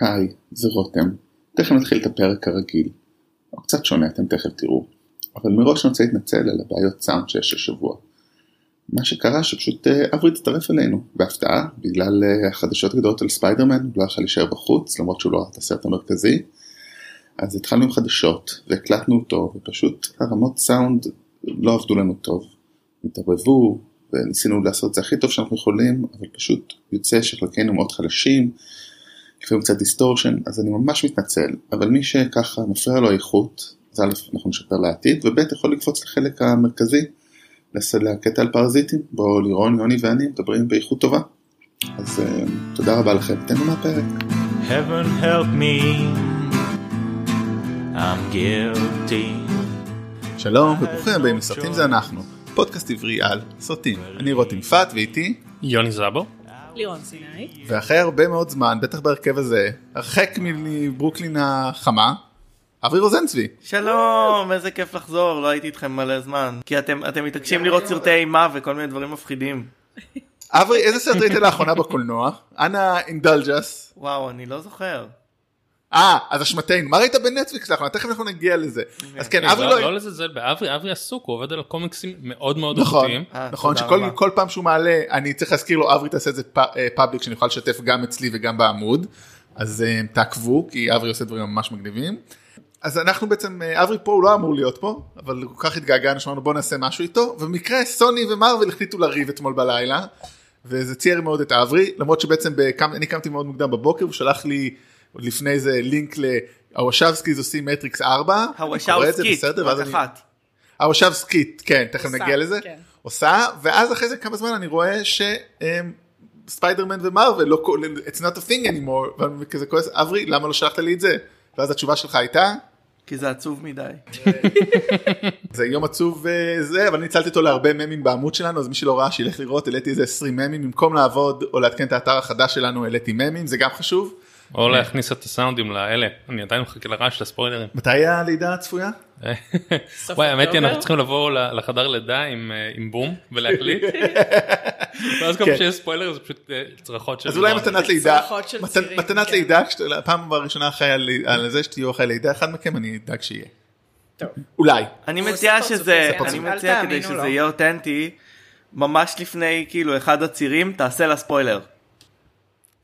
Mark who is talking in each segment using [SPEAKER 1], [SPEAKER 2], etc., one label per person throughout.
[SPEAKER 1] היי, זה רותם. תכף נתחיל את הפרק הרגיל. הוא קצת שונה, אתם תכף תראו. אבל מראש אני רוצה להתנצל על הבעיות סאונד שיש השבוע. מה שקרה שפשוט אה, אברי הצטרף אלינו בהפתעה בגלל אה, החדשות הגדולות על ספיידרמן, הוא לא יכול להישאר בחוץ למרות שהוא לא ראה את הסרט המרכזי. אז התחלנו עם חדשות והקלטנו אותו ופשוט הרמות סאונד לא עבדו לנו טוב. התערבבו וניסינו לעשות את זה הכי טוב שאנחנו יכולים אבל פשוט יוצא שחלקנו מאוד חלשים. לפעמים קצת distortion אז אני ממש מתנצל אבל מי שככה מפריע לו איכות אז א' אנחנו נשפר לעתיד וב' יכול לקפוץ לחלק המרכזי לקטע על פרזיטים בו לירון יוני ואני מדברים באיכות טובה אז uh, תודה רבה לכם תהנו מהפרק.
[SPEAKER 2] Heaven help me, I'm guilty.
[SPEAKER 1] שלום וברוכים הבאים לסרטים זה אנחנו פודקאסט עברי על סרטים אני רותם יפעת ואיתי
[SPEAKER 3] יוני זאבו.
[SPEAKER 4] לירון סיני.
[SPEAKER 1] ואחרי הרבה מאוד זמן בטח בהרכב הזה הרחק מברוקלין החמה אברי רוזנצבי
[SPEAKER 5] שלום, איזה כיף לחזור, לא הייתי איתכם מלא זמן. כי אתם, אתם מתעקשים לראות סרטי אימה וכל מיני דברים מפחידים.
[SPEAKER 1] אברי איזה סרט ראית לאחרונה בקולנוע? אנא אינדלג'ס.
[SPEAKER 5] וואו, אני לא זוכר.
[SPEAKER 1] אה אז אשמתנו. מה ראית בנטפליקס לאחרונה תכף אנחנו נגיע לזה. אז כן אברי
[SPEAKER 3] לא
[SPEAKER 1] לא
[SPEAKER 3] לא לזלזל באברי, אברי עסוק, הוא עובד על קומיקסים מאוד מאוד
[SPEAKER 1] נכון.
[SPEAKER 3] איכותיים.
[SPEAKER 5] אה,
[SPEAKER 1] נכון שכל פעם שהוא מעלה אני צריך להזכיר לו אברי תעשה את זה public שאני יכול לשתף גם אצלי וגם בעמוד. אז אה, תעקבו כי אברי עושה דברים ממש מגניבים. אז אנחנו בעצם אה, אברי פה הוא לא אמור להיות פה אבל כל כך התגעגענו שאמרנו בוא נעשה משהו איתו. ובמקרה סוני ומרוויל החליטו לריב אתמול בלילה. וזה צייר מאוד את אברי למרות שבעצם בקם, אני קמתי מאוד מוקדם בבוקר הוא שלח לי עוד לפני זה לינק להוואצ'וסקיז עושים מטריקס 4. אני קורא את זה
[SPEAKER 5] הוואצ'וסקיות,
[SPEAKER 1] בסדר, ואז
[SPEAKER 5] רק
[SPEAKER 1] אני-
[SPEAKER 5] אחת.
[SPEAKER 1] הוושבסקית כן תכף
[SPEAKER 4] עושה,
[SPEAKER 1] נגיע לזה
[SPEAKER 4] כן.
[SPEAKER 1] עושה ואז אחרי זה כמה זמן אני רואה שספיידרמן ומרוויל לא כל- it's not a thing anymore ואני כזה כועס אברי למה לא שלחת לי את זה ואז התשובה שלך הייתה
[SPEAKER 5] כי זה עצוב מדי.
[SPEAKER 1] זה יום עצוב וזה אבל אני ניצלתי אותו להרבה ממים בעמוד שלנו אז מי שלא ראה שילך לראות העליתי איזה 20 ממים במקום לעבוד או לעדכן את האתר החדש שלנו העליתי ממים זה גם חשוב.
[SPEAKER 3] או להכניס את הסאונדים לאלה. אני עדיין מחכה לרעש של הספוילרים.
[SPEAKER 1] מתי הלידה הצפויה?
[SPEAKER 3] וואי האמת היא? אנחנו צריכים לבוא לחדר לידה עם אה, בום ולהקליט. ואז כל
[SPEAKER 1] כן.
[SPEAKER 3] פעם שיש ספוילר זה פשוט אה, צרחות של...
[SPEAKER 1] אז אולי
[SPEAKER 3] לירון.
[SPEAKER 1] מתנת לידה,
[SPEAKER 4] צרחות של
[SPEAKER 1] מת-
[SPEAKER 4] צירים,
[SPEAKER 1] מתנת
[SPEAKER 4] כן.
[SPEAKER 1] לידה, הפעם הראשונה אחרי על- על זה שתהיו אחרי לידה, אחד מכם אני אדאג שיהיה.
[SPEAKER 4] טוב.
[SPEAKER 1] אולי.
[SPEAKER 5] אני מציע שזה, אני מציע כדי שזה. יהיה אותנטי, ממש לפני כאילו אחד הצירים, תעשה לה ספוילר.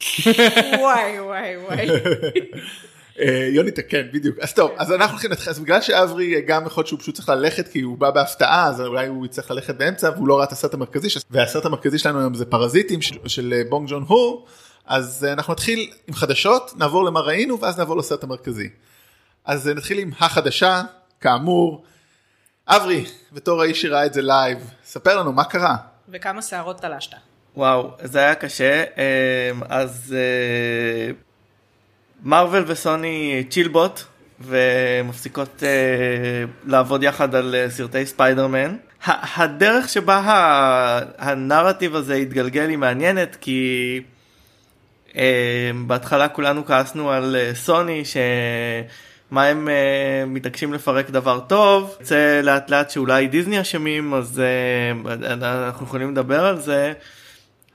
[SPEAKER 4] וואי וואי וואי.
[SPEAKER 1] אה, יוני תקן בדיוק אז טוב אז אנחנו הולכים להתחיל אז בגלל שאברי אה, גם יכול להיות שהוא פשוט צריך ללכת כי הוא בא בהפתעה אז אולי הוא יצטרך ללכת באמצע והוא לא ראה את הסרט המרכזי והסרט המרכזי שלנו היום זה פרזיטים של, של אה, בונג ג'ון הו אז אנחנו נתחיל עם חדשות נעבור למה ראינו ואז נעבור לסרט המרכזי. אז נתחיל עם החדשה כאמור אברי בתור האיש שראה את זה live ספר לנו מה קרה.
[SPEAKER 4] וכמה שערות תלשת.
[SPEAKER 5] וואו, זה היה קשה. אמ, אז אה, מארוול וסוני צ'ילבוט ומפסיקות אה, לעבוד יחד על אה, סרטי ספיידרמן. הדרך שבה הנרטיב הזה התגלגל היא מעניינת כי אה, בהתחלה כולנו כעסנו על אה, סוני שמה הם אה, מתעקשים לפרק דבר טוב יוצא לאט לאט שאולי דיסני אשמים אז אה, אנחנו יכולים לדבר על זה.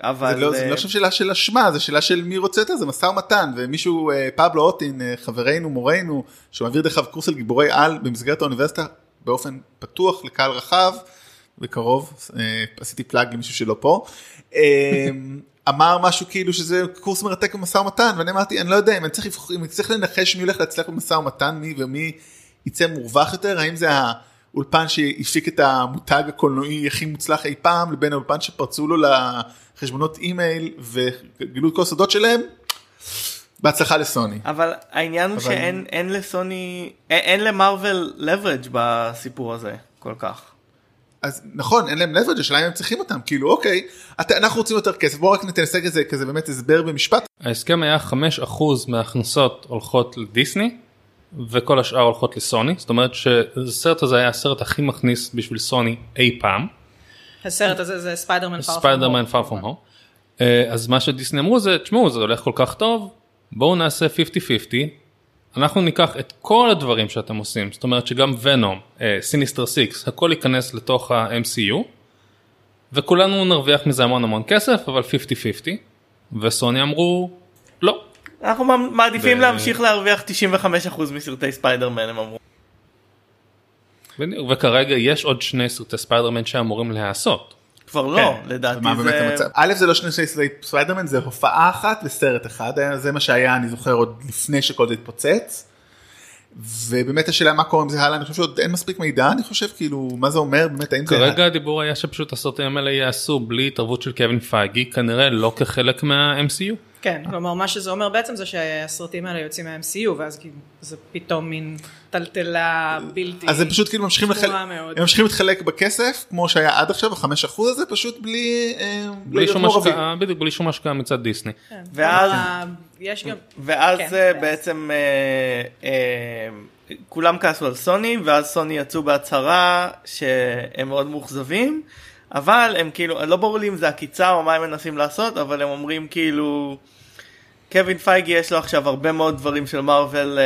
[SPEAKER 5] אבל
[SPEAKER 1] זה לא, זה
[SPEAKER 5] אה,
[SPEAKER 1] לא עכשיו שאלה של אשמה, זה שאלה של מי רוצה את זה, זה משא ומתן, ומישהו, אה, פבלו אוטין, אה, חברנו, מורנו, שמעביר דרך אגב קורס על גיבורי על במסגרת האוניברסיטה באופן פתוח לקהל רחב, בקרוב, אה, עשיתי פלאג עם מישהו שלא פה, אה, אמר משהו כאילו שזה קורס מרתק במשא ומתן, ואני אמרתי, אני לא יודע אם אני צריך, לבח- אם אני צריך לנחש מי הולך להצליח במשא ומתן, מי ומי יצא מורווח יותר, האם זה האולפן שהפיק את המותג הקולנועי הכי מוצלח אי פעם, לבין האולפן שפרצו לו לחשבונות אימייל וגילו את כל הסודות שלהם, בהצלחה לסוני.
[SPEAKER 5] אבל העניין הוא
[SPEAKER 1] אבל-
[SPEAKER 5] שאין אין לסוני אין, אין למרוויל leverage בסיפור הזה כל כך.
[SPEAKER 1] אז נכון אין להם leverage השאלה אם הם צריכים אותם כאילו אוקיי אתה, אנחנו רוצים יותר כסף בוא רק נתנסה כזה כזה באמת הסבר במשפט
[SPEAKER 3] ההסכם היה 5% מההכנסות הולכות לדיסני וכל השאר הולכות לסוני זאת אומרת שהסרט הזה היה הסרט הכי מכניס בשביל סוני אי פעם.
[SPEAKER 4] הסרט הזה זה ספיידרמן פאר
[SPEAKER 3] ספיידרמן פאר far from home. אה, אז מה שדיסני אמרו זה תשמעו זה הולך כל כך טוב בואו נעשה 50-50 אנחנו ניקח את כל הדברים שאתם עושים זאת אומרת שגם ונום סיניסטר 6 הכל ייכנס לתוך ה-MCU וכולנו נרוויח מזה המון המון כסף אבל 50-50 וסוני אמרו לא
[SPEAKER 5] אנחנו מעדיפים
[SPEAKER 3] ו-
[SPEAKER 5] להמשיך להרוויח 95% מסרטי ספיידרמן הם אמרו.
[SPEAKER 3] בדיוק, וכרגע יש עוד שני סרטי ספיידרמן שאמורים להיעשות.
[SPEAKER 5] כבר לא,
[SPEAKER 1] כן.
[SPEAKER 5] לדעתי
[SPEAKER 1] מה באמת
[SPEAKER 5] זה...
[SPEAKER 1] המצב? א' זה לא שני סרטי ספיידרמן זה הופעה אחת וסרט אחד זה מה שהיה אני זוכר עוד לפני שכל זה התפוצץ. ובאמת השאלה מה קורה עם זה הלאה אני חושב שעוד אין מספיק מידע אני חושב כאילו מה זה אומר באמת האם זה
[SPEAKER 3] כרגע הדיבור היה שפשוט הסרטים האלה ייעשו בלי התערבות של קווין פייגי, כנראה לא כחלק מה-MCU.
[SPEAKER 4] כן, כלומר מה שזה אומר בעצם זה שהסרטים האלה יוצאים מה-MCU ואז כאילו זה פתאום מין טלטלה בלתי...
[SPEAKER 1] אז הם פשוט כאילו ממשיכים לחלק. הם ממשיכים להתחלק בכסף כמו שהיה עד עכשיו החמש אחוז הזה פשוט בלי, אה,
[SPEAKER 3] בלי שום. השקעה, בדיוק בלי שום השקעה מצד דיסני.
[SPEAKER 4] כן.
[SPEAKER 5] ואז-
[SPEAKER 4] כלומר, יש גם...
[SPEAKER 5] ואז
[SPEAKER 4] כן,
[SPEAKER 5] אה, בעצם אה, אה, כולם כעסו על סוני ואז סוני יצאו בהצהרה שהם מאוד מאוכזבים אבל הם כאילו לא ברור לי אם זה עקיצה או מה הם מנסים לעשות אבל הם אומרים כאילו קווין פייגי יש לו עכשיו הרבה מאוד דברים של מארוול אה,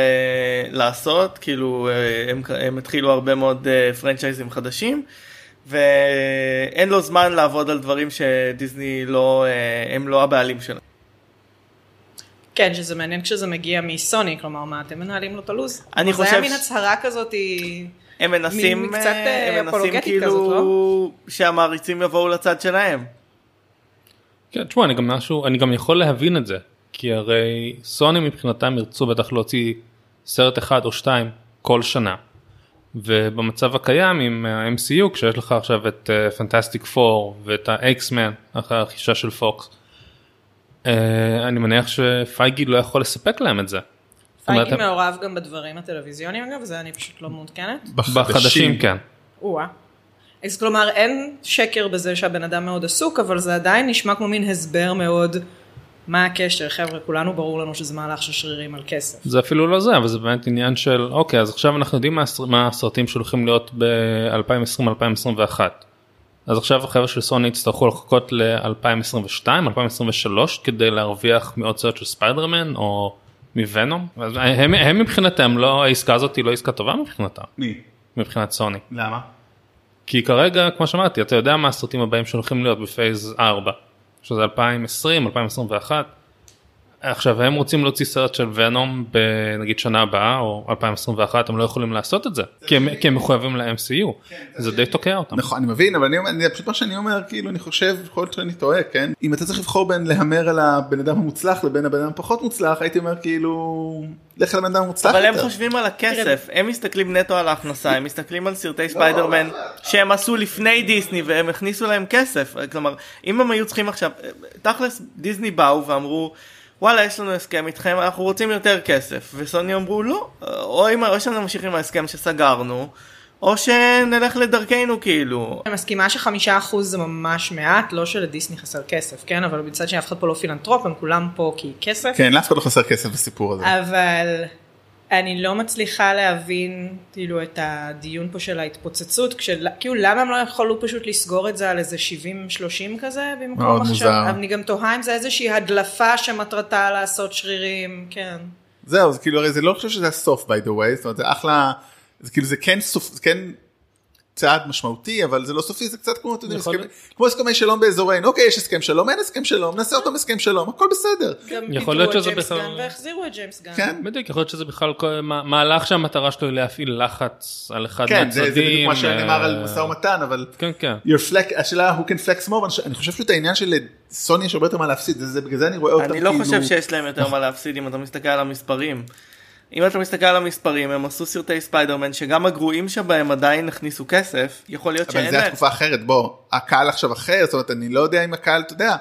[SPEAKER 5] לעשות כאילו אה, הם, הם התחילו הרבה מאוד אה, פרנצ'ייזים חדשים ואין לו זמן לעבוד על דברים שדיסני לא אה, הם לא הבעלים שלהם.
[SPEAKER 4] כן, שזה מעניין כשזה מגיע מסוני, כלומר מה, אתם מנהלים לו את הלו"ז?
[SPEAKER 5] אני
[SPEAKER 4] כלומר, זה
[SPEAKER 5] חושב
[SPEAKER 4] היה מין הצהרה כזאת, היא-
[SPEAKER 5] הם מנסים,
[SPEAKER 4] קצת,
[SPEAKER 5] הם מנסים כאילו
[SPEAKER 4] כזאת, לא?
[SPEAKER 5] שהמעריצים יבואו לצד שלהם.
[SPEAKER 3] כן, תשמע, אני גם משהו, אני גם יכול להבין את זה, כי הרי סוני מבחינתם ירצו בטח להוציא סרט אחד או שתיים כל שנה. ובמצב הקיים עם ה-MCU, כשיש לך עכשיו את פנטסטיק פור ואת האקסמן אחרי הרכישה של פוקס, אה, אני מניח שפייגי לא יכול לספק להם את זה. אומרת,
[SPEAKER 4] פייגי
[SPEAKER 3] הם-
[SPEAKER 4] מעורב גם בדברים הטלוויזיוניים אגב, זה אני פשוט לא מעודכנת.
[SPEAKER 3] בחדשים כן.
[SPEAKER 4] או-אה. אז כלומר אין שקר בזה שהבן אדם מאוד עסוק, אבל זה עדיין נשמע כמו מין הסבר מאוד, מה הקשר, חבר'ה, כולנו ברור לנו שזה מהלך של שרירים על כסף.
[SPEAKER 3] זה אפילו לא זה, אבל זה באמת עניין של, אוקיי, אז עכשיו אנחנו יודעים מה, הסר- מה הסרטים שהולכים להיות ב-2020-2021. אז עכשיו החבר'ה של סוני יצטרכו לחכות ל-2022, 2023, כדי להרוויח מעוד סרט של ספיידרמן או מוונום. הם, הם מבחינתם, לא, העסקה הזאת היא לא עסקה טובה מבחינתם,
[SPEAKER 1] מי?
[SPEAKER 3] מבחינת סוני.
[SPEAKER 1] למה?
[SPEAKER 3] כי כרגע, כמו שאמרתי, אתה יודע מה הסרטים הבאים שהולכים להיות בפייז 4, שזה 2020, 2021. עכשיו הם רוצים להוציא סרט של ונום בנגיד שנה הבאה או 2021 הם לא יכולים לעשות את זה כי הם, כי הם מחויבים ל-MCU זה די תוקע אותם.
[SPEAKER 1] נכון אני מבין אבל אני אומר אני- פשוט מה שאני אומר כאילו אני חושב יכול להיות שאני טועה כן אם אתה צריך לבחור בין להמר על הבן אדם המוצלח לבין הבן אדם הפחות מוצלח הייתי אומר כאילו לך על הבן אדם המוצלח
[SPEAKER 5] אבל הם. חושבים על הכסף, הם מסתכלים נטו על ההכנסה, הם מסתכלים על סרטי ספיידרמן שהם עשו לפני דיסני והם הכניסו להם כסף. כלומר, אם הם היו צריכים עכשיו, תכלס דיסני באו ואמרו, וואלה יש לנו הסכם איתכם, אנחנו רוצים יותר כסף. וסוני אמרו לא, או אם או שנמשיך עם ההסכם שסגרנו, או שנלך לדרכנו כאילו.
[SPEAKER 4] אני מסכימה שחמישה אחוז זה ממש מעט, לא שלדיסני חסר כסף, כן? אבל מצד שני אף אחד פה לא פילנטרופ, הם כולם פה כי כסף.
[SPEAKER 1] כן לאף אחד לא חסר כסף בסיפור הזה.
[SPEAKER 4] אבל אני לא מצליחה להבין כאילו את הדיון פה של ההתפוצצות, כשל... כאילו למה הם לא יכולו פשוט לסגור את זה על איזה 70-30 כזה במקום
[SPEAKER 1] מאוד
[SPEAKER 4] עכשיו,
[SPEAKER 1] מוזר.
[SPEAKER 4] אני גם תוהה אם זה איזושהי הדלפה שמטרתה לעשות שרירים, כן.
[SPEAKER 1] זהו זה כאילו הרי זה לא חושב שזה הסוף by the way זאת אומרת זה אחלה זה כאילו זה כן סוף זה כן צעד משמעותי אבל זה לא סופי זה קצת כמו אתה יודע, הסכמי- כמו הסכמי שלום באזורנו אוקיי יש הסכם שלום אין הסכם שלום נעשה אותו הסכם שלום הכל בסדר.
[SPEAKER 4] גם
[SPEAKER 3] יכול להיות
[SPEAKER 4] את
[SPEAKER 3] שזה
[SPEAKER 4] ג'יימס
[SPEAKER 3] בכלל-
[SPEAKER 4] גן והחזירו את ג'יימס גן.
[SPEAKER 1] כן.
[SPEAKER 3] בדיוק יכול להיות שזה בכלל כל- מה- מהלך שהמטרה שלו היא להפעיל לחץ על אחד
[SPEAKER 1] כן זה זה בדיוק
[SPEAKER 3] מהצדדים.
[SPEAKER 1] מה שנאמר על
[SPEAKER 3] אה,
[SPEAKER 1] משא ומתן אבל
[SPEAKER 3] כן כן.
[SPEAKER 1] your flex השאלה who can flex more אני חושב שאת העניין של סוני יש הרבה יותר מה להפסיד זה- זה בגלל זה אני רואה אותם
[SPEAKER 5] אני לא
[SPEAKER 1] כאילו-
[SPEAKER 5] חושב שיש להם יותר מה להפסיד אם אתה מסתכל על המספרים. אם אתה מסתכל על המספרים הם עשו סרטי ספיידרמן שגם הגרועים שבהם עדיין הכניסו כסף יכול להיות
[SPEAKER 1] אבל
[SPEAKER 5] שאין
[SPEAKER 1] זה
[SPEAKER 5] להם.
[SPEAKER 1] התקופה אחרת בוא הקהל עכשיו אחר זאת אומרת אני לא יודע אם הקהל אתה יודע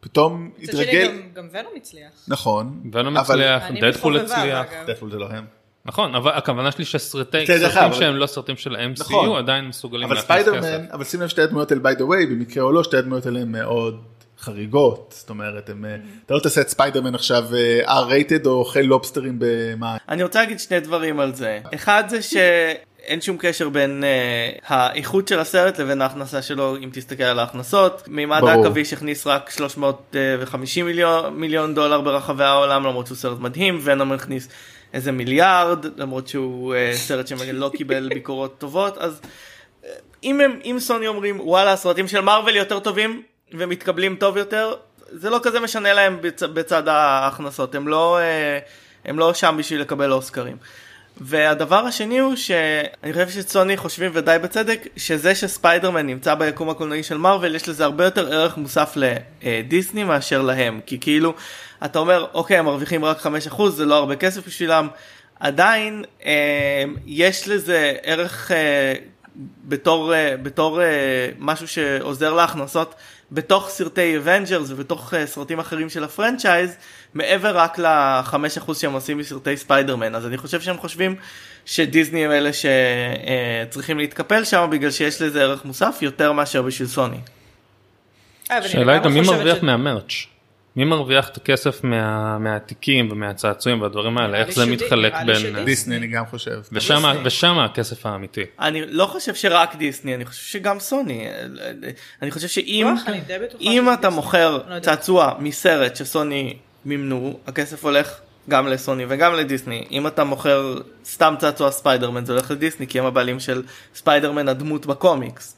[SPEAKER 1] פתאום התרגל
[SPEAKER 4] גם- גם ונום הצליח.
[SPEAKER 1] נכון
[SPEAKER 3] ונום
[SPEAKER 1] אבל-
[SPEAKER 3] הצליח, דדפול הצליח.
[SPEAKER 1] דדפול זה לא הם.
[SPEAKER 3] נכון אבל הכוונה שלי שסרטי
[SPEAKER 1] כן,
[SPEAKER 3] סרטים שהם
[SPEAKER 1] אבל-
[SPEAKER 3] לא סרטים של ה-MCU
[SPEAKER 1] נכון.
[SPEAKER 3] עדיין מסוגלים
[SPEAKER 1] אבל
[SPEAKER 3] להכניס
[SPEAKER 1] ספיידרמן
[SPEAKER 3] כסף.
[SPEAKER 1] אבל שים לב שתי הדמויות האלה by the way במקרה או לא שתי הדמויות האלה הן מאוד חריגות זאת אומרת הם, אה, אתה לא תעשה את ספיידרמן עכשיו אה, R-rated או אוכל לובסטרים במה
[SPEAKER 5] אני רוצה להגיד שני דברים על זה. אחד זה שאין שום קשר בין uh, האיכות של הסרט לבין ההכנסה שלו אם תסתכל על ההכנסות. מימד העכביש הכניס רק 350 מיליון, מיליון דולר ברחבי העולם למרות שהוא סרט מדהים ונום הכניס איזה מיליארד למרות שהוא uh, סרט שלא קיבל ביקורות טובות אז אם, הם, אם סוני אומרים וואלה הסרטים של מארוול יותר טובים ומתקבלים טוב יותר זה לא כזה משנה להם בצ, בצד ההכנסות, הם לא, אה, הם לא שם בשביל לקבל אוסקרים. והדבר השני הוא שאני חושב שסוני חושבים ודי בצדק שזה שספיידרמן נמצא ביקום הקולנועי של מארוול יש לזה הרבה יותר ערך מוסף לדיסני מאשר להם כי כאילו אתה אומר אוקיי הם מרוויחים רק 5% זה לא הרבה כסף בשבילם עדיין אה, יש לזה ערך אה, בתור, אה, בתור אה, משהו שעוזר להכנסות בתוך סרטי אבנג'רס ובתוך אה, סרטים אחרים של ה franchise מעבר רק ל-5% שהם עושים מסרטי ספיידרמן אז אני חושב שהם חושבים שדיסני הם אלה שצריכים להתקפל שם בגלל שיש לזה ערך מוסף יותר מאשר בשביל סוני.
[SPEAKER 4] אה,
[SPEAKER 3] השאלה היא גם
[SPEAKER 4] לגמרי
[SPEAKER 3] מי מרוויח
[SPEAKER 4] ש-
[SPEAKER 3] מהמרץ'. מי מרוויח את הכסף מה- מהתיקים ומהצעצועים והדברים האלה, איך זה
[SPEAKER 4] שדי-
[SPEAKER 3] מתחלק
[SPEAKER 4] נראה לי
[SPEAKER 3] בין...
[SPEAKER 4] שדיסני.
[SPEAKER 1] דיסני אני גם חושב.
[SPEAKER 3] ושם-. ושם הכסף האמיתי.
[SPEAKER 5] אני לא חושב שרק דיסני אני חושב שגם סוני אני חושב שאם אם אתה
[SPEAKER 4] דיסני.
[SPEAKER 5] מוכר
[SPEAKER 4] לא.
[SPEAKER 5] צעצוע מסרט שסוני מימנו הכסף הולך גם לסוני וגם לדיסני אם אתה מוכר סתם צעצוע ספיידרמן זה הולך לדיסני כי הם הבעלים של ספיידרמן הדמות בקומיקס.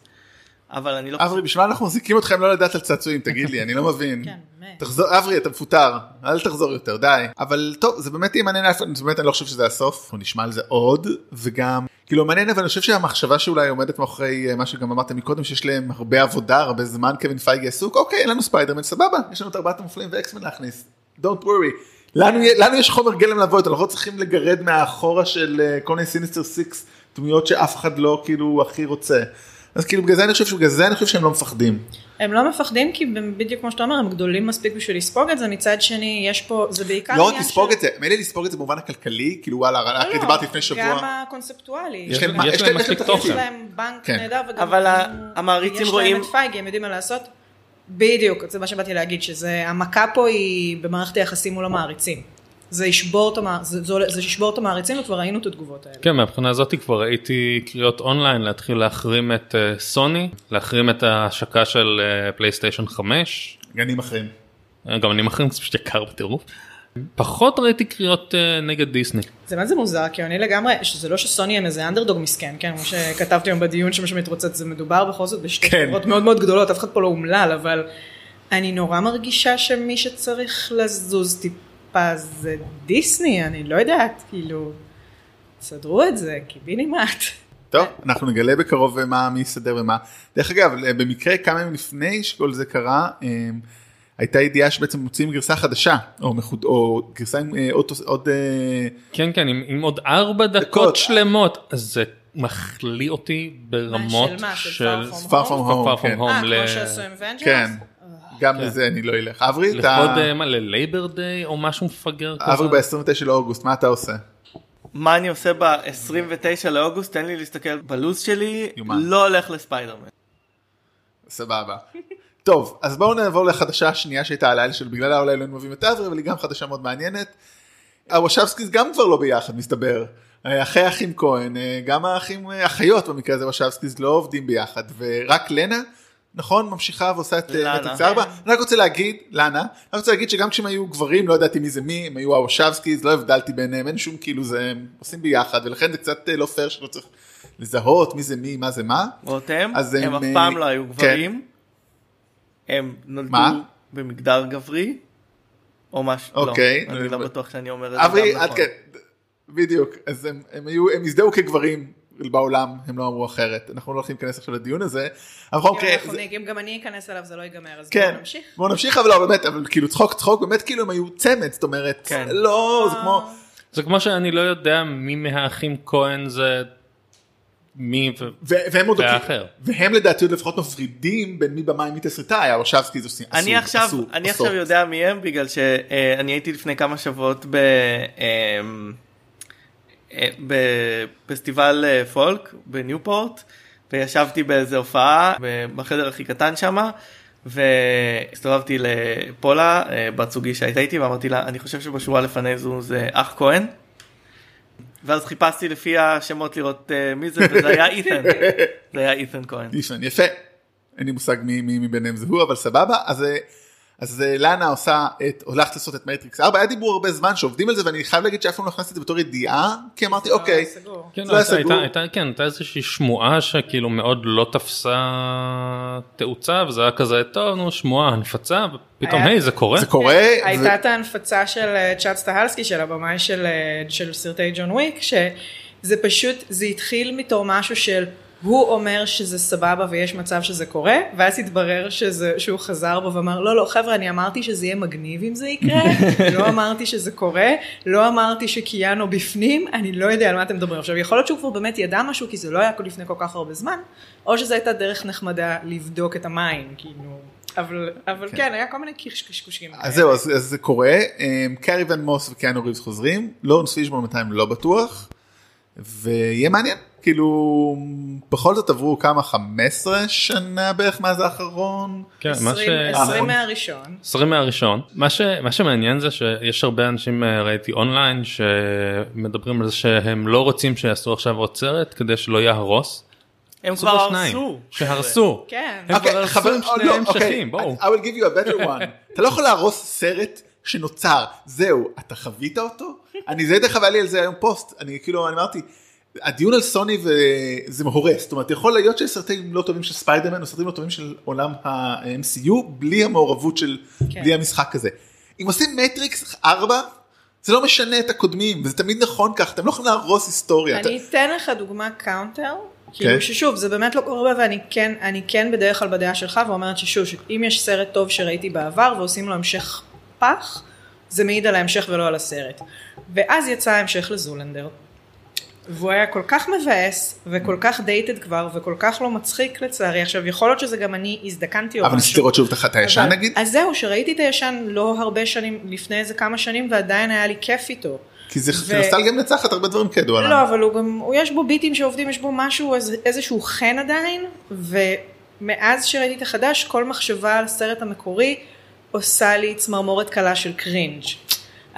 [SPEAKER 5] אבל אני לא
[SPEAKER 1] אברי בשביל מה אנחנו מחזיקים אתכם לא לדעת על צעצועים תגיד לי אני לא מבין.
[SPEAKER 4] כן, מת.
[SPEAKER 1] תחזור אברי אתה מפוטר אל תחזור יותר די אבל טוב זה באמת יהיה מעניין באמת אני לא חושב שזה הסוף אנחנו נשמע על זה עוד וגם כאילו מעניין אבל אני חושב שהמחשבה שאולי עומדת מאחורי אה, מה שגם אמרת מקודם שיש להם הרבה עבודה הרבה זמן קווין פייגי עסוק אוקיי אין לנו ספיידרמן סבבה יש לנו את ארבעת המופלאים ואקסמן להכניס don't worry לנו יש חומר גלם לבוא איתו אנחנו לא צריכים לגרד מהאחורה של אה, כל מיני סיניסטר סיקס דמויות שאף אחד לא כאילו הכי רוצה. אז כאילו בגלל זה אני חושב בגלל זה אני חושב שהם לא מפחדים.
[SPEAKER 4] הם לא מפחדים כי בדיוק כמו שאתה אומר הם גדולים מספיק בשביל לספוג את זה מצד שני יש פה זה בעיקר
[SPEAKER 1] לא רק לספוג
[SPEAKER 4] של-
[SPEAKER 1] את זה, מילא לספוג את זה במובן הכלכלי, כאילו וואלה,
[SPEAKER 4] לא,
[SPEAKER 1] רק דיברתי לפני
[SPEAKER 4] גם
[SPEAKER 1] שבוע.
[SPEAKER 4] הקונספטואלי.
[SPEAKER 1] יש להם-
[SPEAKER 3] יש
[SPEAKER 1] יש
[SPEAKER 3] מספיק
[SPEAKER 1] יש להם-
[SPEAKER 4] יש
[SPEAKER 3] תוכן.
[SPEAKER 4] להם בנק
[SPEAKER 1] כן.
[SPEAKER 4] נהדר וגם
[SPEAKER 5] אבל
[SPEAKER 4] הם-
[SPEAKER 5] המעריצים
[SPEAKER 4] יש
[SPEAKER 5] רואים-
[SPEAKER 4] להם את פייגי הם יודעים מה לעשות. בדיוק זה מה שבאתי להגיד שזה המכה פה היא במערכת היחסים מול המעריצים. זה ישבור את המע- זה- זה- זה ישבור את המעריצים וכבר ראינו את התגובות האלה.
[SPEAKER 3] כן, מהבחינה הזאת כבר ראיתי קריאות אונליין להתחיל להחרים את אה, סוני, להחרים את ההשקה של אה, פלייסטיישן 5,
[SPEAKER 1] גנים אחרים.
[SPEAKER 3] אה, גם אני מחרים, זה פשוט יקר בטירוף. פחות ראיתי קריאות אה, נגד דיסני.
[SPEAKER 4] זה מה זה מוזר כי אני לגמרי שזה לא שסוני הם איזה אנדרדוג מסכן כן כמו שכתבתי היום בדיון שמה שמתרוצץ זה מדובר בכל זאת בשתי
[SPEAKER 1] כן.
[SPEAKER 4] חברות מאוד מאוד גדולות אף אחד פה לא אומלל אבל אני נורא מרגישה שמי שצריך לזוז טיפה זה דיסני אני לא יודעת כאילו סדרו את זה קיבינימט.
[SPEAKER 1] טוב, אנחנו נגלה בקרוב מה מי יסדר ומה. דרך אגב, במקרה כמה ימים לפני שכל זה קרה, אה, הייתה ידיעה שבעצם מוציאים גרסה חדשה, או, מחוד, או גרסה עם אה, עוד, עוד אה,
[SPEAKER 3] כן, כן, עם, עם עוד ארבע
[SPEAKER 1] דקות.
[SPEAKER 3] דקות שלמות, אז זה מחליא אותי ברמות
[SPEAKER 4] של מה? של
[SPEAKER 3] של
[SPEAKER 4] From
[SPEAKER 1] Far From
[SPEAKER 3] Far
[SPEAKER 1] Home,
[SPEAKER 3] From
[SPEAKER 1] כן.
[SPEAKER 3] Home
[SPEAKER 4] אה כמו שעשו עם אבנג'רס?
[SPEAKER 1] כן, גם לזה אני לא אלך. אברי, אתה...
[SPEAKER 3] לכבוד אה, מה ל Labor Day או משהו מפגר
[SPEAKER 1] אברי
[SPEAKER 3] כזה.
[SPEAKER 1] ב-29 לאוגוסט, מה אתה עושה?
[SPEAKER 5] מה אני עושה ב-29 לאוגוסט תן לי להסתכל בלו"ז שלי
[SPEAKER 1] יומן.
[SPEAKER 5] לא הולך לספיידרמן.
[SPEAKER 1] סבבה. טוב, אז בואו נעבור לחדשה השנייה שהייתה הלילה של בגללה אולי לא היינו מביאים את אברי, אבל היא גם חדשה מאוד מעניינת. הוואצ'וסקיס גם כבר לא ביחד מסתבר. אה, אחי האחים כהן, אה, גם האחים, אחיות במקרה הזה וואצ'וסקיס לא עובדים ביחד, ורק לנה, נכון, ממשיכה ועושה את. מטריקס 4. אני רק רוצה להגיד, לנה, אני רק רוצה להגיד שגם כשהם היו גברים לא ידעתי מי זה מי, הם היו הוושבסקיס, לא הבדלתי ביניהם, אין שום כאילו זה, הם עושים ביחד, ולכן זה קצת אה, לא פייר שלא צריך לזהות מי זה מי, מה זה מה.
[SPEAKER 5] רותם, הם
[SPEAKER 1] הם,
[SPEAKER 5] אף
[SPEAKER 1] אה,
[SPEAKER 5] פעם לא היו
[SPEAKER 1] כן.
[SPEAKER 5] גברים, הם נולדו? במגדר גברי, או משהו,
[SPEAKER 1] אוקיי.
[SPEAKER 5] לא, אני לא בטוח שאני אומר את זה
[SPEAKER 1] אברי,
[SPEAKER 5] גם נכון.
[SPEAKER 1] כן, בדיוק, אז הם, הם היו, הם הזדהו כגברים בעולם, הם לא אמרו אחרת, אנחנו לא הולכים להיכנס עכשיו לדיון הזה,
[SPEAKER 4] אנחנו גם אני אכנס אליו זה לא ייגמר אז
[SPEAKER 1] כן,
[SPEAKER 4] בואו נמשיך.
[SPEAKER 1] בואו נמשיך אבל לא באמת, אבל כאילו צחוק צחוק, באמת כאילו הם היו צמד, זאת אומרת,
[SPEAKER 5] כן.
[SPEAKER 1] לא, זה כמו,
[SPEAKER 3] זה כמו שאני לא יודע מי מהאחים כהן זה מי
[SPEAKER 1] והם עוד,
[SPEAKER 3] והאחר.
[SPEAKER 1] והם לדעתי עוד לפחות מפרידים בין מי במאי מי תסריטאי, הוושבסקי זה
[SPEAKER 5] אני עכשיו, אני עכשיו יודע מי הם בגלל שאני הייתי לפני כמה שבועות ב... אמ, אה, בפסטיבל אה, פולק בניופורט וישבתי באיזה הופעה בחדר הכי קטן שמה והסתובבתי לפולה אה, בת זוגי שהייתה איתי ואמרתי לה אני חושב שבשורה לפני זו זה אח כהן. ואז חיפשתי לפי השמות לראות אה, מי זה וזה היה אית'ן זה היה אית'ן כהן.
[SPEAKER 1] יפה, יפה. אין לי מושג מי, מי מביניהם זה הוא, אבל סבבה. אז, אה, אז אה, לאנה עושה את, הולכת לעשות את מטריקס 4, היה דיבור הרבה זמן שעובדים על זה ואני חייב להגיד שאף פעם לא הכנסתי את זה בתור ידיעה, כי אמרתי אוקיי,
[SPEAKER 4] סגור.
[SPEAKER 3] כן,
[SPEAKER 1] זה היה
[SPEAKER 3] הייתה,
[SPEAKER 1] סגור.
[SPEAKER 3] כן, הייתה איזושהי שמועה שכאילו מאוד לא תפסה תאוצה וזה היה כזה טוב נו שמועה נפצה ופתאום היי זה קורה.
[SPEAKER 1] זה קורה, ו-
[SPEAKER 4] הייתה את ההנפצה של אה, צ'אט סטהלסקי של הבמאי של, אה, של סרטי ג'ון וויק שזה פשוט זה התחיל מתור משהו של הוא אומר שזה סבבה ויש מצב שזה קורה ואז התברר שזה, שהוא חזר בו ואמר לא לא חבר'ה אני אמרתי שזה יהיה מגניב אם זה יקרה לא אמרתי שזה קורה לא אמרתי שקיאנו בפנים אני לא יודע על מה אתם מדברים עכשיו יכול להיות שהוא כבר באמת ידע משהו כי זה לא היה לפני כל כך הרבה זמן או שזו הייתה דרך נחמדה לבדוק את המים כאילו אבל, אבל כן. כן היה כל מיני קשקושים.
[SPEAKER 1] אז זהו, אז, אז זה קורה, אמ, קארי ון מוס וקיאנו ריבס חוזרים, לורנס פישבורן בינתיים לא בטוח, ויהיה מעניין, כאילו, בכל זאת עברו כמה, 15 שנה בערך מאז האחרון,
[SPEAKER 3] כן, מה ש...
[SPEAKER 4] 20
[SPEAKER 1] אה,
[SPEAKER 4] 20 מהראשון.
[SPEAKER 3] 20 מהראשון. מה, ש... מה שמעניין זה שיש הרבה אנשים אה, ראיתי אונליין שמדברים על זה שהם לא רוצים שיעשו עכשיו עוד סרט כדי שלא יהרוס.
[SPEAKER 5] הם כבר הרסו.
[SPEAKER 3] שהרסו.
[SPEAKER 4] כן.
[SPEAKER 3] הם כבר
[SPEAKER 1] אוקיי,
[SPEAKER 3] הרסו עם
[SPEAKER 1] או,
[SPEAKER 3] שני
[SPEAKER 1] לא,
[SPEAKER 3] המשכים,
[SPEAKER 1] אוקיי,
[SPEAKER 3] בואו.
[SPEAKER 1] I will give you a better one. אתה לא יכול להרוס סרט שנוצר, זהו, אתה חווית אותו? אני זה דרך אגב היה לי על זה היום פוסט, אני כאילו, אני אמרתי, הדיון על סוני זה הורס, זאת אומרת, יכול להיות שיש סרטים לא טובים של ספיידרמן או סרטים לא טובים של עולם ה-MCU בלי המעורבות של,
[SPEAKER 4] כן.
[SPEAKER 1] בלי המשחק הזה. אם עושים מטריקס 4, זה לא משנה את הקודמים, וזה תמיד נכון כך, אתם לא יכולים להרוס היסטוריה. אתה-
[SPEAKER 4] אני אתן לך דוגמה counter,
[SPEAKER 1] כן.
[SPEAKER 4] כאילו ששוב זה באמת לא קורה ואני כן, אני כן בדרך כלל בדעה שלך ואומרת ששוב שאם יש סרט טוב שראיתי בעבר ועושים לו המשך פח, זה מעיד על ההמשך ולא על הסרט. ואז יצא ההמשך לזולנדר. והוא היה כל כך מבאס וכל כך dated כבר וכל כך לא מצחיק לצערי עכשיו יכול להיות שזה גם אני הזדקנתי או
[SPEAKER 1] אבל ניסיתי לראות שוב את הישן
[SPEAKER 4] אבל-
[SPEAKER 1] נגיד,
[SPEAKER 4] אז זהו שראיתי את הישן לא הרבה שנים לפני איזה כמה שנים ועדיין היה לי כיף איתו.
[SPEAKER 1] כי זה
[SPEAKER 4] ו-
[SPEAKER 1] נוסטלגיה מנצחת הרבה דברים כידוע לנו.
[SPEAKER 4] לא, אבל הוא גם, הוא יש בו ביטים שעובדים, יש בו משהו, איז- איזשהו חן עדיין, ומאז שראיתי את החדש, כל מחשבה על הסרט המקורי עושה לי צמרמורת קלה של קרינג'.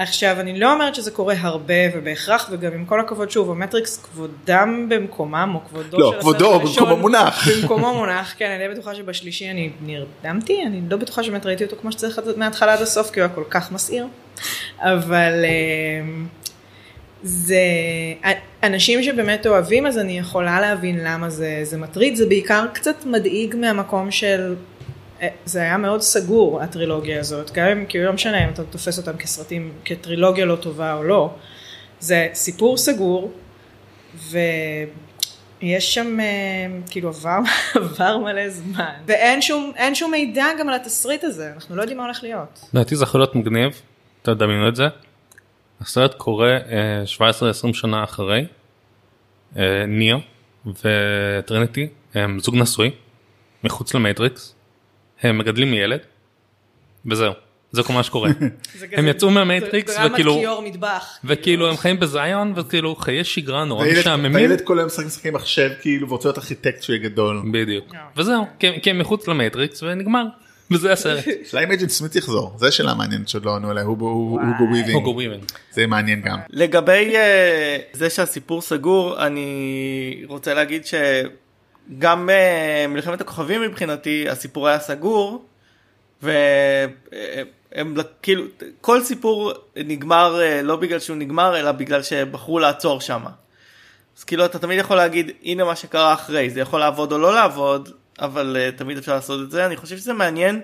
[SPEAKER 4] עכשיו, אני לא אומרת שזה קורה הרבה ובהכרח, וגם עם כל הכבוד, שוב, המטריקס כבודם במקומם, או כבודו
[SPEAKER 1] לא,
[SPEAKER 4] של
[SPEAKER 1] כבודו
[SPEAKER 4] הסרט הראשון,
[SPEAKER 1] במקומו מונח.
[SPEAKER 4] במקומו מונח, כן, אני די בטוחה שבשלישי אני נרדמתי, אני לא בטוחה שבאמת ראיתי אותו כמו שצריך מההתחלה עד הסוף, כי הוא היה כל כך מסעיר. אבל... אמ, זה אנשים שבאמת אוהבים אז אני יכולה להבין למה זה, זה מטריד, זה בעיקר קצת מדאיג מהמקום של, אה, זה היה מאוד סגור הטרילוגיה הזאת, גם אם כאילו לא משנה אם אתה תופס אותם כסרטים, כטרילוגיה לא טובה או לא, זה סיפור סגור ויש שם אה, כאילו עבר, עבר מלא זמן ואין שום, שום מידע גם על התסריט הזה, אנחנו לא יודעים מה הולך להיות.
[SPEAKER 3] לדעתי זה יכול להיות מגניב, תדמיינו את זה. הסרט קורה אה, 17-20 שנה אחרי, אה, ניאו וטריניטי הם זוג נשוי, מחוץ למטריקס, הם מגדלים ילד, וזהו, זה כל מה שקורה.
[SPEAKER 4] זה
[SPEAKER 3] הם יצאו מהמטריקס וכאילו,
[SPEAKER 4] כיור מטבח.
[SPEAKER 3] וכאילו הם חיים בזיון וכאילו חיי שגרה נורא משעממים.
[SPEAKER 1] והילד כל היום משחק משחקי מחשב כאילו ורוצה להיות ארכיטקט שיהיה גדול.
[SPEAKER 3] בדיוק, וזהו, כי הם- מחוץ למטריקס ונגמר, וזה הסרט.
[SPEAKER 1] אולי אם אג'נט סמית יחזור, זו שאלה מעניינת שעוד לא ענו עליה, הוא
[SPEAKER 3] הוגו
[SPEAKER 1] וויבינג. זה מעניין גם.
[SPEAKER 5] לגבי אה, זה שהסיפור סגור, אני רוצה להגיד שגם אה, מלחמת הכוכבים מבחינתי, הסיפור היה סגור, והם כאילו, כל סיפור נגמר אה, לא בגלל שהוא נגמר, אלא בגלל שבחרו לעצור שם. אז כאילו אתה תמיד יכול להגיד, הנה מה שקרה אחרי, זה יכול לעבוד או לא לעבוד, אבל אה, תמיד אפשר לעשות את זה. אני חושב שזה מעניין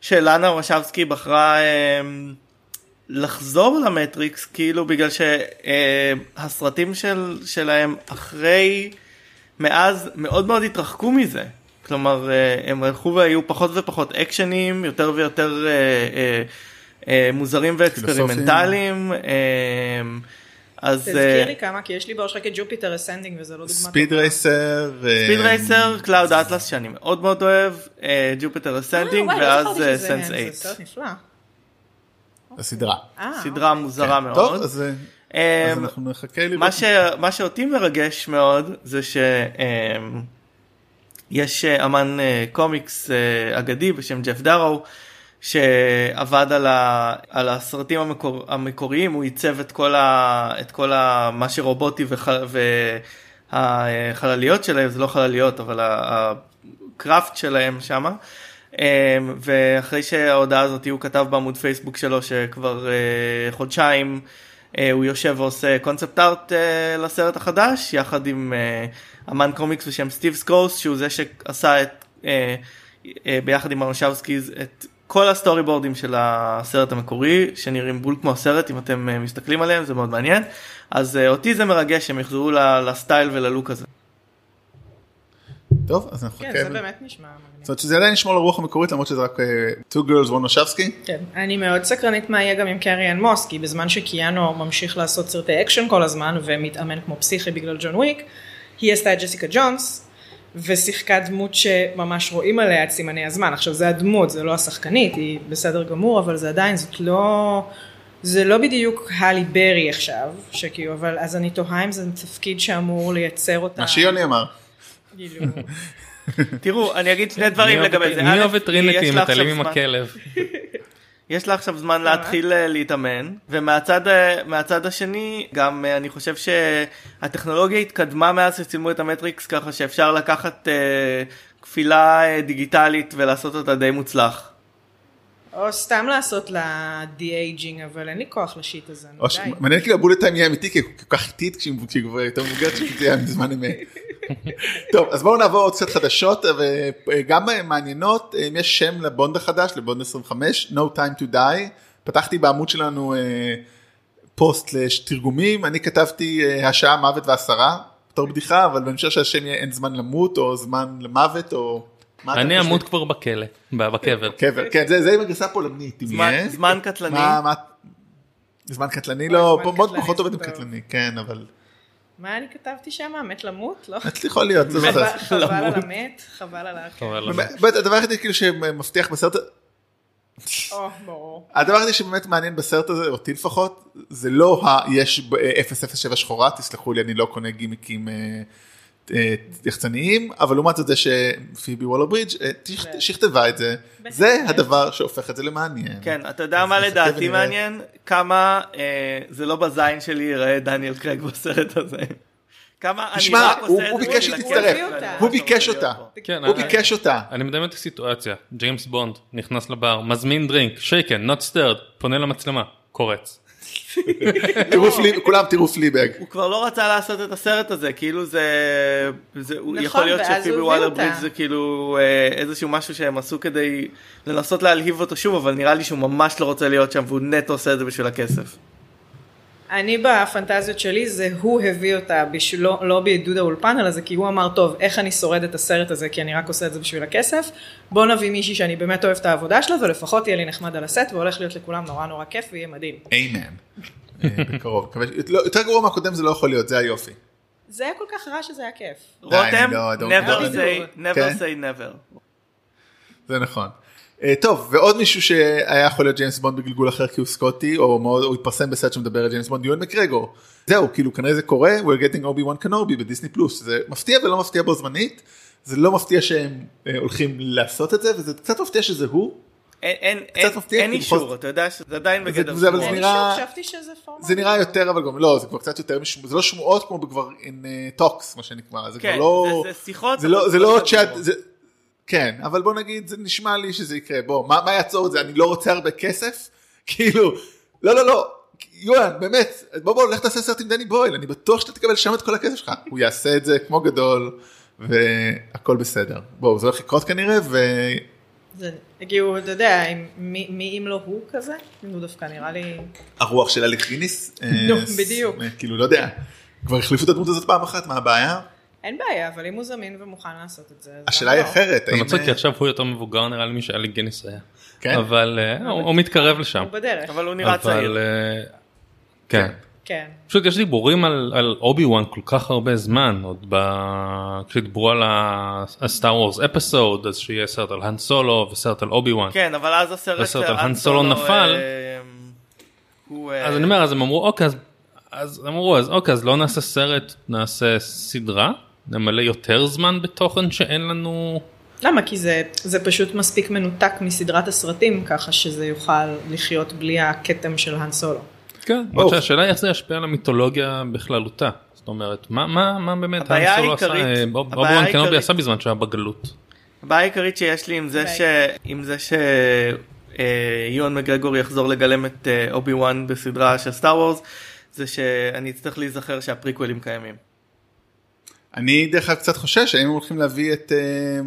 [SPEAKER 5] שלאנה וואשאוסקי בחרה אה, לחזור למטריקס, כאילו בגלל שהסרטים של, שלהם אחרי, מאז מאוד מאוד התרחקו מזה. כלומר, אה, הם הלכו והיו פחות ופחות אקשנים, יותר ויותר אה, אה, מוזרים ואקספרימנטליים. אז
[SPEAKER 4] תזכיר לי כמה, כי יש לי בראש רק את Jupiter Ascending וזה לא דוגמה
[SPEAKER 1] Speed Racer,
[SPEAKER 5] Speed Racer, Cloud Atlas שאני מאוד מאוד אוהב, Jupiter Ascending ואז סנס 8.
[SPEAKER 4] זה סרט נפלא.
[SPEAKER 1] הסדרה.
[SPEAKER 4] אה,
[SPEAKER 5] סדרה מוזרה
[SPEAKER 1] כן,
[SPEAKER 5] מאוד.
[SPEAKER 1] אז אה,
[SPEAKER 5] אמ,
[SPEAKER 1] אנחנו נחכה לראות.
[SPEAKER 5] מה, ש... מה שאותי מרגש מאוד זה שיש אמן אה, קומיקס אה, אגדי בשם ג'ף דארו שעבד על, ה... על הסרטים המקור... המקוריים הוא עיצב את כל, ה... את כל ה... מה שרובוטי וח... והחלליות שלהם זה לא חלליות אבל ה craft שלהם שמה ואחרי שההודעה הזאת הוא כתב בעמוד פייסבוק שלו שכבר אה, חודשיים אה, הוא יושב ועושה concept art אה, לסרט החדש יחד עם אה, אמן קומיקס בשם סטיב סקרוס שהוא זה שעשה את אה, אה, ביחד עם הוואשאוסקיז את כל הסטורי בורדים של הסרט המקורי שנראים בול כמו הסרט אם אתם אה, מסתכלים עליהם זה מאוד מעניין אז אה, אותי זה מרגש שהם יחזרו לסטייל וללוק הזה.
[SPEAKER 1] טוב, אז אנחנו
[SPEAKER 4] כן. זה באמת נשמע
[SPEAKER 1] זאת. אומרת שזה עדיין ישמור לרוח המקורית למרות שזה רק אה, two girls one וואשאוסקי.
[SPEAKER 4] כן, אני מאוד סקרנית מה יהיה גם עם קרי אן מוס, כי בזמן שקיאנו ממשיך לעשות סרטי אקשן כל הזמן ומתאמן כמו פסיכי בגלל ג'ון וויק, היא עשתה את ג'סיקה ג'ונס ושיחקה דמות שממש רואים עליה את סימני הזמן. עכשיו זה הדמות, זה לא השחקנית, היא בסדר גמור, אבל זה עדיין, זאת לא... זה לא בדיוק הלי ברי עכשיו, שכאילו, אבל אז אני תוהה אם זה תפקיד שאמור לייצר אותה.
[SPEAKER 1] מה שיוני אמר.
[SPEAKER 4] כאילו,
[SPEAKER 5] תראו אני אגיד שני דברים לגבי זה.
[SPEAKER 3] מי אוהב את
[SPEAKER 5] לה
[SPEAKER 3] מטיילים עם הכלב?
[SPEAKER 5] יש לה עכשיו זמן להתחיל אה, להתאמן ומהצד אה, השני גם אה, אני חושב שהטכנולוגיה התקדמה מאז שצילמו את המטריקס ככה שאפשר לקחת אה, כפילה אה, דיגיטלית ולעשות אותה די מוצלח.
[SPEAKER 4] או סתם לעשות לה de-aging, אבל אין לי כוח ל shit הזה, נו די.
[SPEAKER 1] מעניין כאילו ה bullet time יהיה אמיתי כי היא כל כך איטית כשהיא כבר יותר מבוגרת שהיא תהיה בזמן אמת. טוב אז בואו נעבור עוד קצת חדשות וגם מעניינות אם יש שם לבונד החדש לבונד 25 no time to die פתחתי בעמוד שלנו אה, פוסט לתרגומים אני כתבתי אה, השעה מוות ועשרה בתור בדיחה אבל אני חושב שהשם יהיה אין זמן למות או זמן למוות או.
[SPEAKER 3] אני? אמות כבר בכלא, בקבר.
[SPEAKER 1] קבר כן זה זה עם הגרסה פולנית אם
[SPEAKER 5] זמן-
[SPEAKER 1] יהיה.
[SPEAKER 5] זמן קטלני.
[SPEAKER 1] זמן קטלני לא מאוד פחות עובד עם. קטלני כן אבל
[SPEAKER 4] מה אני כתבתי שם? מת למות? לא.
[SPEAKER 1] יכול להיות. זה
[SPEAKER 4] חבל- על המת, חבל על האחר.
[SPEAKER 1] הדבר היחידי כאילו שמבטיח בסרט. הדבר היחידי שבאמת מעניין בסרט הזה אותי לפחות זה לא ה... יש ב- אה, 007 שחורה תסלחו לי אני לא קונה גימיקים אה, יחצניים אבל לעומת זאת זה שפיבי וולר ברידג' אה,
[SPEAKER 4] כן.
[SPEAKER 1] שכתבה את זה זה הדבר שהופך את זה למעניין.
[SPEAKER 5] כן אתה יודע מה לדעתי. מעניין כמה אה, זה לא בזין שלי ייראה דניאל קרג בסרט הזה. כמה אני
[SPEAKER 1] תשמע,
[SPEAKER 5] רק
[SPEAKER 1] הוא-
[SPEAKER 5] עושה
[SPEAKER 1] הוא
[SPEAKER 5] את זה
[SPEAKER 1] ביקש
[SPEAKER 5] בשביל
[SPEAKER 1] שהיא תצטרף.
[SPEAKER 5] הכיף, ואני ממש
[SPEAKER 1] הוא ביקש אותה.
[SPEAKER 3] כן,
[SPEAKER 1] הוא
[SPEAKER 3] אני-
[SPEAKER 1] ביקש אותה.
[SPEAKER 3] אני מדמיין את הסיטואציה, ג'יימס בונד נכנס לבר, מזמין דרינק, shaken, not stirred, פונה למצלמה, קורץ.
[SPEAKER 1] פלי- כולם תראו פליבג.
[SPEAKER 5] הוא כבר לא רצה לעשות את הסרט הזה כאילו זה,
[SPEAKER 4] נכון,
[SPEAKER 5] יכול להיות
[SPEAKER 4] ואז הוא
[SPEAKER 5] שפיבי
[SPEAKER 4] הביא
[SPEAKER 5] וואלר. ברידג' זה כאילו אה, איזשהו משהו שהם עשו כדי לנסות להלהיב אותו שוב אבל נראה לי שהוא ממש לא רוצה להיות שם והוא נטו עושה את זה בשביל הכסף.
[SPEAKER 4] אני בפנטזיות שלי זה הוא הביא אותה בשביל, לא, לא בעידוד האולפן אלא זה כי הוא אמר טוב איך אני שורד את הסרט הזה כי אני רק עושה את זה בשביל הכסף בוא נביא מישהי שאני באמת אוהב את העבודה שלה ולפחות יהיה לי נחמד על הסט והולך להיות לכולם נורא נורא כיף ויהיה מדהים.
[SPEAKER 1] איימן. אה, בקרוב. לא, יותר גרוע מהקודם זה לא יכול להיות זה היופי.
[SPEAKER 4] זה היה כל כך רע שזה היה כיף.
[SPEAKER 5] רותם,
[SPEAKER 1] לא, don't-
[SPEAKER 5] never
[SPEAKER 1] don't-
[SPEAKER 5] say, never
[SPEAKER 1] כן.
[SPEAKER 5] say never.
[SPEAKER 1] זה נכון. אה, טוב ועוד מישהו שהיה יכול להיות ג'יימס בונד בגלגול אחר כי הוא סקוטי או מאוד הוא התפרסם בסרט שמדבר על ג'יימס בונד יואן מקרגור. זהו כאילו כנראה זה קורה we're getting אובי וואן קנובי בדיסני פלוס זה מפתיע ולא מפתיע בו זמנית. זה לא מפתיע שהם אה, הולכים לעשות את זה וזה קצת מפתיע שזה הוא.
[SPEAKER 5] אין, אין,
[SPEAKER 1] קצת
[SPEAKER 5] אין,
[SPEAKER 1] מפתיע,
[SPEAKER 5] אין אישור,
[SPEAKER 1] בכל-
[SPEAKER 5] אתה יודע שזה עדיין
[SPEAKER 1] זה-
[SPEAKER 5] בגדר
[SPEAKER 1] זה- אבל זה
[SPEAKER 5] שמועות.
[SPEAKER 1] נראה-. זה נראה יותר אבל גם לא זה כבר קצת יותר משמעות זה לא שמועות כמו כבר in uh, talks מה שנקרא זה כבר
[SPEAKER 5] כן,
[SPEAKER 1] לא
[SPEAKER 5] זה, זה שיחות,
[SPEAKER 1] זה לא זה לא. צ'אט זה כן אבל בוא נגיד זה נשמע לי שזה יקרה. בוא מה מה יעצור את זה? אני לא רוצה הרבה כסף? כאילו לא לא לא. יואן באמת בוא בוא לך תעשה סרט עם דני בויל אני בטוח שאתה תקבל שם את כל הכסף שלך. הוא יעשה את זה כמו גדול והכל בסדר. בואו זה הולך לקרות כנראה
[SPEAKER 4] זה הגיעו, אתה יודע, מי מי אם לא הוא כזה? הוא דווקא נראה לי...
[SPEAKER 1] והרוח של אליק גיניס אה,
[SPEAKER 4] נו, בדיוק.
[SPEAKER 1] כאילו לא יודע. כבר החליפו את הדמות הזאת פעם אחת מה הבעיה
[SPEAKER 4] אין בעיה, אבל אם הוא זמין ומוכן לעשות את זה... אז
[SPEAKER 1] השאלה היא
[SPEAKER 4] לא?
[SPEAKER 1] אחרת האם,
[SPEAKER 3] מצחיק כי
[SPEAKER 1] אה,
[SPEAKER 3] עכשיו הוא יותר מבוגר נראה לי משאלי גיניס היה.
[SPEAKER 1] כן?
[SPEAKER 3] אבל אה, הוא מתקרב לשם.
[SPEAKER 4] הוא בדרך.
[SPEAKER 5] אבל הוא נראה צעיר.
[SPEAKER 3] אה, כן.
[SPEAKER 4] כן.
[SPEAKER 3] פשוט יש דיבורים על, על אובי וואן כל כך הרבה זמן עוד ב... כשדיברו על הסטאר וורס episode אז שיהיה סרט על האן סולו וסרט על אובי וואן.
[SPEAKER 5] כן, אבל אז הסרט
[SPEAKER 3] הסרט על האן סולו נפל.
[SPEAKER 5] אה, הוא... אה,
[SPEAKER 3] אז אני אומר אז הם אמרו אוקיי אז, אז אמרו אז אוקיי אז לא נעשה סרט נעשה סדרה נמלא יותר זמן בתוכן שאין לנו
[SPEAKER 4] למה? כי זה, זה פשוט מספיק מנותק מסדרת הסרטים, ככה שזה יוכל לחיות בלי הכתם של האן סולו.
[SPEAKER 3] כן.
[SPEAKER 1] ברור.
[SPEAKER 3] השאלה היא איך זה ישפיע על המיתולוגיה בכללותה. זאת אומרת מה מה מה באמת האן סולו עשה
[SPEAKER 5] העיקרית-
[SPEAKER 3] אה, אובי וואן קנובי עשה בזמן שהיה בגלות.
[SPEAKER 5] הבעיה העיקרית שיש לי עם זה ש... עם זה ש... אה, יואן מגרגור יחזור לגלם את אה, אובי וואן בסדרה של סטאר וורס זה שאני אצטרך להיזכר שה prequelים קיימים.
[SPEAKER 1] אני דרך אגב קצת חושש האם הם הולכים להביא את אה,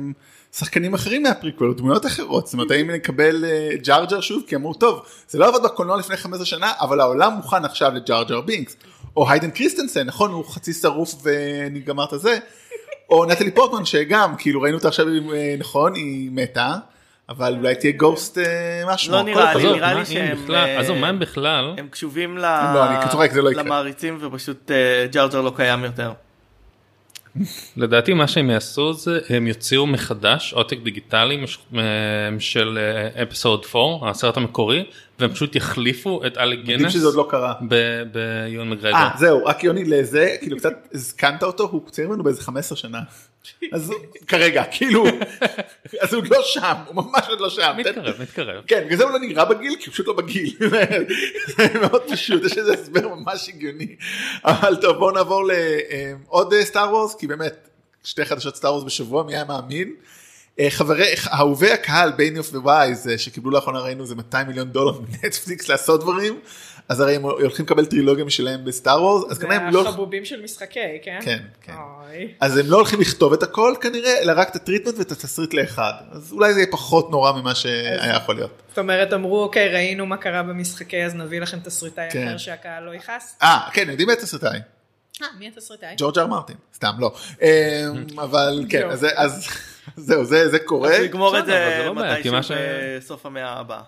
[SPEAKER 1] שחקנים אחרים מהפריקוול, דמויות אחרות, זאת אומרת האם נקבל אה, ג'ארג'ר שוב, כי אמרו טוב, זה לא עבד בקולנוע לפני 15 שנה, אבל העולם מוכן עכשיו לג'ארג'ר בינקס, או היידן קריסטנסן, נכון, הוא חצי שרוף וגמר את הזה, או נטלי פורטמן שגם, כאילו ראינו אותה עכשיו, אה, נכון, היא מתה. אבל אולי תהיה גוסט אה, משהו.
[SPEAKER 5] לא נראה לי, נראה לי שהם...
[SPEAKER 3] עזוב, מה הם בכלל?
[SPEAKER 5] הם קשובים.
[SPEAKER 1] לא, לא.
[SPEAKER 5] למעריצים ופשוט ג'ארג'ר לא קיים יותר.
[SPEAKER 3] לדעתי מה שהם יעשו זה הם יוציאו מחדש עותק דיגיטלי מש- של אפיסוד 4 הסרט המקורי והם פשוט יחליפו את אלי גינס
[SPEAKER 1] שזה עוד לא קרה.
[SPEAKER 3] ביון מגרגור.
[SPEAKER 1] אה זהו רק יוני לזה כאילו קצת הזקנת אותו הוא צעיר ממנו באיזה 15 שנה. אז כרגע כאילו אז הוא לא שם הוא ממש עוד לא שם.
[SPEAKER 3] מתקרב מתקרב.
[SPEAKER 1] כן בגלל זה הוא לא נראה בגיל כי הוא פשוט לא בגיל. זה מאוד פשוט יש איזה הסבר ממש הגיוני. אבל טוב בואו נעבור לעוד סטאר וורס כי באמת שתי חדשות סטאר וורס בשבוע מי היה מאמין. אה, חברי אהובי הקהל ביניוף ווייז אה, שקיבלו לאחרונה ראינו זה 200 מיליון דולר מנטפליקס לעשות דברים אז הרי הם הולכים לקבל טרילוגיה משלהם בסטאר וורס אז
[SPEAKER 4] זה
[SPEAKER 1] כנראה הם לא
[SPEAKER 4] החביבים של משחקי, כן?
[SPEAKER 1] כן כן
[SPEAKER 4] אוי.
[SPEAKER 1] אז הם לא הולכים לכתוב את הכל כנראה אלא רק את ה treatment ואת התסריט לאחד אז אולי זה יהיה פחות נורא ממה שהיה יכול להיות.
[SPEAKER 4] זאת אומרת, אמרו, אוקיי, ראינו מה קרה במשחקי, אז נביא לכם תסריטאי
[SPEAKER 1] כן.
[SPEAKER 4] אחר שהקהל לא יכעס.
[SPEAKER 1] אה כן יודעים את התסריטאי
[SPEAKER 4] אה, מי התסריטאי?
[SPEAKER 1] ג'ורג' אר מרטין סתם לא אמ, אבל כן אז זה- אז זהו זה זה קורה
[SPEAKER 5] נגמור את זה
[SPEAKER 3] זה לא
[SPEAKER 5] מתישהו בסוף המאה הבאה.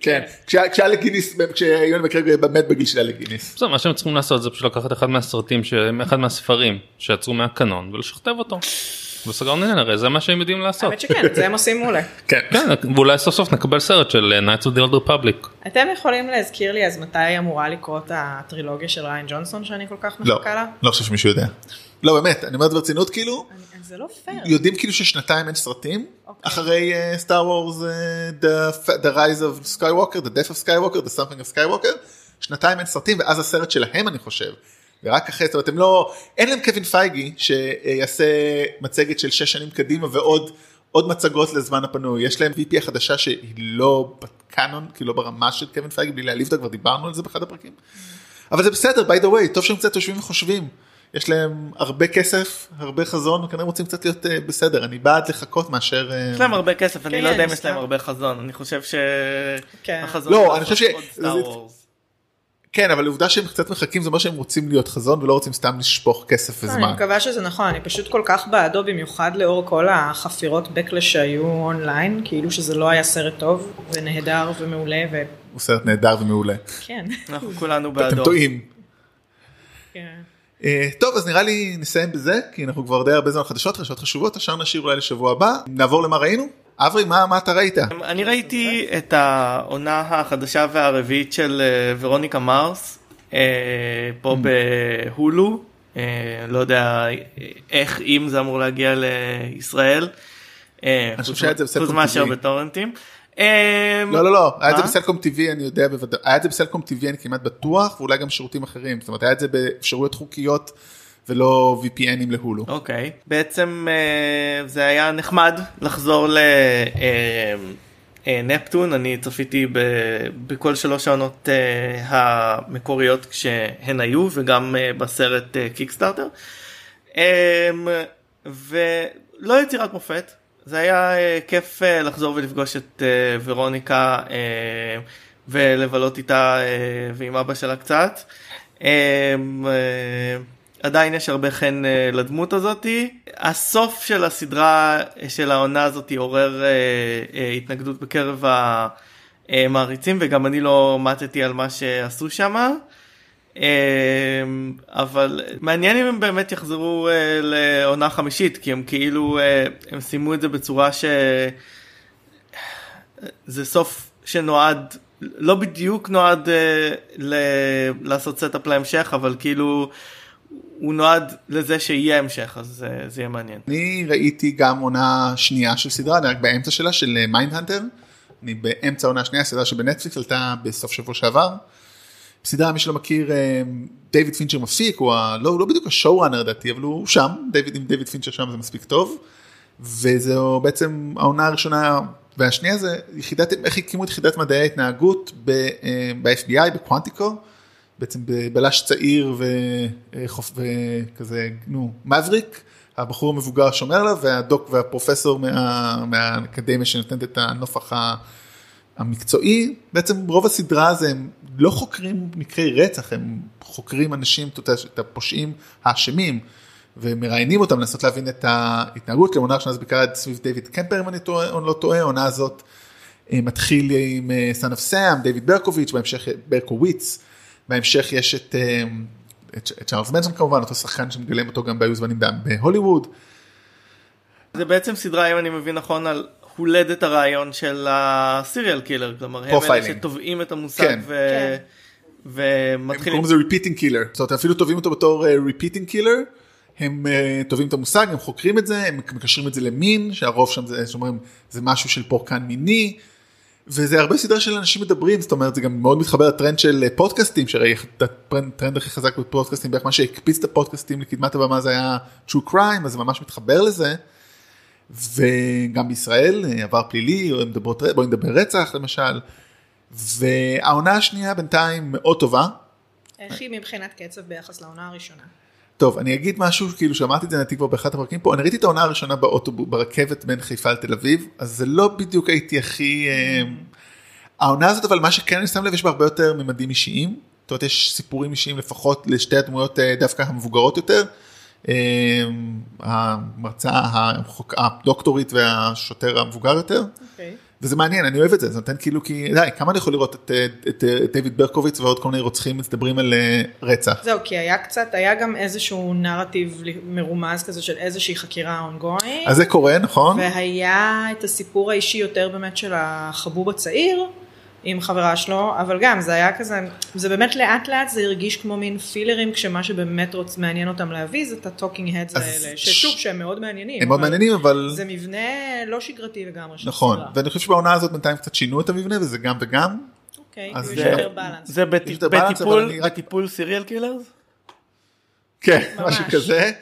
[SPEAKER 1] כן כשה- כשאלק גיניס כשיון מקרגר באמת בגיל של אלק גיניס.
[SPEAKER 3] בסדר, מה שהם צריכים לעשות זה פשוט לקחת אחד מהסרטים אחד מהספרים שיצאו מהקנון ולשכתב אותו. וסגרנו עניין הרי זה מה שהם יודעים לעשות.
[SPEAKER 4] האמת שכן, את זה הם עושים מעולה.
[SPEAKER 1] כן.
[SPEAKER 3] כן ואולי סוף סוף נקבל סרט של אה, Knights of the Old Republic.
[SPEAKER 4] אתם יכולים להזכיר לי אז מתי אמורה לקרות הטרילוגיה של ריין ג'ונסון שאני כל כך
[SPEAKER 1] לא,
[SPEAKER 4] מחכה לה?
[SPEAKER 1] לא חושב שמישהו יודע. לא באמת, אני אומר את זה ברצינות כאילו,
[SPEAKER 4] אני- זה לא פייר.
[SPEAKER 1] יודעים כאילו ששנתיים אין סרטים,
[SPEAKER 4] אוקיי.
[SPEAKER 1] אחרי סטאר וורס, The Rise of Skywalker, The Death of Skywalker, The Something of Skywalker, שנתיים אין סרטים ואז הסרט שלהם אני חושב. ורק אחרי, זאת אומרת, הם לא, אין להם קווין פייגי שיעשה מצגת של שש שנים קדימה ועוד עוד מצגות לזמן הפנוי, יש להם VP החדשה שהיא לא בקאנון, כאילו לא ברמה של קווין פייגי, בלי להעליב אותה, כבר דיברנו על זה באחד הפרקים. אבל זה בסדר, by the way, טוב שהם קצת יושבים וחושבים. יש להם הרבה כסף, הרבה חזון, וכנראה רוצים קצת להיות uh, בסדר, אני בעד לחכות מאשר... Uh...
[SPEAKER 5] יש להם הרבה כסף, אני
[SPEAKER 4] כן,
[SPEAKER 5] לא יודע אם
[SPEAKER 4] אני
[SPEAKER 5] יש להם. הרבה חזון, אני חושב
[SPEAKER 4] כן.
[SPEAKER 5] שהחזון...
[SPEAKER 1] לא,
[SPEAKER 5] זה
[SPEAKER 1] אני חושב ש-. כן, אבל העובדה שהם קצת מחכים זה אומר שהם רוצים להיות חזון ולא רוצים סתם לשפוך כסף
[SPEAKER 4] אני
[SPEAKER 1] וזמן.
[SPEAKER 4] מקווה שזה נכון, אני פשוט כל כך בעדו במיוחד לאור כל החפירות בקלש שהיו אונליין, כאילו שזה לא היה סרט טוב ונהדר ומעולה
[SPEAKER 1] הוא סרט נהדר ומעולה.
[SPEAKER 4] וכן.
[SPEAKER 5] אנחנו כולנו
[SPEAKER 1] אתם
[SPEAKER 5] בעדו.
[SPEAKER 1] טועים.
[SPEAKER 4] כן.
[SPEAKER 1] אה, טוב אז נראה לי נסיים בזה כי אנחנו כבר די הרבה זמן חדשות חדשות חשובות השאר נשאיר אולי לשבוע הבא נעבור למה ראינו אברי מה מה אתה ראית
[SPEAKER 5] אני ראיתי את העונה החדשה והרביעית של אה, ורוניקה מרס אה, פה בהולו, אה, לא יודע איך אם זה אמור להגיע לישראל. אה,
[SPEAKER 1] חושב
[SPEAKER 5] חוץ
[SPEAKER 1] שהיה את זה
[SPEAKER 5] חוץ
[SPEAKER 1] בסלקום
[SPEAKER 5] מאשר
[SPEAKER 1] TV.
[SPEAKER 5] בטורנטים. אה,
[SPEAKER 1] לא לא לא היה את זה? בסלקום TV אני יודע בוודאות היה את זה בסלקום TV אני כמעט בטוח ואולי גם שירותים אחרים זאת אומרת היה את זה באפשרויות חוקיות ולא VPNים להולו.
[SPEAKER 5] אוקיי, בעצם אה, זה היה נחמד לחזור לנפטון, אני צפיתי ב- בכל שלוש העונות אה, המקוריות כשהן היו וגם אה, בסרט אה, קיקסטארטר. אה, ולא יצירת מופת, זה היה אה, כיף אה, לחזור ולפגוש את אה, ורוניקה ולבלות איתה ועם אבא שלה קצת. אה, עדיין יש הרבה חן לדמות הזאתי. הסוף של הסדרה של העונה הזאתי עורר התנגדות בקרב המעריצים וגם אני לא מתתי על מה שעשו שם. אבל מעניין אם הם באמת יחזרו אה, לעונה חמישית כי הם כאילו אה, הם סיימו את זה בצורה ש... זה סוף שנועד לא בדיוק נועד אה, ל... לעשות setup להמשך אבל כאילו הוא נועד לזה שיהיה המשך אז זה יהיה מעניין.
[SPEAKER 1] אני ראיתי גם עונה שנייה של סדרה רק באמצע שלה של מיינדהנטר. אני באמצע העונה השנייה סדרה שבנטפליקס עלתה בסוף שבוע שעבר. סדרה מי שלא מכיר אה, דיוויד פינצ'ר מפיק הוא ה... לא, לא בדיוק השואו ראנר לדעתי אבל הוא שם דיוויד עם דיוויד פינצ'ר שם זה מספיק טוב. וזו בעצם העונה הראשונה והשנייה זה יחידת, איך הקימו את יחידת מדעי ההתנהגות אה, ב-FBI, בקוונטיקו, בעצם בבלש צעיר וחוף וכזה, נו, מבריק, הבחור המבוגר שומר עליו והדוק והפרופסור מה, מהאקדמיה שנותנת את הנופח ה- המקצועי, בעצם רוב הסדרה זה הם לא חוקרים מקרי רצח, הם חוקרים אנשים, את הפושעים האשמים. ומראיינים אותם לנסות להבין את ההתנהגות, לעונה ראשונה זה בעיקר סביב אד קמפר אם אני טועה, או לא טועה, העונה הזאת אה, מתחיל עם Son of Sam, דיוויד ברקוביץ', בהמשך ברקוביץ, בהמשך יש את, אה, את, את צ'ארלס מנסון כמובן, אותו שחקן שמגלם אותו גם בהיו זמנים בהוליווד.
[SPEAKER 5] זה בעצם סדרה אם אני מבין נכון על הולדת הרעיון של ה serial killer, כלומר הם אלה. שטובעים את המושג
[SPEAKER 1] כן.
[SPEAKER 5] ו...
[SPEAKER 4] כן.
[SPEAKER 1] הם
[SPEAKER 5] ומתחילים,
[SPEAKER 1] קוראים לזה repeating killer, זאת אומרת אפילו טובעים אותו בתור אה, repeating killer, הם אה, טובעים את המושג, הם חוקרים את זה, הם מקשרים את זה למין, שהרוב שם זה, שאומרים, זה משהו של פורקן מיני, וזה הרבה סדרה של אנשים מדברים, זאת אומרת זה גם מאוד מתחבר לטרנד של אה, פודקאסטים, שהרי הטרנד הכי חזק בפודקאסטים, בערך מה שהקפיץ את הפודקאסטים לקדמת הבמה זה היה true crime, אז זה ממש מתחבר לזה. וגם בישראל אה, עבר פלילי, בואי נדבר רצח למשל, והעונה השנייה בינתיים מאוד טובה,
[SPEAKER 4] איך היא מבחינת קצב ביחס לעונה הראשונה?
[SPEAKER 1] טוב, אני אגיד משהו, כאילו שאמרתי את זה לדעתי כבר באחד הפרקים פה, אני ראיתי את העונה הראשונה באוטובוס, ברכבת בין חיפה לתל אביב, אז זה לא בדיוק הייתי הכי... אה, העונה הזאת, אבל מה שכן אני שם לב, יש בה הרבה יותר ממדים אישיים, זאת אומרת, יש סיפורים אישיים לפחות לשתי הדמויות אה, דווקא המבוגרות יותר. אה, המרצה, הדוקטורית והשוטר המבוגר יותר.
[SPEAKER 4] אוקיי.
[SPEAKER 1] וזה מעניין, אני אוהב את זה, זה נותן כאילו כי, די, כמה אני יכול לראות את, את, את, דיוויד ברקוביץ ועוד כל מיני רוצחים מדברים על אה, רצח.
[SPEAKER 4] זהו, כי היה קצת, היה גם איזשהו נרטיב מרומז כזה של איזושהי חקירה ongoing.
[SPEAKER 1] אז זה קורה, נכון?
[SPEAKER 4] והיה את הסיפור האישי יותר באמת של החבוב הצעיר עם חברה שלו, אבל גם זה היה כזה, זה באמת לאט לאט זה הרגיש כמו מין fillerים, כשמה שבאמת רוצ, מעניין אותם להביא זה את ה talking
[SPEAKER 1] heads
[SPEAKER 4] האלה, ששוב שהם מאוד מעניינים.
[SPEAKER 1] הם מאוד
[SPEAKER 4] אבל
[SPEAKER 1] מעניינים, אבל...
[SPEAKER 4] זה מבנה לא שגרתי לגמרי של
[SPEAKER 1] נכון,
[SPEAKER 4] הסדרה.
[SPEAKER 1] ואני חושב שבעונה הזאת בינתיים קצת שינו את המבנה וזה גם וגם.
[SPEAKER 4] אוקיי,
[SPEAKER 1] אז זה-.
[SPEAKER 5] זה בטיפול, בטיפול serial killers?
[SPEAKER 1] כן,
[SPEAKER 4] ממש.
[SPEAKER 1] משהו כזה.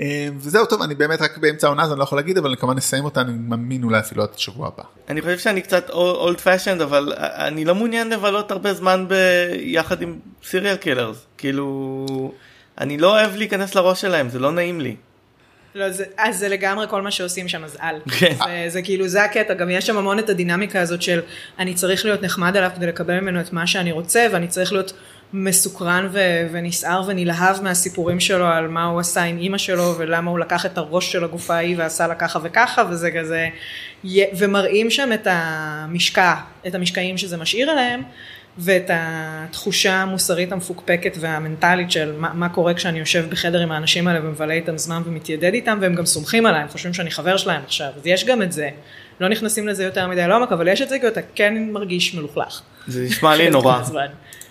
[SPEAKER 1] אה, וזהו טוב, אני באמת רק באמצע העונה אז אני לא יכול להגיד, אבל אני כמובן נסיים אותה, אני מאמין אולי אפילו עד השבוע הבא.
[SPEAKER 5] אני חושב שאני קצת old fashioned אבל אני לא מעוניין לבלות הרבה זמן ביחד עם serial killers כאילו אני לא אוהב להיכנס לראש שלהם זה לא נעים לי.
[SPEAKER 4] לא, זה, אז זה לגמרי כל מה שעושים שם, אז אל.
[SPEAKER 5] כן.
[SPEAKER 4] זה, זה כאילו, זה הקטע, גם יש שם המון את הדינמיקה הזאת של אני צריך להיות נחמד עליו כדי לקבל ממנו את מה שאני רוצה, ואני צריך להיות מסוקרן ו- ונסער ונלהב מהסיפורים שלו על מה הוא עשה עם אימא שלו, ולמה הוא לקח את הראש של הגופה ההיא ועשה לה ככה וככה, וזה כזה, ומראים שם את המשקע, את המשקעים שזה משאיר עליהם. ואת התחושה המוסרית המפוקפקת והמנטלית של מה, מה קורה כשאני יושב בחדר עם האנשים האלה ומבלה איתם זמן ומתיידד איתם והם גם סומכים עליי, הם חושבים שאני חבר שלהם עכשיו, אז יש גם את זה. לא נכנסים לזה יותר מדי לעומק, אבל יש את זה כי אתה כן מרגיש מלוכלך.
[SPEAKER 5] זה נשמע לי נורא.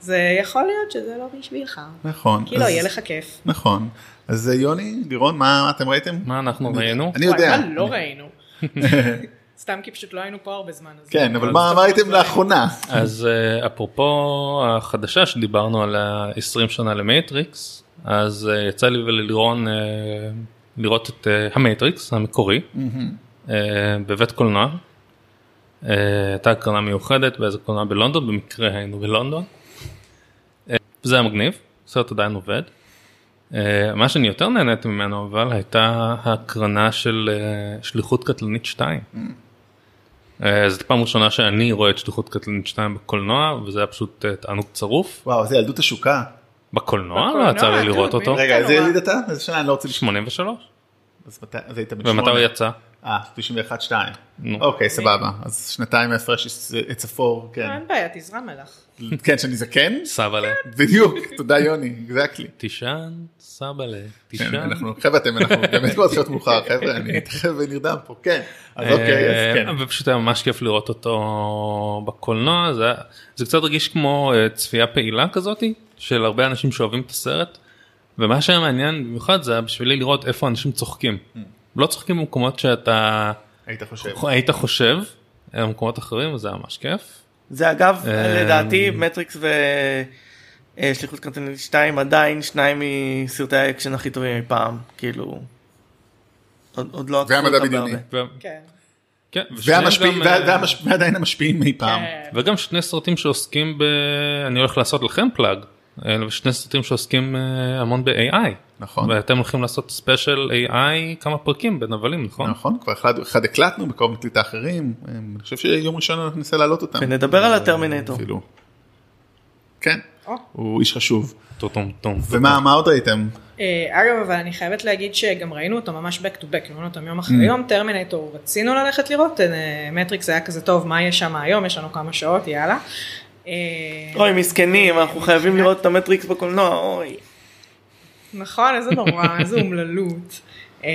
[SPEAKER 4] זה יכול להיות שזה לא בשבילך.
[SPEAKER 1] נכון.
[SPEAKER 4] כי לא,
[SPEAKER 1] אז-
[SPEAKER 4] יהיה לך כיף.
[SPEAKER 1] נכון. אז אה, יוני, לירון, מה אתם ראיתם?
[SPEAKER 3] מה אנחנו ראינו?
[SPEAKER 1] אני יודע.
[SPEAKER 4] מה לא ראינו? סתם כי פשוט לא היינו פה הרבה זמן. אז-
[SPEAKER 1] כן, אבל מה ראיתם לאחרונה?
[SPEAKER 3] אז אה, אפרופו החדשה שדיברנו על ה-20 שנה למייטריקס, אז אה, יצא לי וללירון לראות את המייטריקס המקורי בבית קולנוע. הייתה הקרנה מיוחדת באיזה קולנוע בלונדון, במקרה היינו בלונדון. אה, זה היה מגניב, הסרט עדיין עובד. אה, מה שאני יותר נהניתי ממנו אבל הייתה הקרנה של אה, שליחות קטלנית 2. אה, זאת פעם ראשונה שאני רואה את שליחות קטלנית 2 בקולנוע וזה היה פשוט תענוג צרוף.
[SPEAKER 1] וואו, זה ילדות השוקה.
[SPEAKER 3] בקולנוע
[SPEAKER 4] בקולנוע,
[SPEAKER 3] לא יצא לי לראות
[SPEAKER 4] טוב,
[SPEAKER 3] אותו.
[SPEAKER 1] רגע, איזה. יליד אתה? איזה שנה? אני לא רוצה לשמוע.
[SPEAKER 3] 83.
[SPEAKER 1] אז מתי- אז היית בן
[SPEAKER 3] ומתי הוא. יצא?
[SPEAKER 1] אה, 91 2.
[SPEAKER 3] נו.
[SPEAKER 1] אוקיי, סבבה. אז שנתיים הפרש צפור, כן.
[SPEAKER 4] אין בעיה, תזרם מלך.
[SPEAKER 1] כן, שאני זקן?
[SPEAKER 3] סבאלה.
[SPEAKER 1] בדיוק, תודה יוני, אקזקלי.
[SPEAKER 3] תישן סבאלה.
[SPEAKER 1] כן,
[SPEAKER 3] תישן.
[SPEAKER 1] אנחנו, חבר'ה, אתם, אנחנו באמת כבר מתחילות מאוחר, חבר'ה, אני תכף נרדם פה, כן. אז אוקיי, אז כן.
[SPEAKER 3] אה, ופשוט היה ממש כיף לראות אותו בקולנוע זה, קצת הרגיש כמו אה, צפייה פעילה כזאתי של הרבה אנשים שאוהבים את הסרט. ומה שהיה מעניין במיוחד זה היה בשבילי לראות איפה אנשים צוחקים. לא צוחקים במקומות שאתה
[SPEAKER 1] היית חושב.
[SPEAKER 3] היית חושב במקומות אחרים וזה היה ממש כיף.
[SPEAKER 5] זה אגב
[SPEAKER 3] אה,
[SPEAKER 5] לדעתי מטריקס ושליחות קטלנית 2 עדיין שניים מסרטי האקשן הכי טובים מפעם כאילו עוד לא
[SPEAKER 1] והמדע
[SPEAKER 5] אותם
[SPEAKER 1] בדיוני.
[SPEAKER 4] כן.
[SPEAKER 3] כן, אה,
[SPEAKER 1] ועדיין המשפיעים אי פעם.
[SPEAKER 4] כן.
[SPEAKER 3] וגם שני סרטים שעוסקים ב... אני הולך לעשות לכם plug. אה, שני סרטים שעוסקים אה, המון ב-AI.
[SPEAKER 1] נכון.
[SPEAKER 3] ואתם הולכים לעשות special AI כמה פרקים בנבלים נכון?
[SPEAKER 1] נכון, כבר אחד- אחד הקלטנו בקרוב מקליטים אחרים, אה, אני חושב שיום ראשון אנחנו ננסה להעלות אותם.
[SPEAKER 5] ונדבר על הטרמינטור.
[SPEAKER 1] אפילו. כן,
[SPEAKER 4] או.
[SPEAKER 1] הוא איש חשוב.
[SPEAKER 3] טום טום.
[SPEAKER 1] ומה מה עוד ראיתם?
[SPEAKER 4] אה, אגב, אבל אני חייבת להגיד שגם ראינו אותו ממש back to back, ראינו אותם יום אחרי יום, טרמינטור רצינו ללכת לראות, אה, מטריקס היה כזה טוב, מה יש שם היום, יש לנו כמה שעות, יאללה. אה,
[SPEAKER 5] אוי מסכנים אנחנו חייבים לראות את המטריקס בקולנוע אוי.
[SPEAKER 4] נכון, איזה נורא, איזה אומללות. אה,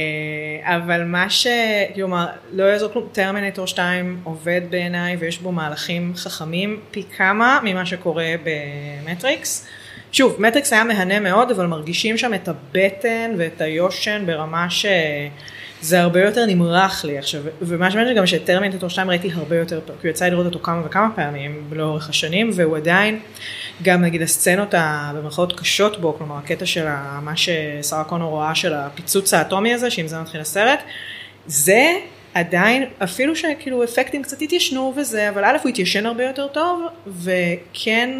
[SPEAKER 4] אבל מה ש... כלומר, לא יעזור כלום, טרמינטור 2 עובד בעיניי ויש בו מהלכים חכמים פי כמה ממה שקורה במטריקס. שוב, מטריקס היה מהנה מאוד, אבל מרגישים שם את הבטן ואת היושן ברמה שזה הרבה יותר נמרח לי עכשיו, ומה שמעניין גם שטרמינטור 2 ראיתי הרבה יותר, כי יצא לי לראות אותו כמה וכמה פעמים לאורך השנים, והוא עדיין, גם נגיד הסצנות במרכאות קשות בו, כלומר הקטע של מה ששרה קונור רואה של הפיצוץ האטומי הזה, שעם זה מתחיל הסרט, זה עדיין, אפילו שכאילו אפקטים קצת התיישנו וזה, אבל א' הוא התיישן הרבה יותר טוב, וכן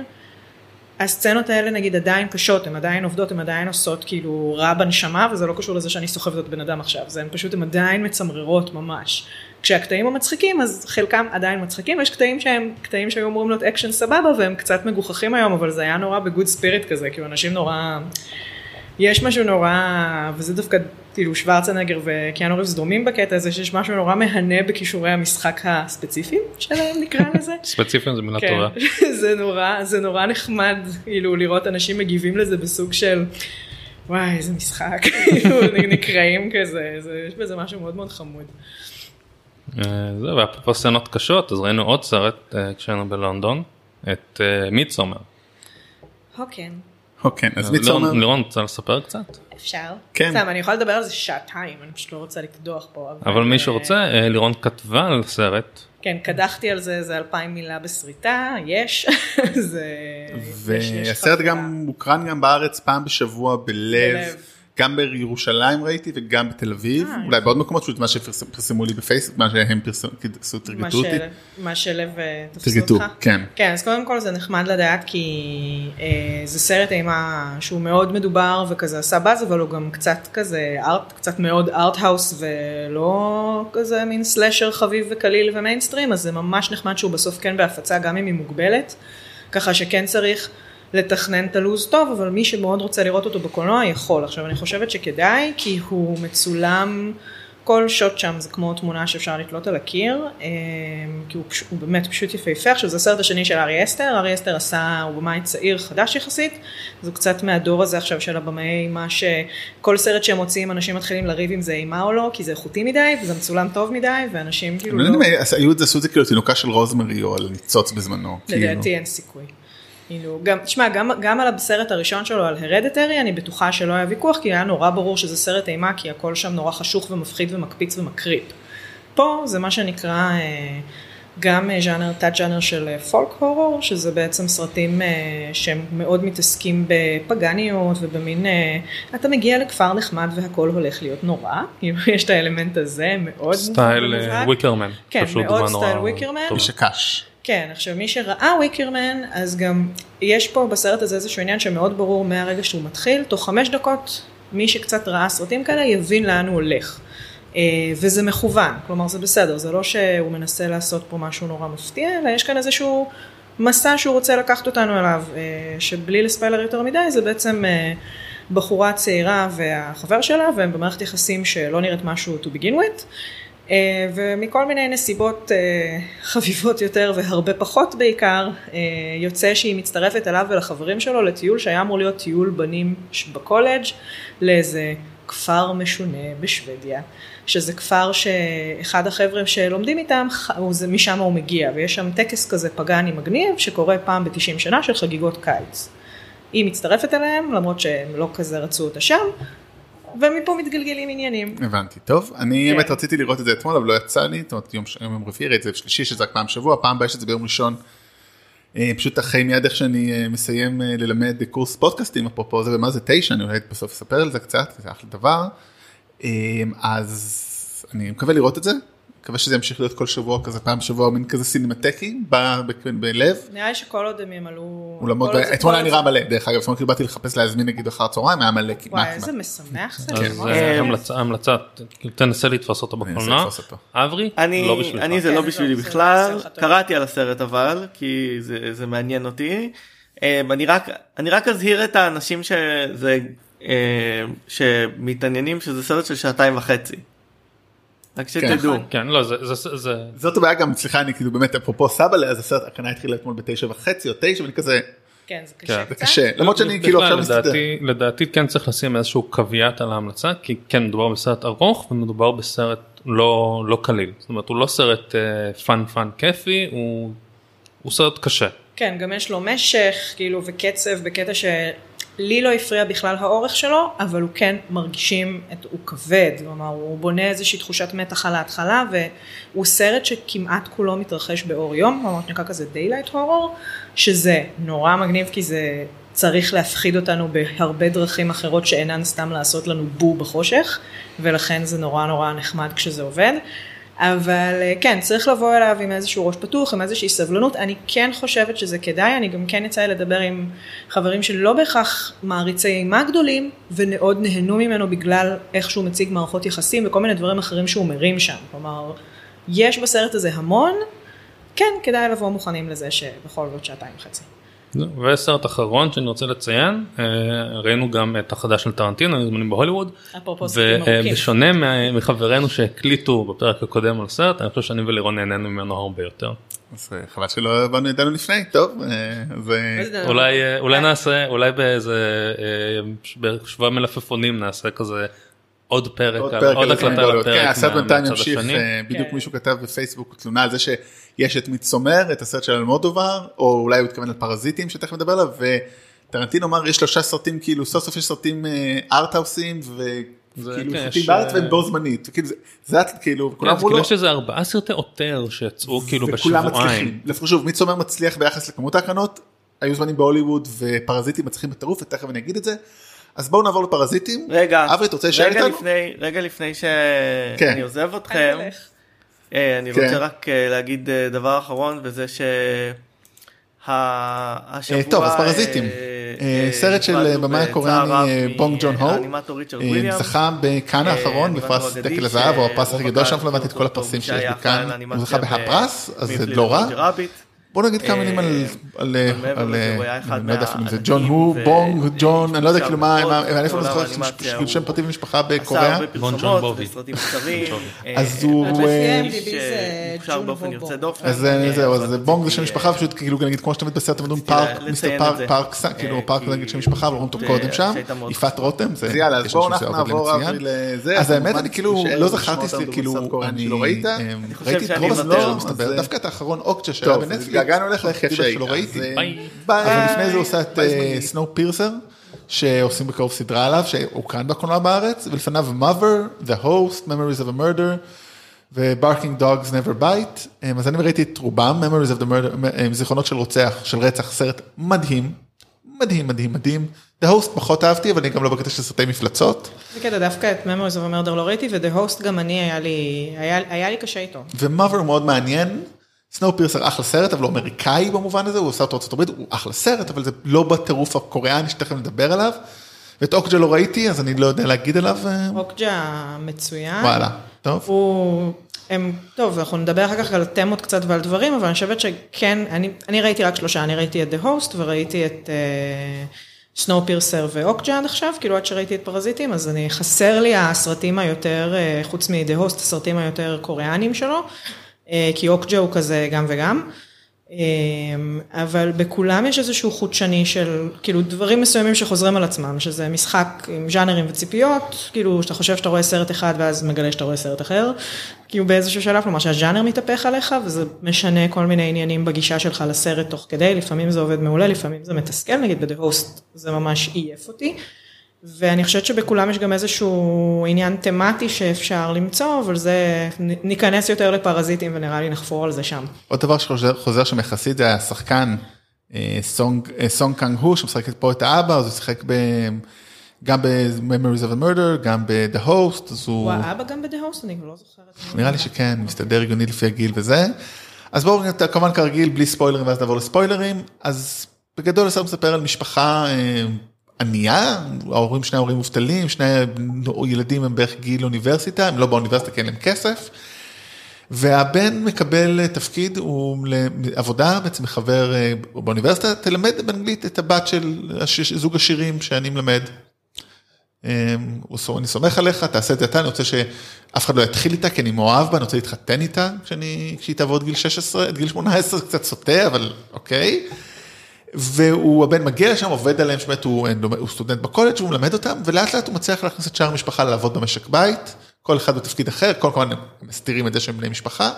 [SPEAKER 4] הסצנות האלה נגיד עדיין קשות, הן עדיין עובדות, הן עדיין עושות כאילו רע בנשמה, וזה לא קשור לזה שאני סוחבת את בן אדם עכשיו, זה הן פשוט, הן עדיין מצמררות ממש. כשהקטעים המצחיקים, אז חלקם עדיין מצחיקים, יש קטעים שהם קטעים שהיו אמורים להיות אקשן סבבה, והם קצת מגוחכים היום, אבל זה היה נורא ב good spirit כזה, כאילו אנשים נורא... יש משהו נורא, וזה דווקא, כאילו שוורצנגר וקיאנו ריבס דומים בקטע הזה, שיש משהו נורא מהנה בכישורי המשחק הספציפיים שלהם נקרא לזה.
[SPEAKER 3] ספציפיים זה מילה
[SPEAKER 4] כן,
[SPEAKER 3] טובה.
[SPEAKER 4] זה נורא, זה נורא נחמד, כאילו לראות אנשים מגיבים לזה בסוג של, וואי איזה משחק, כאילו נקראים כזה, זה, יש בזה משהו מאוד מאוד חמוד.
[SPEAKER 3] אה, זהו, ואפרופו סצנות קשות אז ראינו עוד סרט אה, כשהיינו בלונדון את מידסומר.
[SPEAKER 4] הוקן,
[SPEAKER 1] אוקיי, אז מידסומר,
[SPEAKER 3] לירון רוצה לספר קצת?
[SPEAKER 4] אפשר?
[SPEAKER 1] כן.
[SPEAKER 4] סתם, אני יכולה לדבר על זה שעתיים, אני פשוט לא רוצה לקדוח פה.
[SPEAKER 3] אבל מי
[SPEAKER 4] אה,
[SPEAKER 3] שרוצה אה, לירון כתבה על סרט
[SPEAKER 4] כן, קדחתי על זה, זה אלפיים מילה בסריטה, יש. זה...
[SPEAKER 1] והסרט. גם מוקרן גם בארץ פעם בשבוע בלב,
[SPEAKER 4] בלב.
[SPEAKER 1] גם בירושלים ראיתי וגם בתל אביב,
[SPEAKER 4] אה,
[SPEAKER 1] אולי בעוד מקומות, פשוט מה שפרסמו לי בפייסבוק, מה שהם פרסמו, תרגטו אותי,
[SPEAKER 4] מה שלב אה, תפסו אותך?
[SPEAKER 1] כן.
[SPEAKER 4] כן, אז קודם כל זה נחמד לדעת כי אה, זה סרט אימה שהוא מאוד מדובר וכזה עשה באז, אבל הוא גם קצת כזה ארט, קצת מאוד ארט-האוס ולא כזה מין סלאשר חביב וקליל ומיינסטרים, אז זה ממש נחמד שהוא בסוף כן בהפצה גם אם היא מוגבלת, ככה שכן צריך לתכנן את הלו"ז טוב, אבל מי שמאוד רוצה לראות אותו בקולנוע יכול. עכשיו אני חושבת שכדאי, כי הוא מצולם, כל שוט שם זה כמו תמונה שאפשר לתלות על הקיר, אה, כי הוא, פש... הוא באמת פשוט יפהפה. עכשיו זה הסרט השני של ארי אסתר, ארי אסתר עשה, הוא במאי צעיר חדש יחסית, זה קצת מהדור הזה עכשיו של הבמאי אימה שכל סרט שהם מוציאים אנשים מתחילים לריב אם זה אימה או לא, כי זה איכותי מדי וזה מצולם טוב מדי ואנשים כאילו
[SPEAKER 1] אני לא
[SPEAKER 4] לא...
[SPEAKER 1] יודע אם עשו את זה כאילו תינוקה של רוזמרי או על ניצוץ בזמנו, כאילו.
[SPEAKER 4] לדעתי אין סיכוי. כאילו, גם, תשמע, גם, גם על הסרט הראשון שלו, על הרדטרי, אני בטוחה שלא היה ויכוח, כי היה נורא ברור שזה סרט אימה, כי הכל שם נורא חשוך ומפחיד ומקפיץ ומקריפ. פה זה מה שנקרא אה, גם אה, ז'אנר, תת ז'אנר של אה, folk horror, שזה בעצם סרטים אה, שהם מאוד מתעסקים בפגניות ובמין, אה, אתה מגיע לכפר נחמד והכל הולך להיות נורא, כאילו יש את האלמנט הזה מאוד
[SPEAKER 3] סטייל Wicker Man.
[SPEAKER 4] כן, מאוד סטייל Wicker Man.
[SPEAKER 3] טובה.
[SPEAKER 1] איש הקש.
[SPEAKER 4] כן, עכשיו מי שראה Wicker Man, אז גם יש פה בסרט הזה איזשהו עניין שמאוד ברור מהרגע שהוא מתחיל, תוך חמש דקות מי שקצת ראה סרטים כאלה יבין לאן הוא הולך. אה, וזה מכוון, כלומר זה בסדר, זה לא שהוא מנסה לעשות פה משהו נורא מפתיע, אלא יש כאן איזשהו מסע שהוא רוצה לקחת אותנו אליו, אה, שבלי לספיילר יותר מדי, זה בעצם אה, בחורה צעירה והחבר שלה, והם במערכת יחסים שלא נראית משהו to begin with. אה, ומכל מיני נסיבות אה, חביבות יותר והרבה פחות בעיקר, אה, יוצא שהיא מצטרפת אליו ולחברים שלו לטיול שהיה אמור להיות טיול בנים בקולג' לאיזה כפר משונה בשוודיה, שזה כפר שאחד החבר'ה שלומדים איתם, משם הוא מגיע, ויש שם טקס כזה פגאני מגניב שקורה פעם ב-90 שנה של חגיגות קיץ. היא מצטרפת אליהם, למרות שהם לא כזה רצו אותה שם, ומפה מתגלגלים עניינים.
[SPEAKER 1] הבנתי, טוב, אני
[SPEAKER 4] כן.
[SPEAKER 1] באמת רציתי לראות את זה אתמול, אבל לא יצא לי, זאת אומרת יום רביעי, ראיתי את זה שלישי שזה רק פעם בשבוע, פעם הבאה יש את זה ביום ראשון. אה, פשוט אחרי מיד איך שאני אה, מסיים אה, ללמד קורס פודקאסטים אפרופו זה ומה זה תשע, אני אולי בסוף אספר על זה קצת, זה אחלה דבר. אז אני מקווה לראות את זה, מקווה שזה ימשיך להיות כל שבוע כזה פעם בשבוע מין כזה סינמטקי ב- ב- בלב.
[SPEAKER 4] נראה לי שכל עוד הם ימלאו...
[SPEAKER 1] אולמות, אתמול היה נראה
[SPEAKER 4] זה-
[SPEAKER 1] מלא, דרך אגב, אתמול כאילו באתי לחפש להזמין נגיד אחר הצהריים, היה מלא כמעט.
[SPEAKER 4] וואי, איזה. משמח זה.
[SPEAKER 3] אז
[SPEAKER 4] ממש.
[SPEAKER 3] אה, המלצה, ת- תנסה לתפוס אותו בקולנוע. אברי?
[SPEAKER 5] אני,
[SPEAKER 3] לא בשבילך.
[SPEAKER 5] אני זה
[SPEAKER 4] כן,
[SPEAKER 5] לא בשבילי
[SPEAKER 4] לא, זה
[SPEAKER 5] בכלל. קראתי על הסרט אבל, כי זה, זה מעניין אותי. אה, אני רק, אני רק אזהיר את האנשים שזה, אה, שמתעניינים שזה סרט של שעתיים וחצי. רק שתדעו.
[SPEAKER 4] נכון.
[SPEAKER 3] כן, לא, זה, זה, זה,
[SPEAKER 1] זאת הבעיה גם, סליחה, אני כאילו באמת אפרופו סבאלה, אז הסרט, הקרנה התחילה אתמול בתשע וחצי או תשע, ואני כזה,
[SPEAKER 4] כן, זה קשה
[SPEAKER 3] כן,
[SPEAKER 1] זה
[SPEAKER 4] קצת.
[SPEAKER 1] קשה, למרות שאני כאילו עכשיו מסתדר.
[SPEAKER 3] לדעתי, לדעתי כן צריך לשים איזשהו קוויאט על ההמלצה, כי כן מדובר בסרט ארוך ומדובר בסרט לא, לא קליל. זאת אומרת, הוא לא סרט אה, fun fun כיפי, הוא, הוא סרט קשה.
[SPEAKER 4] כן, גם יש לו משך, כאילו, וקצב בקטע שלי לא הפריע בכלל האורך שלו, אבל הוא כן מרגישים, את, הוא כבד, כלומר, הוא בונה איזושהי תחושת מתח על ההתחלה, והוא סרט שכמעט כולו מתרחש באור יום, כלומר, שנקרא כזה Daylight Horror, שזה נורא מגניב, כי זה צריך להפחיד אותנו בהרבה דרכים אחרות שאינן סתם לעשות לנו בו בחושך, ולכן זה נורא נורא נחמד כשזה עובד. אבל אה, כן, צריך לבוא אליו עם איזשהו ראש פתוח, עם איזושהי סבלנות. אני כן חושבת שזה כדאי, אני גם כן יצא לי לדבר עם חברים שלא בהכרח מעריצי אימה גדולים, ומאוד נהנו ממנו בגלל איך שהוא מציג מערכות יחסים וכל מיני דברים אחרים שהוא מרים שם. כלומר, יש בסרט הזה המון, כן, כדאי לבוא מוכנים לזה שבכל זאת שעתיים וחצי.
[SPEAKER 3] וסרט אחרון שאני רוצה לציין, אה, ראינו גם את החדש של טרנטינו, היו זמנים בהוליווד. ובשונה מה- מחברינו שהקליטו בפרק הקודם על הסרט, אני חושב שאני ולירון נהנינו ממנו הרבה יותר.
[SPEAKER 1] אז אה, חבל שלא באנו ידענו לפני, טוב, אה, אה,
[SPEAKER 3] אולי אה, אולי נעשה אולי באיזה אה, בשבוע מלפפונים נעשה כזה עוד פרק
[SPEAKER 1] עוד פרק
[SPEAKER 3] עוד הקלטה הפרק
[SPEAKER 1] כן, הסרט בינתיים ימשיך. אה, בדיוק. מישהו כתב בפייסבוק תלונה על זה שיש את מידסומר, את הסרט של אלמודובר, או אולי הוא התכוון על פרזיטים שתכף נדבר עליו, וטרנטינו אמר יש שלושה סרטים, כאילו סוף סוף יש סרטים ארטהאוסים, וכאילו
[SPEAKER 3] כן, יש,
[SPEAKER 1] בארץ
[SPEAKER 3] אה,
[SPEAKER 1] והם בו זמנית, וכאילו זה- את כאילו,
[SPEAKER 3] כן,
[SPEAKER 1] כולם אמרו
[SPEAKER 3] כאילו
[SPEAKER 1] לו,
[SPEAKER 3] יש איזה ארבעה סרטי עותר שיצאו כאילו בשבועיים.
[SPEAKER 1] מצליחים, לפחות שוב מידסומר מצליח ביחס לכמות ההקרנות, היו זמנים בהוליווד ופרזיטים מצליחים בטירוף, ותכף אני אגיד את זה, אז בואו נעבור לפרזיטים,
[SPEAKER 5] רגע,
[SPEAKER 1] אברי, אתה רוצה להישאר
[SPEAKER 5] רגע
[SPEAKER 1] איתנו?
[SPEAKER 5] לפני, רגע לפני
[SPEAKER 1] כן.
[SPEAKER 5] שאני עוזב אתכם,
[SPEAKER 4] תלך.
[SPEAKER 5] אה, אני
[SPEAKER 1] כן.
[SPEAKER 5] רוצה רק אה, להגיד אה, דבר אחרון, וזה שהשבוע...
[SPEAKER 1] טוב, אז פרזיטים. סרט של במאי הקוריאני בונג ג'ון הו. זכה בכאן האחרון בפרס דקל הזהב או הפרס הכי גדול שם, לא הבנתי את כל הפרסים שיש בכאן, הוא זכה בהפרס, אז זה לא רע. בוא נגיד כמה
[SPEAKER 5] אה,
[SPEAKER 1] מילים על, אני לא יודע אפילו אם זה ג'ון הו, בונג, ג'ון, אני לא יודע כאילו מה, אני איפה
[SPEAKER 5] בעולם
[SPEAKER 1] זוכר כאילו שם פרטי ומשפחה
[SPEAKER 5] עשה
[SPEAKER 1] בקוריאה,
[SPEAKER 5] הרבה
[SPEAKER 3] בון ג'ון
[SPEAKER 5] פרסומות
[SPEAKER 3] בובי.
[SPEAKER 5] וסרטים קצרים. אה,
[SPEAKER 1] אז הוא, אה,
[SPEAKER 4] זה.
[SPEAKER 1] אז אה,
[SPEAKER 5] אה,
[SPEAKER 1] זהו, אז זה בונג זה שם משפחה,
[SPEAKER 5] אה,
[SPEAKER 1] פשוט כאילו נגיד כמו שתמיד בסרט אומרים
[SPEAKER 5] רציתי
[SPEAKER 1] פארק, מיסטר פארק,
[SPEAKER 5] זה.
[SPEAKER 1] כאילו
[SPEAKER 5] אה,
[SPEAKER 1] פארק
[SPEAKER 5] כי-
[SPEAKER 1] נגיד שם משפחה, אבל אומרים אותו
[SPEAKER 5] זה-
[SPEAKER 1] קודם שם, יפעת. רותם, זה,
[SPEAKER 6] אז יאללה, אז
[SPEAKER 1] יש
[SPEAKER 6] בואו אנחנו נעבור לזה.
[SPEAKER 1] אז האמת אני כאילו לא זכרתי כאילו אני. אה, ראיתי את רוב
[SPEAKER 6] אה,
[SPEAKER 1] דווקא את האחרון אוקצ'ה שהיה
[SPEAKER 6] טוב, התגעגענו אליך,
[SPEAKER 1] חידוש
[SPEAKER 6] כיף שהיית.
[SPEAKER 1] שלא ראיתי.
[SPEAKER 3] ביי.
[SPEAKER 1] אבל לפני זה הוא עושה את. סנואו פירסר שעושים בקרוב סדרה עליו שהוקרן בקולנוע בארץ ולפניו mother, the host, memories of a murder ו-barking dogs never bite אמ, אז אני ראיתי את רובם memories of the murder אמ, זיכרונות של רוצח של רצח סרט מדהים מדהים מדהים מדהים the host פחות אהבתי אבל אני גם לא בקטע של סרטי מפלצות
[SPEAKER 4] זה קטע, דווקא את Memories of a Murder לא ראיתי, ו-The Host גם אני, היה לי, היה, היה לי קשה איתו.
[SPEAKER 1] ו-mother הוא מאוד מעניין. סנואו פירסר אחלה סרט אבל הוא אמריקאי במובן הזה הוא עושה אותו ארצות הברית הוא אחלה סרט אבל זה לא בטירוף הקוריאני שתכף נדבר עליו. ואת אוקג'ה לא ראיתי אז אני לא יודע להגיד עליו אה,
[SPEAKER 4] אוקג'ה מצוין.
[SPEAKER 1] וואלה טוב.
[SPEAKER 4] הוא, הם, טוב, אנחנו נדבר אחר כך על תמות קצת ועל דברים, אבל אני חושבת שכן, אני, אני ראיתי רק שלושה, אני ראיתי את The Host וראיתי את סנואו פירסר ואוקג'ה עד עכשיו, כאילו עד שראיתי את פרזיטים, אז אני, חסר לי הסרטים היותר, אה, חוץ מ-The Host, הסרטים היותר קוריאנים שלו, אה, כי אוקג'ה הוא כזה גם וגם. אה, אבל בכולם יש איזשהו חודשני של, כאילו דברים מסוימים שחוזרים על עצמם, שזה משחק עם ז'אנרים וציפיות, כאילו שאתה חושב שאתה רואה סרט אחד ואז מגלה שאתה רואה סרט אחר, כאילו באיזשהו שלב, כלומר שהז'אנר מתהפך עליך וזה משנה כל מיני עניינים בגישה שלך לסרט תוך כדי, לפעמים זה עובד מעולה, לפעמים זה מתסכל, נגיד ב-The Host זה ממש עייף אותי. ואני חושבת שבכולם יש גם איזשהו עניין תמטי שאפשר למצוא, אבל זה, ניכנס יותר לפרזיטים ונראה לי נחפור על זה שם.
[SPEAKER 1] עוד דבר שחוזר חוזר שם יחסית זה השחקן אה, סונג אה, סונג קאנג הו שמשחק פה את האבא אז הוא שיחק ב... גם ב-Memories of a Murder, גם ב-The Host, אז הוא...
[SPEAKER 4] הוא האבא גם ב"דה הוסט", אני לא זוכרת.
[SPEAKER 1] נראה לי שכן, מסתדר הגיוני לפי הגיל וזה. אז בואו כמובן כרגיל, בלי ספוילרים ואז נעבור לספוילרים. אז בגדול הסרט מספר על משפחה אה, ענייה, ההורים, שני ההורים מובטלים, שני ילדים הם בערך גיל אוניברסיטה, הם לא באוניברסיטה כי אין להם כסף. והבן מקבל תפקיד, הוא לעבודה, בעצם מחבר אה, באוניברסיטה, תלמד באנגלית את הבת של זוג השירים שאני מלמד. סו- אני סומך עליך, תעשה את זה אתה, אני רוצה שאף אחד לא יתחיל איתה, כי אני מאוהב בה, אני רוצה להתחתן איתה, כשהיא תעבור את גיל 16, את גיל 18, זה קצת סוטה, אבל אוקיי. והוא, הבן מגיע לשם, עובד עליהם, שבאמת הוא, הוא סטודנט בקולג' והוא מלמד אותם, ולאט לאט הוא מצליח להכניס את שאר המשפחה לעבוד במשק בית, כל אחד בתפקיד אחר, כל כמובן הם מסתירים את זה שהם בני משפחה.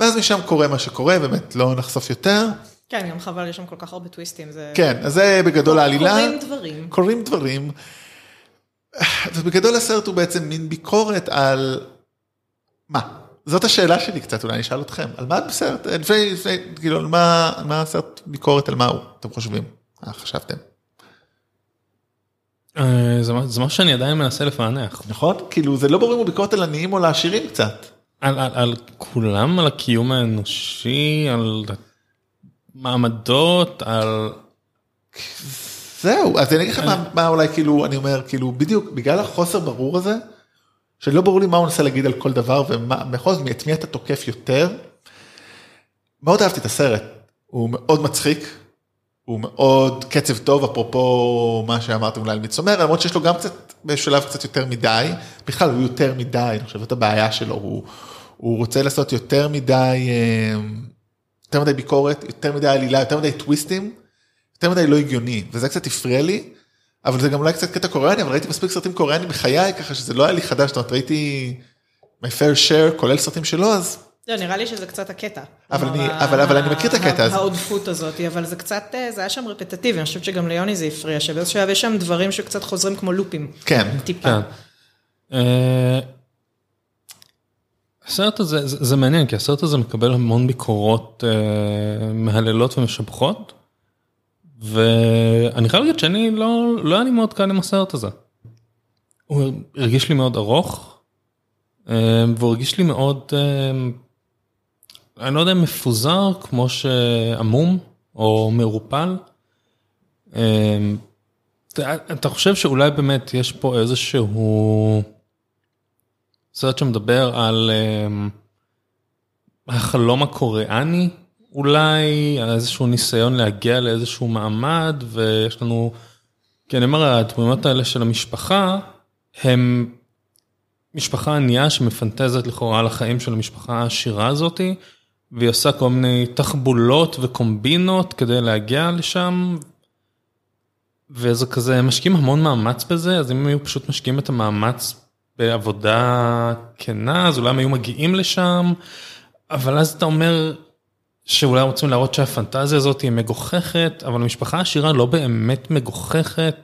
[SPEAKER 1] ואז משם קורה מה שקורה, באמת לא נחשוף יותר.
[SPEAKER 4] כן, גם חבל, יש שם כל כך הרבה טוויסטים. זה...
[SPEAKER 1] כן, אז זה בגדול העלילה.
[SPEAKER 4] קורים דברים.
[SPEAKER 1] קורים דברים. ובגדול הסרט הוא בעצם מין ביקורת על... מה? זאת השאלה שלי קצת, אולי אני אשאל אתכם. על מה בסרט? לפני, כאילו, על מה, מה הסרט ביקורת, על מה הוא, אתם חושבים? מה חשבתם?
[SPEAKER 3] אה, זה מה- זה משהו שאני עדיין מנסה לפענח.
[SPEAKER 1] נכון? כאילו, זה לא ברור אם הוא ביקורת על עניים או לעשירים קצת.
[SPEAKER 3] על, על, על כולם, על הקיום האנושי, על מעמדות, על...
[SPEAKER 1] זהו, אז אני אגיד לך מה, מה אולי כאילו, אני אומר, כאילו, בדיוק, בגלל החוסר ברור הזה, שלא ברור לי מה הוא מנסה להגיד על כל דבר, ובכל זאת, את מי אתה תוקף יותר. מאוד אהבתי את הסרט, הוא מאוד מצחיק, הוא מאוד קצב טוב, אפרופו מה שאמרתם אולי על מיצומר, למרות שיש לו גם קצת, בשלב קצת יותר מדי, בכלל הוא יותר מדי, אני חושב, זאת הבעיה שלו, הוא, הוא רוצה לעשות יותר מדי, אה, יותר מדי ביקורת, יותר מדי עלילה, יותר מדי טוויסטים. יותר מדי לא הגיוני, וזה קצת הפריע לי, אבל זה גם אולי קצת קטע קוריאני, אבל ראיתי מספיק סרטים קוריאנים בחיי, ככה שזה לא היה לי חדש, זאת אומרת, ראיתי my fair share, כולל סרטים שלו, אז
[SPEAKER 4] לא, נראה לי שזה קצת הקטע.
[SPEAKER 1] אבל אני-
[SPEAKER 4] ה-
[SPEAKER 1] אבל- אבל אני מכיר את הקטע הזה.
[SPEAKER 4] העודפות הזאת, אבל זה קצת, אה, זה היה שם רפטטיבי, אני חושבת שגם ליוני זה הפריע, שבאיזשהו שלב יש שם דברים שקצת חוזרים כמו לופים.
[SPEAKER 1] כן,
[SPEAKER 4] טיפה.
[SPEAKER 3] כן. אה, הסרט הזה, זה, זה מעניין, כי הסרט הזה מקבל המון ביקורות אה, מהללות ומשבחות, ואני חייב להגיד שאני לא, לא היה לי מאוד קל עם הסרט הזה. הוא הרגיש לי מאוד ארוך, אה, והוא הרגיש לי מאוד, אה, אני לא יודע, מפוזר, כמו שעמום או מעורפל. אה, אתה, אתה חושב שאולי באמת יש פה איזשהו סרט שמדבר על החלום הקוריאני אולי, איזשהו ניסיון להגיע לאיזשהו מעמד ויש לנו, כי אני אומר הדמויות האלה של המשפחה הם משפחה ענייה שמפנטזת לכאורה על החיים של המשפחה העשירה הזאתי והיא עושה כל מיני תחבולות וקומבינות כדי להגיע לשם וזה כזה, הם משקיעים המון מאמץ בזה, אז אם הם היו פשוט משקיעים את המאמץ בעבודה כנה, אז אולי הם היו מגיעים לשם, אבל אז אתה אומר שאולי רוצים להראות שהפנטזיה הזאת היא מגוחכת, אבל המשפחה העשירה לא באמת מגוחכת.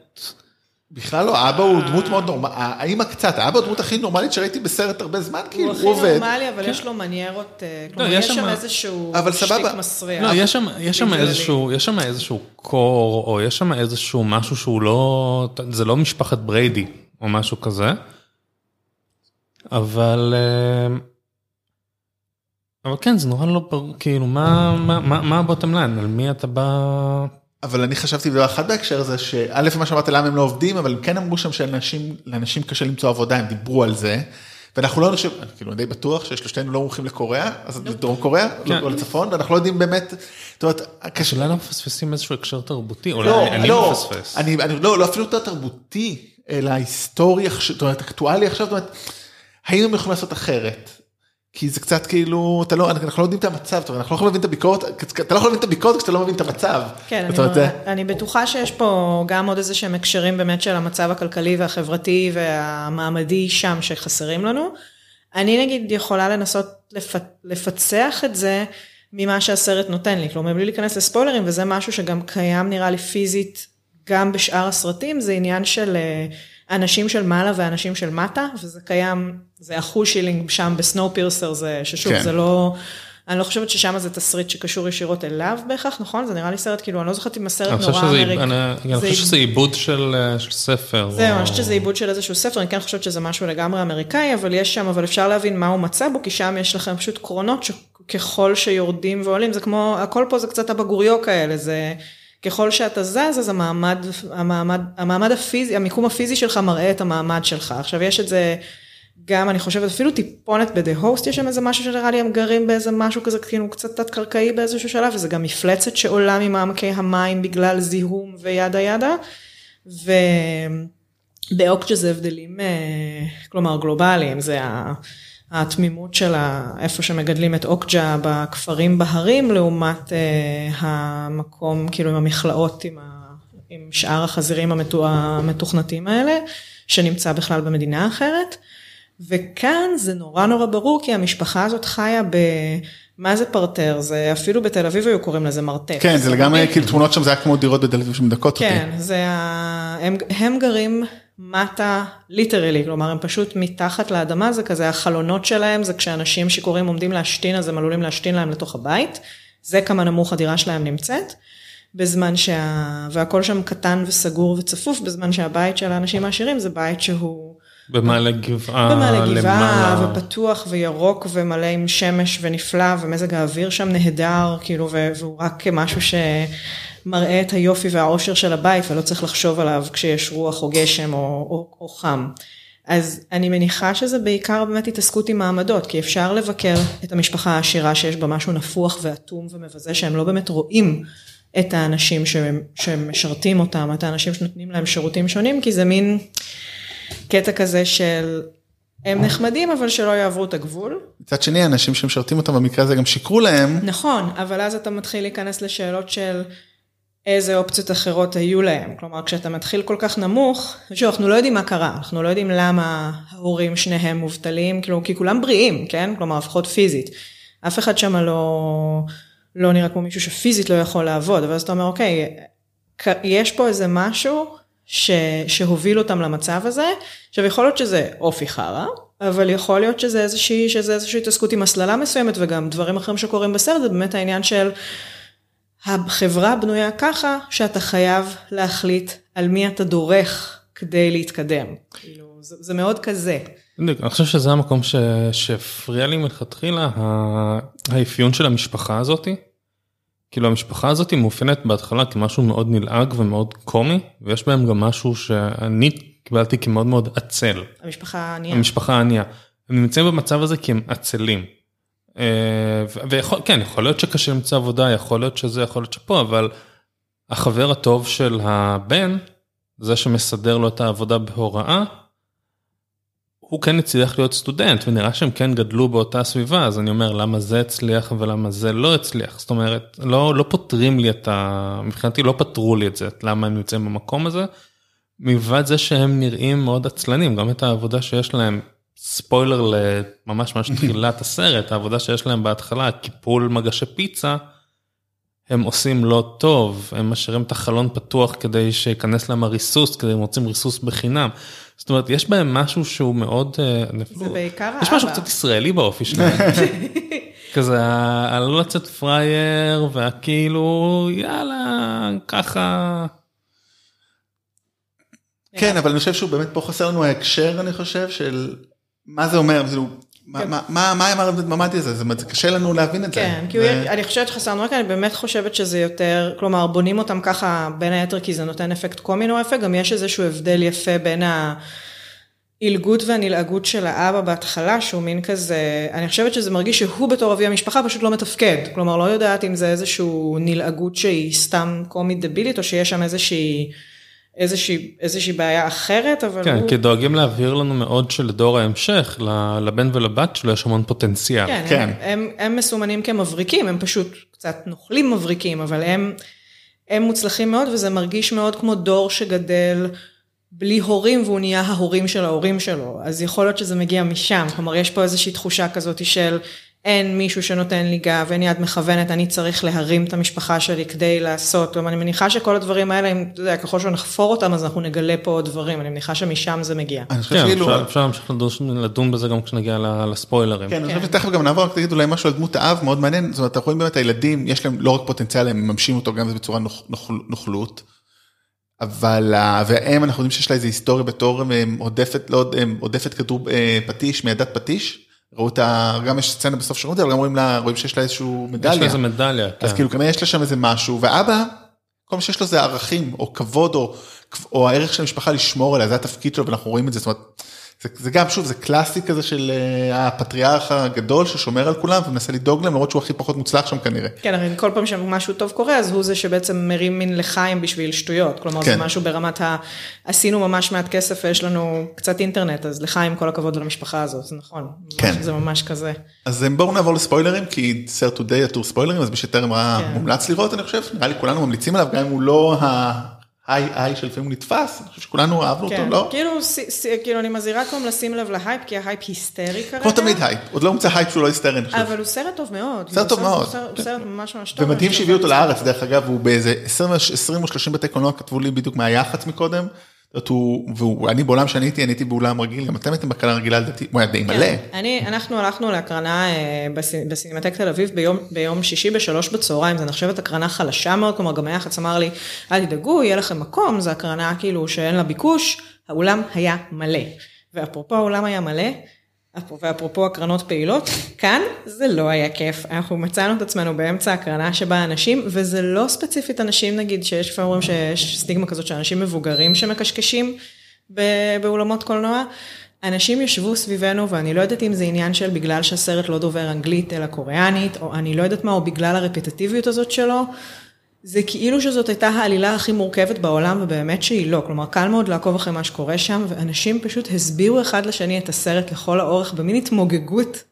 [SPEAKER 1] בכלל לא, האבא הוא דמות מאוד נורמלית, האמא קצת, האבא הוא הדמות הכי נורמלית שראיתי בסרט הרבה זמן,
[SPEAKER 4] הוא
[SPEAKER 1] כאילו,
[SPEAKER 4] הכי
[SPEAKER 1] הוא עובד.
[SPEAKER 4] נורמלי, אבל יש לו מניירות, אה, כלומר,
[SPEAKER 3] יש
[SPEAKER 4] שם איזשהו. שטיק מסריח.
[SPEAKER 3] לא, יש שם, יש שם
[SPEAKER 4] בגללי.
[SPEAKER 3] איזשהו, יש שם איזשהו קור, או יש שם איזשהו משהו שהוא לא, זה לא משפחת בריידי, או משהו כזה. אבל, אה, אבל כן, זה נורא לא ברור, כאילו, מה, מה, מה, הבוטם ליין, על מי אתה בא...
[SPEAKER 1] אבל אני חשבתי דבר אחד בהקשר הזה, שא' מה שאמרת למה הם לא עובדים, אבל הם כן אמרו שם שלאנשים לאנשים קשה למצוא עבודה, הם דיברו על זה. ואנחנו לא כאילו אני די בטוח ששלושתנו לא מומחים לקוריאה, אז לדרום קוריאה,
[SPEAKER 3] כן.
[SPEAKER 1] לא לצפון, ואנחנו לא יודעים באמת, זאת אומרת, קשה,
[SPEAKER 3] השאלה לא מפספסים איזשהו הקשר תרבותי, אולי
[SPEAKER 1] לא,
[SPEAKER 3] אני
[SPEAKER 1] לא,
[SPEAKER 3] מפספס.
[SPEAKER 1] לא, לא אפילו יותר תרבותי, אלא היסטורי, זאת אומרת, אקטואלי עכשיו, זאת אומרת, האם הם יכולים לעשות אחרת? כי זה קצת כאילו, אתה לא, אנחנו לא יודעים את המצב, אנחנו לא יכולים להבין את הביקורת, אתה לא יכול להבין את הביקורת כשאתה לא מבין את המצב.
[SPEAKER 4] כן, אני,
[SPEAKER 1] אומרת, זה-
[SPEAKER 4] אני בטוחה שיש פה גם עוד איזה שהם הקשרים באמת של המצב הכלכלי והחברתי והמעמדי שם שחסרים לנו. אני נגיד יכולה לנסות לפ... לפצח את זה ממה שהסרט נותן לי, כלומר בלי להיכנס לספוילרים וזה משהו שגם קיים נראה לי פיזית גם בשאר הסרטים, זה עניין של אה, אנשים של מעלה ואנשים של מטה, וזה קיים, זה אחוז שילינג שם בסנואו פירסר, זה ששוב
[SPEAKER 1] כן.
[SPEAKER 4] זה לא אני לא חושבת ששם זה תסריט שקשור ישירות אליו בהכרח, נכון? זה נראה לי סרט, כאילו, אני לא זוכרת אם הסרט נורא
[SPEAKER 3] שזה-
[SPEAKER 4] אמריק.
[SPEAKER 3] אני- חושב שזה עיבוד של אה, של ספר.
[SPEAKER 4] זהו,
[SPEAKER 3] או-
[SPEAKER 4] אני חושבת שזה עיבוד של איזשהו ספר, אני כן חושבת שזה משהו לגמרי אמריקאי, אבל יש שם, אבל אפשר להבין מה הוא מצא בו, כי שם יש לכם פשוט קרונות שככל שיורדים ועולים, זה כמו, הכל פה זה קצת הבגוריו כאלה, זה ככל שאתה זז, אז המעמד, המעמד, המעמד הפיזי, המיקום הפיזי שלך מראה את המעמד שלך. עכשיו יש את זה גם, אני חושבת, אפילו טיפונת ב-The Host, יש שם איזה משהו שנראה לי הם גרים באיזה משהו כזה, כאילו קצת תת-קרקעי באיזשהו שלב, וזה גם מפלצת שעולה ממעמקי המים בגלל זיהום וידה ידה. ובאוקג'ה זה הבדלים, אה, כלומר גלובליים, זה ה- התמימות של איפה שמגדלים את אוקג'ה בכפרים בהרים, לעומת אה, המקום, כאילו עם המכלאות, עם, ה, עם שאר החזירים המתו- המתוכנתים האלה, שנמצא בכלל במדינה אחרת. וכאן זה נורא נורא ברור, כי המשפחה הזאת חיה ב... מה זה פרטר? זה אפילו בתל אביב היו קוראים לזה מרתף.
[SPEAKER 1] כן, זה לגמרי, כאילו תמונות שם זה היה כמו דירות בתל אביב שמדכאות אותי.
[SPEAKER 4] כן, זה ה... הם, הם גרים מטה ליטרלי, כלומר הם פשוט מתחת לאדמה, זה כזה החלונות שלהם, זה כשאנשים שיכורים עומדים להשתין, אז הם עלולים להשתין להם לתוך הבית, זה כמה נמוך הדירה שלהם נמצאת, בזמן שה... והכל שם קטן וסגור וצפוף, בזמן שהבית של האנשים העשירים זה בית שהוא
[SPEAKER 3] במעלה גבעה.
[SPEAKER 4] במעלה גבעה,
[SPEAKER 3] למעלה.
[SPEAKER 4] ופתוח וירוק ומלא עם שמש ונפלא, ומזג האוויר שם נהדר, כאילו, והוא רק משהו שמראה את היופי והאושר של הבית, ולא צריך לחשוב עליו כשיש רוח או גשם או, או, או חם. אז אני מניחה שזה בעיקר באמת התעסקות עם מעמדות, כי אפשר לבקר את המשפחה העשירה שיש בה משהו נפוח ואטום ומבזה, שהם לא באמת רואים את האנשים שמשרתים אותם, את האנשים שנותנים להם שירותים שונים, כי זה מין קטע כזה של הם נחמדים אבל שלא יעברו את הגבול.
[SPEAKER 1] מצד שני, האנשים שמשרתים אותם במקרה הזה גם שיקרו להם.
[SPEAKER 4] נכון, אבל אז אתה מתחיל להיכנס לשאלות של איזה אופציות אחרות היו להם. כלומר, כשאתה מתחיל כל כך נמוך, שוב, אנחנו לא יודעים מה קרה, אנחנו לא יודעים למה ההורים שניהם מובטלים, כאילו, כי כולם בריאים, כן? כלומר, לפחות פיזית. אף אחד שם לא, לא נראה כמו מישהו שפיזית לא יכול לעבוד, אבל אז אתה אומר, אוקיי, יש פה איזה משהו ש, שהוביל אותם למצב הזה. עכשיו, יכול להיות שזה אופי חרא, אבל יכול להיות שזה איזושהי, שזה איזושהי התעסקות עם הסללה מסוימת, וגם דברים אחרים שקורים בסרט, זה באמת העניין של החברה בנויה ככה, שאתה חייב להחליט על מי אתה דורך כדי להתקדם. כאילו, זה, זה מאוד כזה.
[SPEAKER 3] בדיוק, אני חושב שזה המקום שהפריע לי מלכתחילה, האפיון של המשפחה הזאתי. כאילו המשפחה הזאתי מאופיינת בהתחלה כמשהו מאוד נלעג ומאוד קומי, ויש בהם גם משהו שאני קיבלתי כמאוד מאוד עצל.
[SPEAKER 4] המשפחה הענייה.
[SPEAKER 3] המשפחה הענייה. הם נמצאים במצב הזה כי הם עצלים. אה, ויכול, כן, יכול להיות שקשה למצוא עבודה, יכול להיות שזה, יכול להיות שפה, אבל החבר הטוב של הבן, זה שמסדר לו את העבודה בהוראה, הוא כן הצליח להיות סטודנט, ונראה שהם כן גדלו באותה סביבה, אז אני אומר, למה זה הצליח ולמה זה לא הצליח? זאת אומרת, לא, לא פותרים לי את ה... מבחינתי לא פתרו לי את זה, למה הם נמצאים במקום הזה. מלבד זה שהם נראים מאוד עצלנים, גם את העבודה שיש להם, ספוילר לממש ממש תחילת הסרט, העבודה שיש להם בהתחלה, קיפול מגשי פיצה, הם עושים לא טוב, הם משאירים את החלון פתוח כדי שייכנס להם הריסוס, כדי הם רוצים ריסוס בחינם. זאת אומרת, יש בהם משהו שהוא מאוד... אה,
[SPEAKER 4] זה בעיקר
[SPEAKER 3] יש משהו
[SPEAKER 4] האבא.
[SPEAKER 3] קצת ישראלי באופי שלהם. כזה הלא לצאת פראייר והכאילו יאללה ככה.
[SPEAKER 1] כן, אבל אני חושב שהוא באמת פה חסר לנו ההקשר, אני חושב, של מה זה אומר, כאילו, מה- מה- אמר הממ"די הזה, זה קשה לנו להבין את זה.
[SPEAKER 4] כן, כי אני חושבת שחסרנו רק, אני באמת חושבת שזה יותר, כלומר, בונים אותם ככה, בין היתר כי זה נותן אפקט קומי נורא יפה, גם יש איזשהו הבדל יפה בין העילגות והנלעגות של האבא בהתחלה, שהוא מין כזה, אני חושבת שזה מרגיש שהוא בתור אבי המשפחה פשוט לא מתפקד, כלומר, לא יודעת אם זה איזשהו נלעגות שהיא סתם קומית דבילית, או שיש שם איזושהי... איזושהי, איזושהי בעיה אחרת, אבל
[SPEAKER 3] כן,
[SPEAKER 4] הוא...
[SPEAKER 3] כי דואגים להבהיר לנו מאוד שלדור ההמשך, לבן ולבת שלו יש המון פוטנציאל.
[SPEAKER 4] כן,
[SPEAKER 1] כן.
[SPEAKER 4] הם, הם, הם מסומנים כמבריקים, הם פשוט קצת נוכלים מבריקים, אבל הם, הם מוצלחים מאוד וזה מרגיש מאוד כמו דור שגדל בלי הורים והוא נהיה ההורים של ההורים שלו, אז יכול להיות שזה מגיע משם, כלומר יש פה איזושהי תחושה כזאת של אין מישהו שנותן לי גב, אין יד מכוונת, אני צריך להרים את המשפחה שלי כדי לעשות, כלומר אני מניחה שכל הדברים האלה, אם, אתה יודע, ככל שנחפור אותם אז אנחנו נגלה פה עוד דברים, אני מניחה שמשם זה מגיע.
[SPEAKER 1] אני חושב
[SPEAKER 3] כן,
[SPEAKER 1] שכאילו,
[SPEAKER 3] אפשר- להמשיך לדון- לדון בזה גם כשנגיע ל- לספוילרים.
[SPEAKER 1] כן, אני חושב שתכף גם נעבור, רק תגיד אולי משהו על דמות האב, מאוד מעניין, זאת אומרת, אנחנו רואים באמת הילדים, יש להם לא רק פוטנציאל, הם מממשים אותו גם בצורה נוח- נוכל- נוכלות, אבל, והאם אנחנו יודעים שיש לה איזה היסטוריה בתור עודפת, לא עודפת כדור אה, פטיש, מידת פטיש, ראו את ה... גם יש סצנה בסוף שירות, אבל גם רואים לה, רואים שיש לה איזשהו
[SPEAKER 3] יש
[SPEAKER 1] מדליה.
[SPEAKER 3] לה איזה מדליה,
[SPEAKER 1] אז
[SPEAKER 3] כן.
[SPEAKER 1] כאילו כנראה יש לה שם איזה משהו, ואבא, כל מה שיש לו זה ערכים, או כבוד, או, או הערך של המשפחה לשמור עליה, זה התפקיד שלו, ואנחנו רואים את זה, זאת אומרת, זה, זה גם, שוב, זה קלאסי כזה של אה, הפטריארך הגדול ששומר על כולם ומנסה לדאוג להם, למרות שהוא הכי פחות מוצלח שם כנראה.
[SPEAKER 4] כן, הרי כל פעם שמשהו טוב קורה, אז הוא זה שבעצם מרים מין לחיים בשביל שטויות. כלומר, זה
[SPEAKER 1] כן.
[SPEAKER 4] משהו ברמת ה... עשינו ממש מעט כסף ויש לנו קצת אינטרנט, אז לחיים כל הכבוד למשפחה הזאת, זה נכון.
[SPEAKER 1] כן.
[SPEAKER 4] זה ממש כזה.
[SPEAKER 1] אז אה, בואו נעבור לספוילרים, כי סרט טודיי עטור ספוילרים, אז מי שטרם ראה
[SPEAKER 4] כן.
[SPEAKER 1] מומלץ לראות, אני חושב, נראה לי כולנו ממליצים עליו, גם אם הוא לא ההיי היי שלפעמים הוא נתפס, אני חושב שכולנו אהבנו אותו,
[SPEAKER 4] כן,
[SPEAKER 1] לא?
[SPEAKER 4] כאילו, ס- ס- כאילו, אני מזהירה כלום לשים לב להייפ, כי ההייפ היסטרי כרגע.
[SPEAKER 1] כמו תמיד הייפ, עוד לא הומצא הייפ שהוא לא היסטרי, אני חושב.
[SPEAKER 4] אבל הוא סרט טוב מאוד.
[SPEAKER 1] סרט טוב מאוד.
[SPEAKER 4] הוא סרט ממש ממש טוב.
[SPEAKER 1] ומדהים שהביאו אותו לארץ, דרך אגב, הוא באיזה 20 20 או 30 בתי קולנוע כתבו לי בדיוק מהיח"צ מקודם. זאת אומרת, ואני בעולם שאני הייתי, אני הייתי באולם רגיל, גם אתם הייתם בקהל רגילה לדעתי, הוא היה די מלא.
[SPEAKER 4] כן. אני, אנחנו הלכנו להקרנה אה, בס- בסינמטק תל אביב ביום, ביום שישי בשלוש בצהריים, זה נחשבת הקרנה חלשה מאוד, כלומר גם היח"צ אמר לי, אל תדאגו, יהיה לכם מקום, זו הקרנה כאילו שאין לה ביקוש, האולם היה מלא. ואפרופו האולם היה מלא, ואפרופו הקרנות פעילות, כאן זה לא היה כיף, אנחנו מצאנו את עצמנו באמצע הקרנה שבה אנשים, וזה לא ספציפית אנשים נגיד, שיש לפעמים אומרים שיש סטיגמה כזאת של אנשים מבוגרים שמקשקשים באולמות קולנוע. אנשים ישבו סביבנו ואני לא יודעת אם זה עניין של בגלל שהסרט לא דובר אנגלית אלא קוריאנית, או אני לא יודעת מה, או בגלל הרפטטיביות הזאת שלו. זה כאילו שזאת הייתה העלילה הכי מורכבת בעולם, ובאמת שהיא לא. כלומר, קל מאוד לעקוב אחרי מה שקורה שם, ואנשים פשוט הסבירו אחד לשני את הסרט לכל האורך במין התמוגגות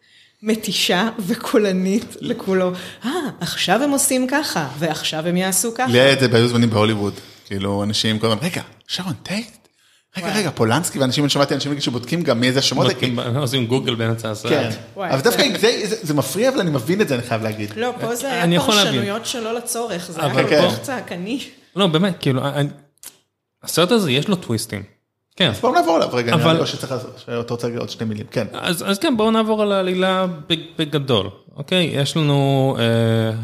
[SPEAKER 4] מתישה וקולנית לכולו. אה, עכשיו הם עושים ככה, ועכשיו הם יעשו ככה.
[SPEAKER 1] לי היה את זה בהיו זמנים בהוליווד, כאילו אנשים כל הזמן, רגע, שרון טייט? רגע. רגע, פולנסקי, ואנשים, אני שמעתי אנשים שבודקים גם מי איזה השמות, האלה,
[SPEAKER 3] עושים גוגל באמצע הסרט.
[SPEAKER 1] כן, אבל דווקא
[SPEAKER 4] זה-
[SPEAKER 1] זה- זה- מפריע, אבל אני מבין את זה, אני חייב להגיד.
[SPEAKER 4] לא, פה זה
[SPEAKER 3] אני
[SPEAKER 4] היה. פרשנויות שלא לצורך, זה
[SPEAKER 3] אבל
[SPEAKER 4] היה כל
[SPEAKER 1] כן.
[SPEAKER 4] כך צעקני.
[SPEAKER 3] לא, באמת, כאילו, הסרט הזה יש לו טוויסטים. כן.
[SPEAKER 1] בואו נעבור עליו רגע, נראה
[SPEAKER 3] אבל-
[SPEAKER 1] לי או שצריך לעשות, שאתה רוצה להגיד עוד שתי מילים, כן.
[SPEAKER 3] אז, אז כן, בואו נעבור על העלילה בג- בגדול, אוקיי? יש לנו, אה,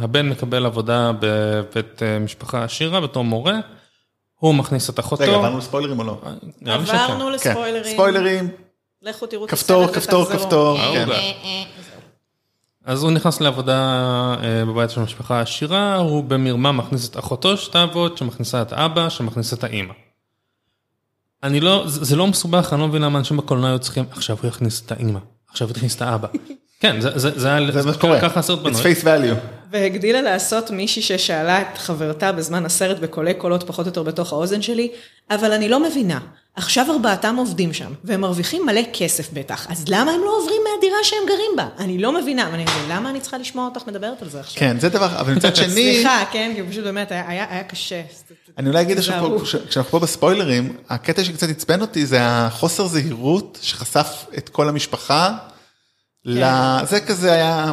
[SPEAKER 3] הבן מקבל עבודה בבית אה, משפחה עשירה בתור מורה, הוא מכניס את אחותו.
[SPEAKER 1] רגע, עברנו לספוילרים או לא?
[SPEAKER 4] עברנו
[SPEAKER 1] כן,
[SPEAKER 4] לספוילרים.
[SPEAKER 1] ספוילרים,
[SPEAKER 4] לכו תראו את
[SPEAKER 1] כפתור,
[SPEAKER 4] הסרט
[SPEAKER 1] כפתור,
[SPEAKER 4] ותחזרו.
[SPEAKER 1] כפתור,
[SPEAKER 3] אה,
[SPEAKER 1] כן.
[SPEAKER 3] אוקיי. אז הוא נכנס לעבודה אה, בבית של המשפחה העשירה, הוא במרמה מכניס את אחותו שתעבוד, שמכניסה את אבא, שמכניס את האימא. אני לא, זה, זה לא מסובך, אני לא מבין למה אנשים בקולנוע היו צריכים, עכשיו הוא יכניס את האימא, עכשיו הוא יכניס את האבא. כן, זה, זה, זה, היה-
[SPEAKER 1] זה מה שקורה.
[SPEAKER 3] ככה הסרט
[SPEAKER 1] It's
[SPEAKER 3] בנוי.
[SPEAKER 1] face value.
[SPEAKER 4] והגדילה לעשות מישהי ששאלה את חברתה בזמן הסרט בקולי קולות פחות או יותר בתוך האוזן שלי, אבל אני לא מבינה, עכשיו ארבעתם עובדים שם, והם מרוויחים מלא כסף בטח, אז למה הם לא עוברים מהדירה שהם גרים בה? אני לא מבינה, ואני אומרת, למה אני צריכה לשמוע אותך מדברת על זה עכשיו?
[SPEAKER 1] כן, זה דבר, אבל מצד שני,
[SPEAKER 4] סליחה, כן, כי פשוט באמת היה, היה, היה קשה.
[SPEAKER 1] אני אולי אגיד כשאנחנו פה בספוילרים, הקטע שקצת עצבן אותי זה החוסר זהירות שחשף את כל המשפחה. ל... זה כזה היה,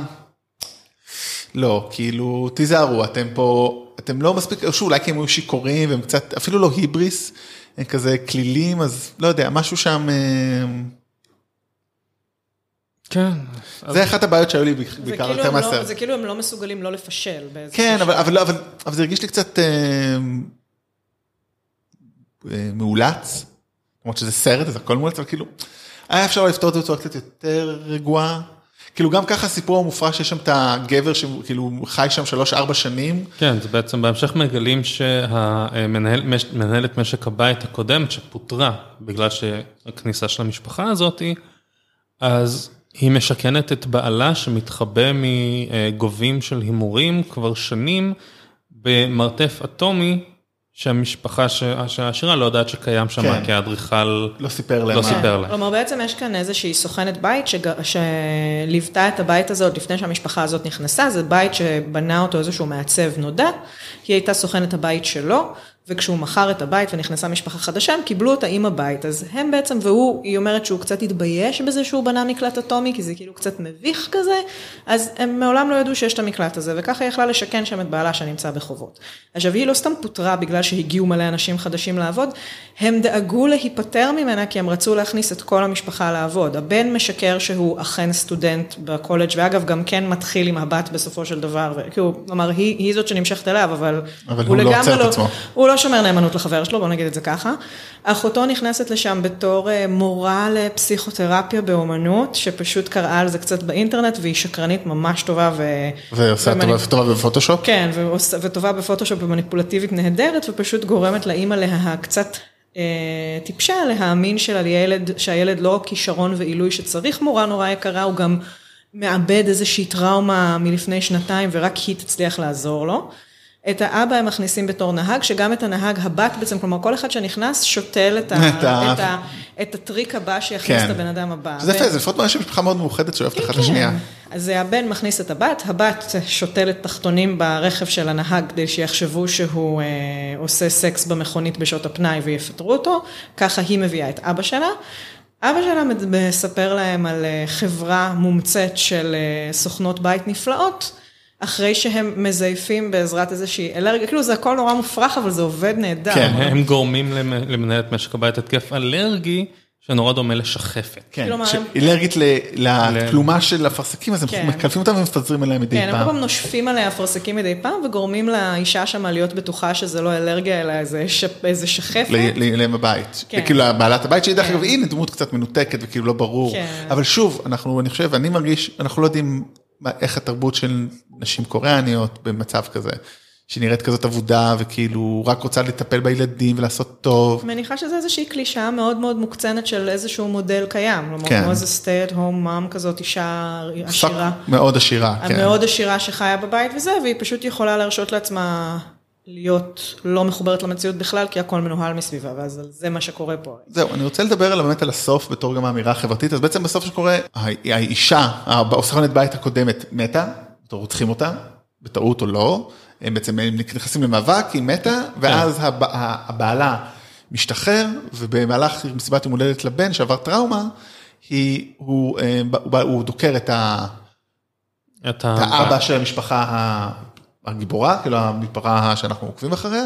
[SPEAKER 1] לא, כאילו, תיזהרו, אתם פה, אתם לא מספיק, או שאולי כי הם היו שיכורים והם קצת, אפילו לא היבריס, הם כזה כלילים, אז לא יודע, משהו שם, אה,
[SPEAKER 3] כן.
[SPEAKER 1] זה אחת הבעיות שהיו לי בעיקר
[SPEAKER 4] כאילו,
[SPEAKER 1] יותר
[SPEAKER 4] לא,
[SPEAKER 1] מהסרט.
[SPEAKER 4] זה כאילו הם לא מסוגלים לא לפשל.
[SPEAKER 1] כן, אבל. אבל, אבל, אבל זה הרגיש לי קצת אה, אה, מאולץ, למרות שזה סרט אז הכל מאולץ, אבל כאילו, היה אפשר לפתור את זה בצורה קצת יותר רגועה. כאילו גם ככה הסיפור המופרע שיש שם את הגבר שכאילו חי שם שלוש ארבע שנים.
[SPEAKER 3] כן, זה בעצם בהמשך מגלים שהמנהלת משק הבית הקודמת שפוטרה בגלל שהכניסה של המשפחה הזאתי, אז היא משכנת את בעלה שמתחבא מגובים של הימורים כבר שנים במרתף אטומי שהמשפחה ש- שהעשירה לא יודעת שקיים שם
[SPEAKER 1] כן.
[SPEAKER 3] כי האדריכל
[SPEAKER 1] לא סיפר להם.
[SPEAKER 3] לא סיפר להם.
[SPEAKER 4] כלומר בעצם יש כאן איזושהי סוכנת בית שג... שליוותה את הבית הזה עוד לפני שהמשפחה הזאת נכנסה, זה בית שבנה אותו איזשהו מעצב נודע, היא הייתה סוכנת הבית שלו, וכשהוא מכר את הבית ונכנסה משפחה חדשה, הם קיבלו אותה עם הבית, אז הם בעצם, והוא, היא אומרת שהוא קצת התבייש בזה שהוא בנה מקלט אטומי, כי זה כאילו קצת מביך כזה, אז הם מעולם לא ידעו שיש את המקלט הזה, וככה היא יכלה לשכן שם את בעלה שנמצא בחובות. עכשיו, היא לא סתם פוטרה בגלל שהגיעו מלא אנשים חדשים לעבוד, הם דאגו להיפטר ממנה כי הם רצו להכניס את כל המשפחה לעבוד. הבן משקר שהוא אכן סטודנט בקולג', ואגב, גם כן מתחיל עם הבת בסופו של דבר, וכאילו, כלומר, היא, היא זאת שנמשכת אליו, אבל,
[SPEAKER 1] אבל הוא.
[SPEAKER 4] הוא לא שומר נאמנות לחבר שלו, בוא נגיד את זה ככה. אחותו נכנסת לשם בתור אה, מורה לפסיכותרפיה באומנות, שפשוט קראה על זה קצת באינטרנט, והיא שקרנית ממש טובה. ו...
[SPEAKER 1] ועושה
[SPEAKER 4] ומניפ-
[SPEAKER 1] טובה בפוטושופ?
[SPEAKER 4] כן, ועוש- וטובה בפוטושופ ומניפולטיבית נהדרת, ופשוט גורמת לאימא לה קצת אה, טיפשה להאמין של הילד, שהילד לא כישרון ועילוי שצריך מורה נורא יקרה, הוא גם מאבד איזושהי טראומה מלפני שנתיים, ורק היא תצליח לעזור לו. את האבא הם מכניסים בתור נהג, שגם את הנהג הבת בעצם, כלומר כל אחד שנכנס שותל את, ה,
[SPEAKER 1] את ה-
[SPEAKER 4] את, ה, את הטריק הבא שיכניס
[SPEAKER 1] כן.
[SPEAKER 4] את הבן אדם הבא.
[SPEAKER 1] זה יפה, זה לפחות מראה שמשפחה מאוד מאוחדת שאוהבת אחת את
[SPEAKER 4] כן.
[SPEAKER 1] השנייה.
[SPEAKER 4] אז הבן מכניס את הבת, הבת שותלת תחתונים ברכב של הנהג כדי שיחשבו שהוא אה, עושה סקס במכונית בשעות הפנאי ויפטרו אותו, ככה היא מביאה את אבא שלה. אבא שלה מספר להם על אה, חברה מומצאת של אה, סוכנות בית נפלאות, אחרי שהם מזייפים בעזרת איזושהי אלרגיה, כאילו זה הכל נורא מופרך, אבל זה עובד נהדר.
[SPEAKER 1] כן,
[SPEAKER 3] הם גורמים למ- למנהלת משק הבית התקף אלרגי שנורא דומה לשחפת.
[SPEAKER 1] כן,
[SPEAKER 4] כלומר, הם-
[SPEAKER 1] שהיא אלרגית ל- לתלומה של אפרסקים, אז הם
[SPEAKER 4] כן.
[SPEAKER 1] מקלפים אותם ומפזרים עליהם מדי
[SPEAKER 4] כן, הם כל
[SPEAKER 1] פעם.
[SPEAKER 4] פעם נושפים עליה אפרסקים מדי פעם וגורמים לאישה שם להיות בטוחה שזה לא אלרגיה אלא איזה, ש... איזה שחפת.
[SPEAKER 1] ל- ל- להם בבית.
[SPEAKER 4] כן.
[SPEAKER 1] כאילו בעלת הבית שהיא דרך
[SPEAKER 4] כן.
[SPEAKER 1] אגב הנה דמות קצת מנותקת וכאילו לא ברור.
[SPEAKER 4] כן.
[SPEAKER 1] אבל שוב אנחנו אני חושב אני מרגיש אנחנו לא יודעים איך התרבות של נשים קוריאניות במצב כזה. שנראית כזאת אבודה וכאילו רק רוצה לטפל בילדים ולעשות טוב.
[SPEAKER 4] מניחה שזה איזושהי קלישאה מאוד מאוד מוקצנת של איזשהו מודל קיים. כלומר,
[SPEAKER 1] כן.
[SPEAKER 4] כמו איזה stay at home mom כזאת, אישה עשירה.
[SPEAKER 1] מאוד עשירה. כן.
[SPEAKER 4] המאוד עשירה שחיה בבית וזה, והיא פשוט יכולה להרשות לעצמה להיות לא מחוברת למציאות בכלל, כי הכל מנוהל מסביבה, ואז זה מה שקורה פה.
[SPEAKER 1] זהו, אני רוצה לדבר על באמת על הסוף בתור גם האמירה החברתית, אז בעצם בסוף שקורה, האישה, הסוכנת בית הקודמת מתה, רוצחים אותה, בטעות או לא, הם בעצם נכנסים למאבק, היא מתה, ואז הב- הבעלה משתחרר, ובמהלך מסיבת יום הולדת לבן שעבר טראומה, היא, הוא, אה, הוא, הוא דוקר את, ה,
[SPEAKER 3] את
[SPEAKER 1] את האבא של המשפחה הגיבורה, כאילו המתפרה שאנחנו עוקבים אחריה,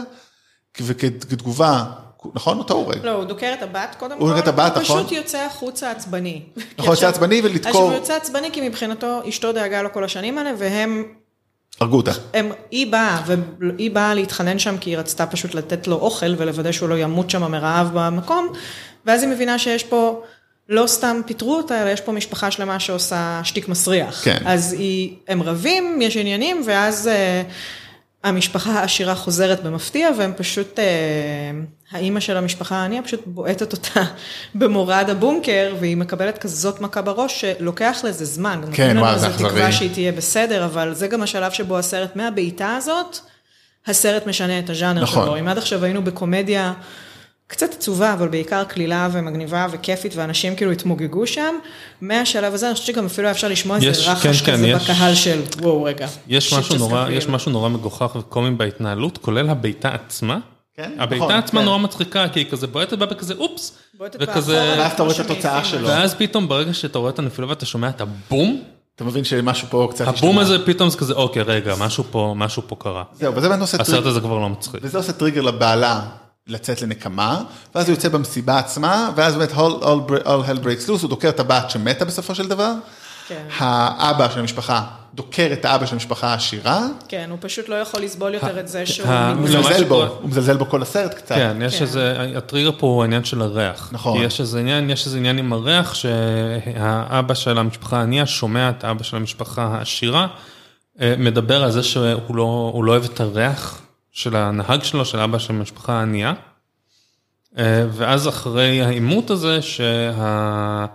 [SPEAKER 1] וכתגובה, נכון? אותו הורג.
[SPEAKER 4] לא, הוא דוקר את הבת קודם
[SPEAKER 1] הוא דוקר את הבת,
[SPEAKER 4] הוא
[SPEAKER 1] נכון.
[SPEAKER 4] פשוט יוצא החוצה עצבני.
[SPEAKER 1] נכון, יוצא עצבני ולדקור,
[SPEAKER 4] הוא יוצא עצבני כי מבחינתו אשתו דאגה לו כל השנים האלה, והם
[SPEAKER 1] הרגו אותה.
[SPEAKER 4] הם, היא באה, והיא באה להתחנן שם כי היא רצתה פשוט לתת לו אוכל ולוודא שהוא לא ימות שם מרעב במקום, ואז היא מבינה שיש פה, לא סתם פיטרו אותה, אלא יש פה משפחה שלמה שעושה שטיק מסריח.
[SPEAKER 1] כן.
[SPEAKER 4] אז היא, הם רבים, יש עניינים, ואז אה, המשפחה העשירה חוזרת במפתיע, והם פשוט, אה, האימא של המשפחה הענייה פשוט בועטת אותה במורד הבונקר, והיא מקבלת כזאת מכה בראש, שלוקח לזה זמן.
[SPEAKER 1] כן,
[SPEAKER 4] נותנים לנו
[SPEAKER 1] וואי, זה
[SPEAKER 4] איזו תקווה
[SPEAKER 1] אכזרי.
[SPEAKER 4] שהיא תהיה בסדר, אבל זה גם השלב שבו הסרט מהבעיטה הזאת, הסרט משנה את הז'אנר
[SPEAKER 1] נכון.
[SPEAKER 4] שלו. אם עד עכשיו היינו בקומדיה קצת עצובה, אבל בעיקר קלילה ומגניבה וכיפית, ואנשים כאילו התמוגגו שם, מהשלב הזה אני חושבת שגם אפילו היה אפשר לשמוע איזה
[SPEAKER 3] יש-
[SPEAKER 4] רחש
[SPEAKER 3] כן, כן,
[SPEAKER 4] כזה
[SPEAKER 3] יש-
[SPEAKER 4] בקהל של וואו רגע.
[SPEAKER 3] יש משהו נורא,
[SPEAKER 4] got
[SPEAKER 3] יש
[SPEAKER 4] real."
[SPEAKER 3] משהו נורא מגוחך וקומי בהתנהלות, כולל הבעיטה עצמה.
[SPEAKER 1] כן,
[SPEAKER 3] הבעיטה
[SPEAKER 1] נכון,
[SPEAKER 3] עצמה
[SPEAKER 1] כן.
[SPEAKER 3] נורא מצחיקה, כי היא כזה בועטת בה בכזה אופס,
[SPEAKER 4] בועטת
[SPEAKER 3] וכזה,
[SPEAKER 1] ואז אתה רואה את התוצאה שלו.
[SPEAKER 3] ואז פתאום ברגע שאתה רואה את הנפילה ואתה שומע את הבום,
[SPEAKER 1] אתה מבין שמשהו פה קצת
[SPEAKER 3] הבום
[SPEAKER 1] השתנה.
[SPEAKER 3] הזה פתאום זה כזה, אוקיי, רגע, משהו פה, משהו פה קרה.
[SPEAKER 1] זהו, וזה באמת עושה
[SPEAKER 3] הסרט
[SPEAKER 1] טריגר,
[SPEAKER 3] הזה כבר לא מצחיק.
[SPEAKER 1] וזה עושה טריגר לבעלה לצאת לנקמה, ואז הוא יוצא במסיבה עצמה, ואז באמת all, all, all hell breaks loose, הוא דוקר את הבת שמתה בסופו של דבר,
[SPEAKER 4] כן.
[SPEAKER 1] האבא של המשפחה דוקר את האבא של המשפחה העשירה,
[SPEAKER 4] כן, הוא פשוט לא יכול לסבול יותר את זה שהוא...
[SPEAKER 1] הוא מזלזל בו,
[SPEAKER 3] שקורה.
[SPEAKER 1] הוא מזלזל בו כל הסרט קצת.
[SPEAKER 3] כן, יש
[SPEAKER 4] כן.
[SPEAKER 3] איזה, הטריגר פה הוא העניין של הריח.
[SPEAKER 1] נכון.
[SPEAKER 3] יש איזה עניין, יש איזה עניין עם הריח, שהאבא של המשפחה הענייה שומע את האבא של המשפחה העשירה, אה, מדבר על זה שהוא לא, הוא לא אוהב את הריח של הנהג שלו, של אבא של המשפחה הענייה. אה, ואז אחרי העימות הזה, שה...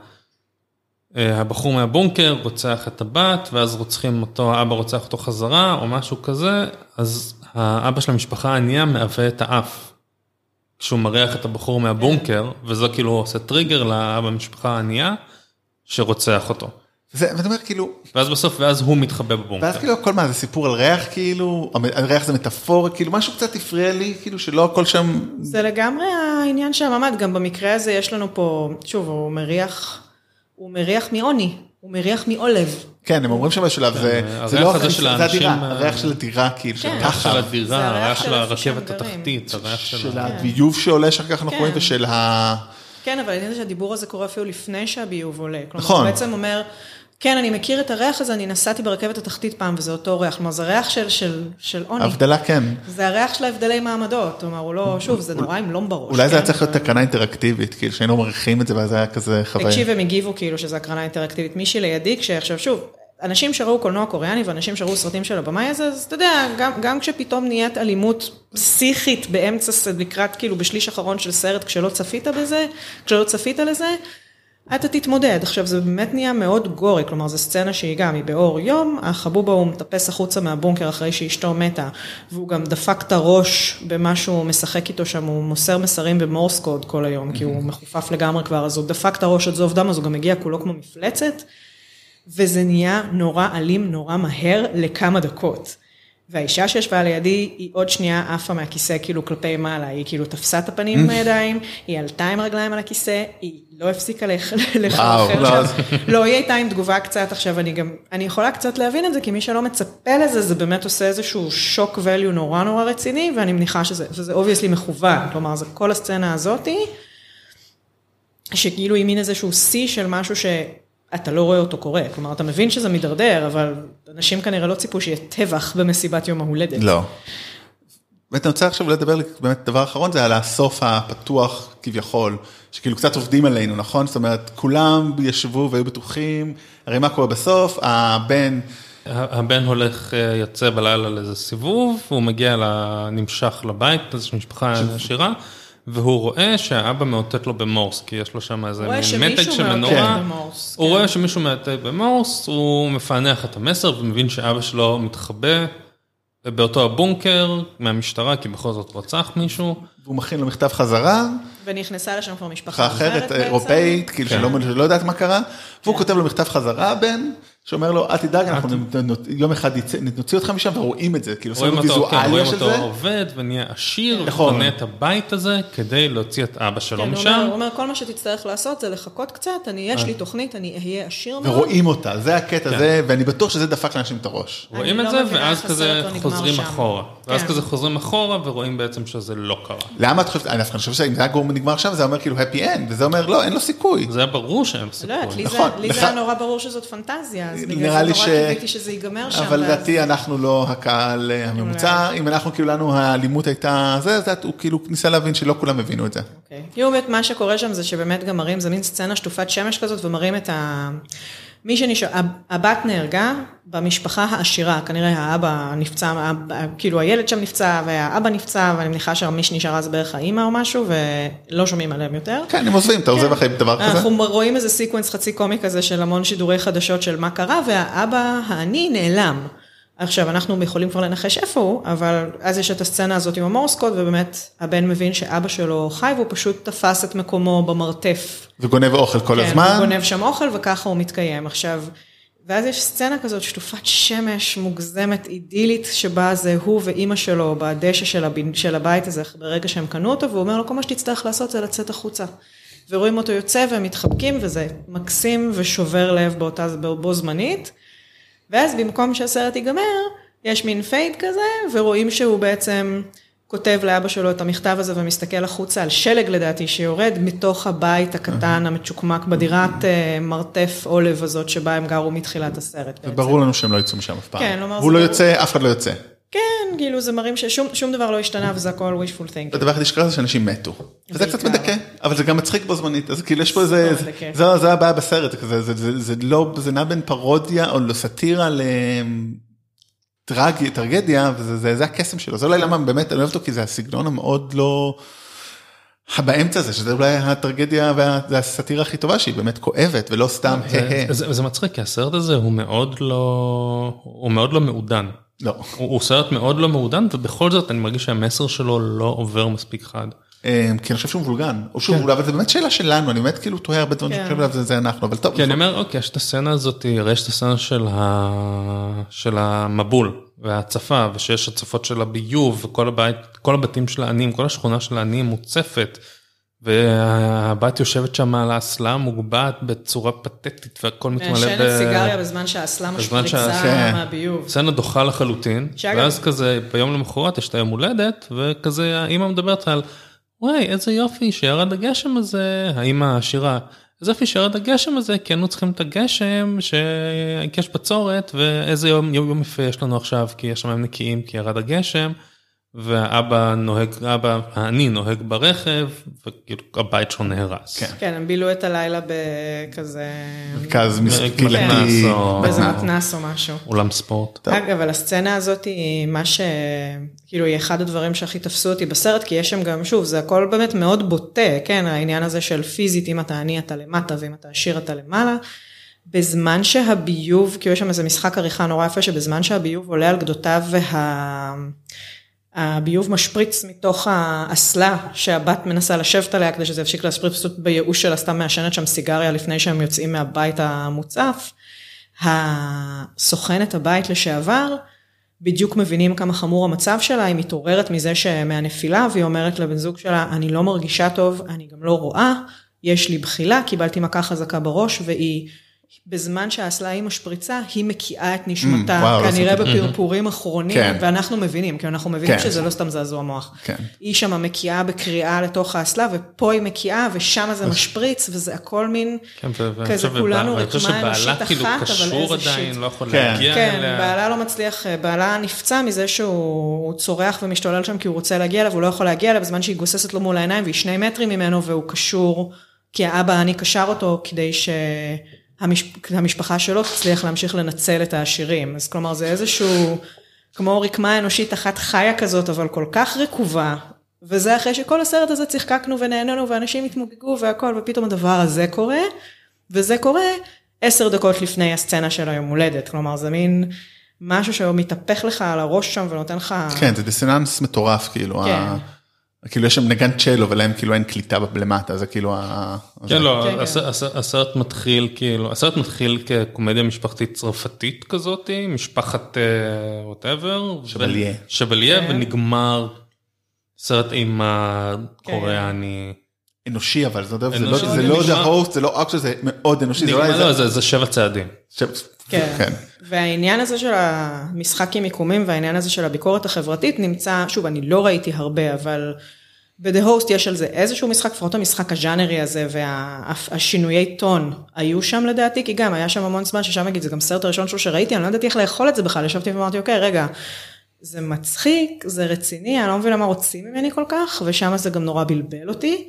[SPEAKER 3] אה, מהבונקר רוצח את הבת, ואז רוצחים אותו, האבא רוצח אותו חזרה, או משהו כזה, אז האבא של המשפחה הענייה מהווה את האף. כשהוא מריח את הבחור מהבונקר, וזה כאילו עושה טריגר לאבא במשפחה הענייה, שרוצח אותו.
[SPEAKER 1] זה, ואני אומר כאילו,
[SPEAKER 3] ואז בסוף, ואז הוא מתחבא בבונקר.
[SPEAKER 1] ואז כאילו הכל מה זה סיפור על ריח כאילו, הריח זה מטאפורה, כאילו משהו קצת הפריע לי, כאילו שלא הכל שם,
[SPEAKER 4] זה לגמרי העניין של הממ"ד, גם במקרה הזה יש לנו פה, שוב, הוא מריח, הוא מריח מעוני, הוא מריח מעולב.
[SPEAKER 1] כן הם אומרים שם בשלב, זה זה
[SPEAKER 3] הריח
[SPEAKER 1] לא,
[SPEAKER 3] הזה של
[SPEAKER 1] זה
[SPEAKER 3] האנשים,
[SPEAKER 1] הדירה,
[SPEAKER 3] אה,
[SPEAKER 1] הריח של הדירה כאילו, של
[SPEAKER 4] כן.
[SPEAKER 3] הריח של
[SPEAKER 1] תחת,
[SPEAKER 4] זה
[SPEAKER 3] הדירה,
[SPEAKER 4] הריח
[SPEAKER 3] הריח
[SPEAKER 4] של
[SPEAKER 3] הרכבת. התחתית, הריח של...
[SPEAKER 1] הביוב שעולה שאחר כך אנחנו
[SPEAKER 4] כן.
[SPEAKER 1] רואים ושל ה...
[SPEAKER 4] כן, אבל העניין זה שהדיבור הזה קורה אפילו לפני שהביוב עולה. כלומר,
[SPEAKER 1] נכון.
[SPEAKER 4] הוא בעצם אומר, כן, אני מכיר את הריח הזה, אני נסעתי ברכבת התחתית פעם, וזה אותו ריח. כלומר, זה ריח של, של, של עוני.
[SPEAKER 1] הבדלה כן,
[SPEAKER 4] זה הריח של ההבדלי מעמדות. כלומר, הוא לא, שוב, זה נורא עם לום בראש.
[SPEAKER 1] אולי זה היה
[SPEAKER 4] כן?
[SPEAKER 1] צריך להיות תקנה אינטראקטיבית, כאילו שהיינו מריחים את זה ואז היה כזה חוויה.
[SPEAKER 4] תקשיב, הם הגיבו כאילו שזה הקרנה אינטראקטיבית. מישהי לידי, כשעכשיו, שוב, אנשים שראו קולנוע קוריאני ואנשים שראו סרטים של הבמאי הזה, אז אתה יודע, גם, גם כשפתאום נהיית אלימות פסיכית באמצע, לקראת כאילו בשליש אחרון של סרט, כשלא צפית בזה, כשלא צפית לזה, אתה תתמודד. עכשיו, זה באמת נהיה מאוד גורי, כלומר, זו סצנה שהיא גם, היא באור יום, החבובה הוא מטפס החוצה מהבונקר אחרי שאשתו מתה, והוא גם דפק את הראש במה שהוא משחק איתו שם, הוא מוסר מסרים ב Morse code כל היום, כי הוא מחופף לגמרי כבר, אז הוא דפק את הראש עד זוב דם, אז הוא גם הגיע כולו כמו מפלצת, וזה נהיה נורא אלים, נורא מהר, לכמה דקות. והאישה שישבה לידי, היא עוד שנייה עפה מהכיסא כאילו כלפי מעלה, היא כאילו תפסה את הפנים עם הידיים, היא עלתה עם הרגליים על הכיסא, היא לא הפסיקה לח- לחרחר
[SPEAKER 1] לא,
[SPEAKER 4] שם. לא, היא הייתה עם תגובה קצת, עכשיו אני גם, אני יכולה קצת להבין את זה, כי מי שלא מצפה לזה, זה באמת עושה איזשהו shock value נורא נורא רציני, ואני מניחה שזה, obviously מכוון, כלומר, זה כל הסצנה הזאתי, שכאילו היא מין איזשהו שיא של משהו שאתה לא רואה אותו קורה, כלומר, אתה מבין שזה מידרדר, אבל אנשים כנראה לא ציפו שיהיה טבח במסיבת יום ההולדת.
[SPEAKER 1] לא. באמת אני רוצה עכשיו לדבר באמת דבר אחרון זה על הסוף הפתוח כביכול, שכאילו קצת עובדים עלינו, נכון? זאת אומרת, כולם ישבו והיו בטוחים, הרי מה קורה בסוף, הבן,
[SPEAKER 3] הבן הולך, אה, יוצא בלילה לאיזה סיבוב, הוא מגיע, ל- נמשך לבית, איזושהי משפחה עשירה, והוא רואה שהאבא מאותת לו במורס, כי יש לו שם איזה מין מתג של מנורה.
[SPEAKER 4] במורס,
[SPEAKER 3] הוא
[SPEAKER 4] כן.
[SPEAKER 3] רואה שמישהו מאותת במורס, הוא מפענח את המסר ומבין שאבא שלו מתחבא באותו הבונקר מהמשטרה, כי בכל זאת רצח מישהו.
[SPEAKER 1] והוא מכין לו מכתב חזרה,
[SPEAKER 4] ונכנסה לשם כבר משפחה
[SPEAKER 1] אחרת,
[SPEAKER 4] בעצם.
[SPEAKER 1] אירופאית, כאילו שלא שלא יודעת מה קרה, והוא כותב לו מכתב חזרה, הבן, שאומר לו, אל תדאג, אנחנו יום אחד נוציא אותך משם, ורואים את זה, כאילו,
[SPEAKER 3] רואים
[SPEAKER 1] עושים
[SPEAKER 3] אותו, כן,
[SPEAKER 1] ויזואליה
[SPEAKER 3] רואים
[SPEAKER 1] של
[SPEAKER 3] אותו
[SPEAKER 1] זה.
[SPEAKER 3] עובד ונהיה עשיר,
[SPEAKER 1] נכון.
[SPEAKER 3] ובונה את הבית הזה כדי להוציא את אבא שלו
[SPEAKER 4] כן, הוא
[SPEAKER 3] משם.
[SPEAKER 4] אומר, הוא אומר, כל מה שתצטרך לעשות זה לחכות קצת, אני, יש לי תוכנית, אני אהיה עשיר מאוד.
[SPEAKER 1] ורואים אותה, זה הקטע,
[SPEAKER 3] כן.
[SPEAKER 1] זה, ואני בטוח שזה דפק לאנשים את הראש.
[SPEAKER 3] רואים
[SPEAKER 4] אני
[SPEAKER 3] את
[SPEAKER 4] לא
[SPEAKER 3] זה, ואז כזה
[SPEAKER 4] לא
[SPEAKER 3] חוזרים. אחורה. ואז
[SPEAKER 4] כן.
[SPEAKER 3] כזה חוזרים אחורה ורואים בעצם שזה לא קרה.
[SPEAKER 1] למה את חושבת, אני חושב שאם זה היה גורם נגמר שם, זה אומר כאילו happy end, וזה אומר לא, אין לו סיכוי.
[SPEAKER 3] זה היה ברור שאין לו
[SPEAKER 4] לא יודעת,
[SPEAKER 3] סיכוי.
[SPEAKER 4] לי זה-
[SPEAKER 1] נכון,
[SPEAKER 4] לי
[SPEAKER 1] לך-
[SPEAKER 4] זה היה נורא ברור שזאת פנטזיה, אז בגלל זה נורא
[SPEAKER 1] ש-
[SPEAKER 4] קיוויתי שזה ייגמר שם.
[SPEAKER 1] אבל
[SPEAKER 4] ואז-
[SPEAKER 1] לדעתי אנחנו לא הקהל אה, הממוצע, אם אנחנו כאילו לנו האלימות הייתה זה, זה הוא כאילו ניסה להבין שלא כולם הבינו את זה.
[SPEAKER 4] אוקיי. כאילו באמת מה שקורה שם זה שבאמת גם מראים, זה מין סצנה שטופת שמש כזאת, ומראים את ה... מי שנשאר, הבת נהרגה במשפחה העשירה, כנראה האבא נפצע, האבא- כאילו הילד שם נפצע והאבא נפצע, ואני מניחה שמי שנשארה זה בערך האימא או משהו, ולא שומעים עליהם יותר.
[SPEAKER 1] כן, הם עוזבים, אתה עוזב אחרי דבר כזה?
[SPEAKER 4] אנחנו רואים איזה סיקוונס חצי קומי כזה של המון שידורי חדשות של מה קרה, והאבא העני נעלם. עכשיו, אנחנו יכולים כבר לנחש איפה הוא, אבל אז יש את הסצנה הזאת עם המורס קוד, ובאמת הבן מבין שאבא שלו חי, והוא פשוט תפס את מקומו במרתף.
[SPEAKER 1] וגונב אוכל כל
[SPEAKER 4] כן,
[SPEAKER 1] הזמן.
[SPEAKER 4] הוא גונב שם אוכל וככה הוא מתקיים. עכשיו, ואז יש סצנה כזאת, שטופת שמש מוגזמת, אידילית, שבה זה הוא ואימא שלו בדשא של, הב... של הבית הזה, ברגע שהם קנו אותו, והוא אומר לו, כל מה שתצטרך לעשות זה לצאת החוצה. ורואים אותו יוצא והם מתחבקים, וזה מקסים ושובר לב באותה, בו זמנית. ואז במקום שהסרט ייגמר, יש מין פייד כזה, ורואים שהוא בעצם כותב לאבא שלו את המכתב הזה ומסתכל החוצה על שלג לדעתי שיורד מתוך הבית הקטן המצ'וקמק בדירת אה, מרתף עולב הזאת שבה הם גרו מתחילת הסרט.
[SPEAKER 1] וברור לנו שהם לא יצאו משם אף פעם.
[SPEAKER 4] כן, כלומר,
[SPEAKER 1] הוא
[SPEAKER 4] זה
[SPEAKER 1] לא
[SPEAKER 4] ברור.
[SPEAKER 1] יוצא, אף אחד לא יוצא.
[SPEAKER 4] כן, כאילו זה מראים ששום שום דבר לא השתנה וזה הכל wishful thinking.
[SPEAKER 1] הדבר היחידי שקרה זה שאנשים מתו. וזה קצת. מדכא, אבל זה גם מצחיק בו זמנית, אז כאילו יש פה איזה. זה זה הבעיה בסרט, זה כזה, זה- זה- זה לא, זה נע בין פרודיה או לסאטירה לטרגי, טרגדיה, וזה זה- זה הקסם שלו, זה אולי למה באמת אני אוהב אותו, כי זה הסגנון המאוד לא... באמצע הזה, שזה אולי הטרגדיה וה- זה הסאטירה הכי טובה שהיא באמת כואבת ולא סתם
[SPEAKER 3] זה מצחיק, כי הסרט הזה הוא מאוד לא, הוא מאוד לא מעודן.
[SPEAKER 1] לא.
[SPEAKER 3] הוא הוא סרט מאוד לא מעודן, ובכל זאת אני מרגיש שהמסר שלו לא עובר מספיק חד.
[SPEAKER 1] אה, כי אני חושב שהוא מבולגן, או שהוא מבולגן, אבל זה באמת שאלה שלנו, אני באמת כאילו תוהה הרבה דברים
[SPEAKER 4] כן.
[SPEAKER 1] שאני חושב עליו, זה- זה אנחנו, אבל טוב.
[SPEAKER 3] כי אני אומר, אוקיי, יש את הסצנה הזאת, הרי יש את הסצנה של, ה... של המבול וההצפה, ושיש הצפות של הביוב, וכל הבית, כל הבתים של העניים, כל השכונה של העניים מוצפת, והבת יושבת שם על האסלה מוגבעת בצורה פתטית, והכל מתמלא
[SPEAKER 4] מעשנת סיגריה בזמן שהאסלה משפריצה
[SPEAKER 3] שה-
[SPEAKER 1] כן.
[SPEAKER 4] מהביוב.
[SPEAKER 3] סצנה דוחה לחלוטין, ואז כזה ביום למחרת יש את היום הולדת, וכזה האמא מדברת על, וואי איזה יופי שירד הגשם הזה, האמא העשירה, איזה יופי שירד הגשם הזה, כי היינו צריכים את הגשם, כי יש בצורת, ואיזה יום, יום, יום יפה יש לנו עכשיו, כי השמיים נקיים, כי ירד הגשם, והאבא נוהג, האבא, אני נוהג ברכב, וכאילו הבית שלו נהרס.
[SPEAKER 1] כן.
[SPEAKER 4] כן, הם בילו את הלילה בכזה...
[SPEAKER 1] מרכז משחק
[SPEAKER 3] מתנ"ס
[SPEAKER 1] קהילתי.
[SPEAKER 3] או-
[SPEAKER 4] באיזה
[SPEAKER 1] מתנ"ס.
[SPEAKER 4] מתנס או משהו.
[SPEAKER 3] אולם ספורט.
[SPEAKER 1] טוב.
[SPEAKER 4] אגב, אבל הסצנה הזאת היא מה ש... כאילו, היא אחד הדברים שהכי תפסו אותי בסרט, כי יש שם גם, שוב, זה הכל באמת מאוד בוטה, כן, העניין הזה של פיזית, אם אתה עני אתה למטה, ואם אתה עשיר אתה למעלה. בזמן שהביוב, כאילו יש שם איזה משחק עריכה נורא יפה, שבזמן שהביוב עולה על גדותיו וה... הביוב משפריץ מתוך האסלה שהבת מנסה לשבת עליה כדי שזה יפסיק להשפריץ, פשוט בייאוש שלה סתם מעשנת שם סיגריה לפני שהם יוצאים מהבית המוצף. הסוכנת הבית לשעבר, בדיוק מבינים כמה חמור המצב שלה, היא מתעוררת מזה שמהנפילה, והיא אומרת לבן זוג שלה, אני לא מרגישה טוב, אני גם לא רואה, יש לי בחילה, קיבלתי מכה חזקה בראש, והיא, בזמן שהאסלה היא משפריצה, היא מקיאה את נשמתה,
[SPEAKER 1] Mm, וואו, לא
[SPEAKER 4] כנראה
[SPEAKER 1] עשיתי.
[SPEAKER 4] בפרפורים אחרונים,
[SPEAKER 1] כן.
[SPEAKER 4] ואנחנו מבינים, כי אנחנו מבינים
[SPEAKER 1] כן.
[SPEAKER 4] שזה לא סתם זעזוע מוח.
[SPEAKER 1] כן.
[SPEAKER 4] היא שמה מקיאה בקריאה לתוך האסלה, ופה היא מקיאה, ושם זה משפריץ, וזה הכל מין...
[SPEAKER 3] כן,
[SPEAKER 4] כזה
[SPEAKER 3] חושב
[SPEAKER 4] כולנו
[SPEAKER 3] שבעלה- אני חושב
[SPEAKER 4] רקמה
[SPEAKER 3] שבעלה
[SPEAKER 4] אנושית
[SPEAKER 3] כאילו
[SPEAKER 4] אחת, אבל
[SPEAKER 3] קשור
[SPEAKER 4] איזה
[SPEAKER 3] עדיין,
[SPEAKER 4] שיט.
[SPEAKER 3] לא יכול
[SPEAKER 1] כן.
[SPEAKER 3] להגיע
[SPEAKER 4] כן,
[SPEAKER 3] אליה.
[SPEAKER 4] בעלה לא מצליח, בעלה נפצע מזה שהוא הוא צורח ומשתולל שם כי הוא רוצה להגיע אליו, הוא לא יכול להגיע אליו בזמן שהיא גוססת לו מול העיניים והיא שני מטרים ממנו והוא קשור, כי האבא העני קשר אותו כדי שהמשפחה שלו תצליח להמשיך לנצל את העשירים. אז כלומר זה איזשהו, כמו רקמה אנושית אחת חיה כזאת, אבל כל כך רקובה. וזה אחרי שכל הסרט הזה צחקקנו ונהנינו ואנשים התמוגגו והכל, ופתאום הדבר הזה קורה, וזה קורה עשר דקות לפני הסצנה של היום הולדת. כלומר, זה מין משהו שמתהפך לך על הראש שם ונותן לך...
[SPEAKER 1] כן, זה דיסוננס מטורף, כאילו.
[SPEAKER 4] כן.
[SPEAKER 1] ה- כאילו יש שם נגן צ'לו ולהם כאילו אין קליטה למטה, זה כאילו ה...
[SPEAKER 3] כן, לא,
[SPEAKER 4] כן,
[SPEAKER 3] הס- הסרט מתחיל כאילו, הסרט מתחיל כקומדיה משפחתית צרפתית כזאת, משפחת ווטאבר,
[SPEAKER 1] שבליה.
[SPEAKER 3] שבליה,
[SPEAKER 4] כן.
[SPEAKER 3] ונגמר סרט אימה קוריאני.
[SPEAKER 1] אנושי אבל זה, לא,
[SPEAKER 3] זה
[SPEAKER 1] זה לא
[SPEAKER 3] נשמע-
[SPEAKER 1] the host, זה לא אקשן, זה מאוד אנושי, זה
[SPEAKER 3] לא,
[SPEAKER 1] זה...
[SPEAKER 3] זה זה שבע צעדים.
[SPEAKER 4] כן.
[SPEAKER 1] כן.
[SPEAKER 4] והעניין הזה של המשחק עם מיקומים והעניין הזה של הביקורת החברתית נמצא, שוב, אני לא ראיתי הרבה, אבל ב-The Host יש על זה איזשהו משחק, לפחות המשחק הז'אנרי הזה והשינויי טון היו שם לדעתי, כי גם היה שם המון זמן ששם נגיד, זה גם סרט הראשון שלו שראיתי, אני לא ידעתי איך לאכול את זה בכלל, ישבתי ואמרתי, אוקיי, רגע, זה מצחיק, זה רציני, אני לא מבינה מה רוצים ממני כל כך, ושם זה גם נורא בלבל אותי.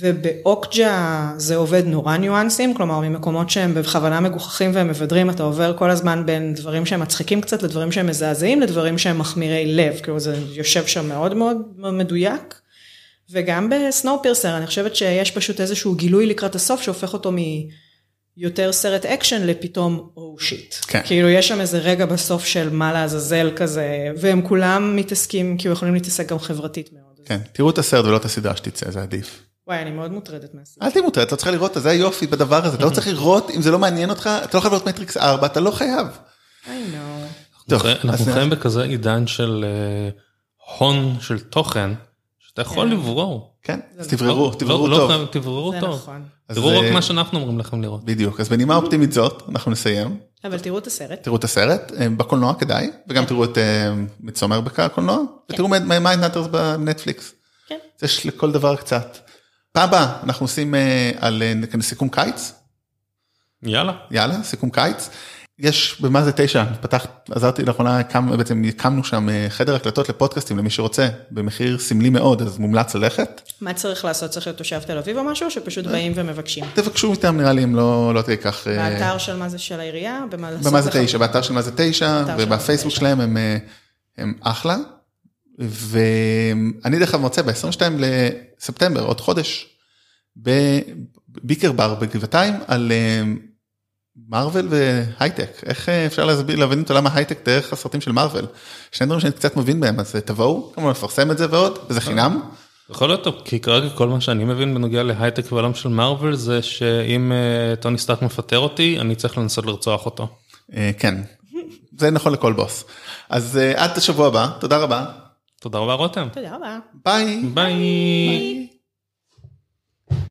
[SPEAKER 4] ובאוקג'ה זה עובד נורא ניואנסים, כלומר ממקומות שהם בכוונה מגוחכים והם מבדרים, אתה עובר כל הזמן בין דברים שהם מצחיקים קצת לדברים שהם מזעזעים לדברים שהם מכמירי לב, כאילו זה יושב שם מאוד מאוד מדויק. וגם בסנואופירסר אני חושבת שיש פשוט איזשהו גילוי לקראת הסוף שהופך אותו מיותר סרט אקשן לפתאום oh shit.
[SPEAKER 1] כן.
[SPEAKER 4] כאילו יש שם איזה רגע בסוף של מה לעזאזל כזה, והם כולם מתעסקים, כאילו יכולים להתעסק גם חברתית מאוד.
[SPEAKER 1] כן, תראו את הסרט ולא את הסדרה שתצא, זה עדיף.
[SPEAKER 4] וואי, אני מאוד מוטרדת מהסרט.
[SPEAKER 1] אל תהיי מוטרד, אתה צריך לראות, את זה, היופי בדבר הזה, אתה לא צריך לראות, אם זה לא מעניין אותך, אתה לא חייב לראות מטריקס 4, אתה לא חייב.
[SPEAKER 4] I know.
[SPEAKER 1] טוב,
[SPEAKER 3] אנחנו חיים בכזה עידן של אה, הון של תוכן, שאתה יכול
[SPEAKER 4] כן.
[SPEAKER 3] לברור.
[SPEAKER 1] כן, אז תבררו,
[SPEAKER 3] לא-
[SPEAKER 1] תבררו
[SPEAKER 3] לא
[SPEAKER 1] טוב.
[SPEAKER 3] תבררו
[SPEAKER 4] זה
[SPEAKER 3] טוב.
[SPEAKER 4] נכון.
[SPEAKER 3] תראו רק
[SPEAKER 1] אה,
[SPEAKER 3] מה שאנחנו אומרים לכם לראות.
[SPEAKER 1] בדיוק, אז בנימה אופטימית זאת, אנחנו נסיים.
[SPEAKER 4] אבל תראו את הסרט.
[SPEAKER 1] תראו את הסרט, אה, בקולנוע כדאי, וגם תראו את אה, מידסומר בקולנוע, ותראו מיינד נאטרס בנטפליקס.
[SPEAKER 4] כן.
[SPEAKER 1] יש לכל דבר קצת. פעם הבאה אנחנו עושים אה, על אה, סיכום קיץ,
[SPEAKER 3] יאללה.
[SPEAKER 1] יאללה, סיכום קיץ. יש במה זה תשע, פתח, עזרתי לאחרונה, הקם, בעצם הקמנו שם אה, חדר הקלטות לפודקאסטים למי שרוצה, במחיר סמלי מאוד, אז מומלץ ללכת.
[SPEAKER 4] מה צריך לעשות? צריך להיות תושב תל אביב או משהו, או שפשוט באים ומבקשים?
[SPEAKER 1] תבקשו איתם נראה לי אם לא, לא תהיה כך.
[SPEAKER 4] באתר של מה זה של העירייה? במה
[SPEAKER 1] במה זה? תשע, באתר של מה זה תשע, ובפייסבוק שלהם הם, הם אחלה. ואני דרך אגב מוצא ב-22 לספטמבר, עוד חודש, בביקר בר בגבעתיים, על אה, מארוול והייטק. איך אה, אפשר להסביר, להבין את עולם ההייטק דרך הסרטים של מארוול? שני דברים שאני קצת מבין בהם, אז אה, תבואו, כמובן לפרסם את זה ועוד, וזה חינם.
[SPEAKER 3] יכול להיות טוב, כי כרגע כל מה שאני מבין בנוגע להייטק ועולם של מארוול זה שאם אה, טוני סטארק מפטר אותי, אני צריך לנסות לרצוח אותו.
[SPEAKER 1] אה, כן, זה נכון לכל בוס. אז אה, עד השבוע הבא, תודה רבה,
[SPEAKER 3] תודה רבה רותם.
[SPEAKER 4] תודה רבה.
[SPEAKER 1] ביי.
[SPEAKER 3] ביי.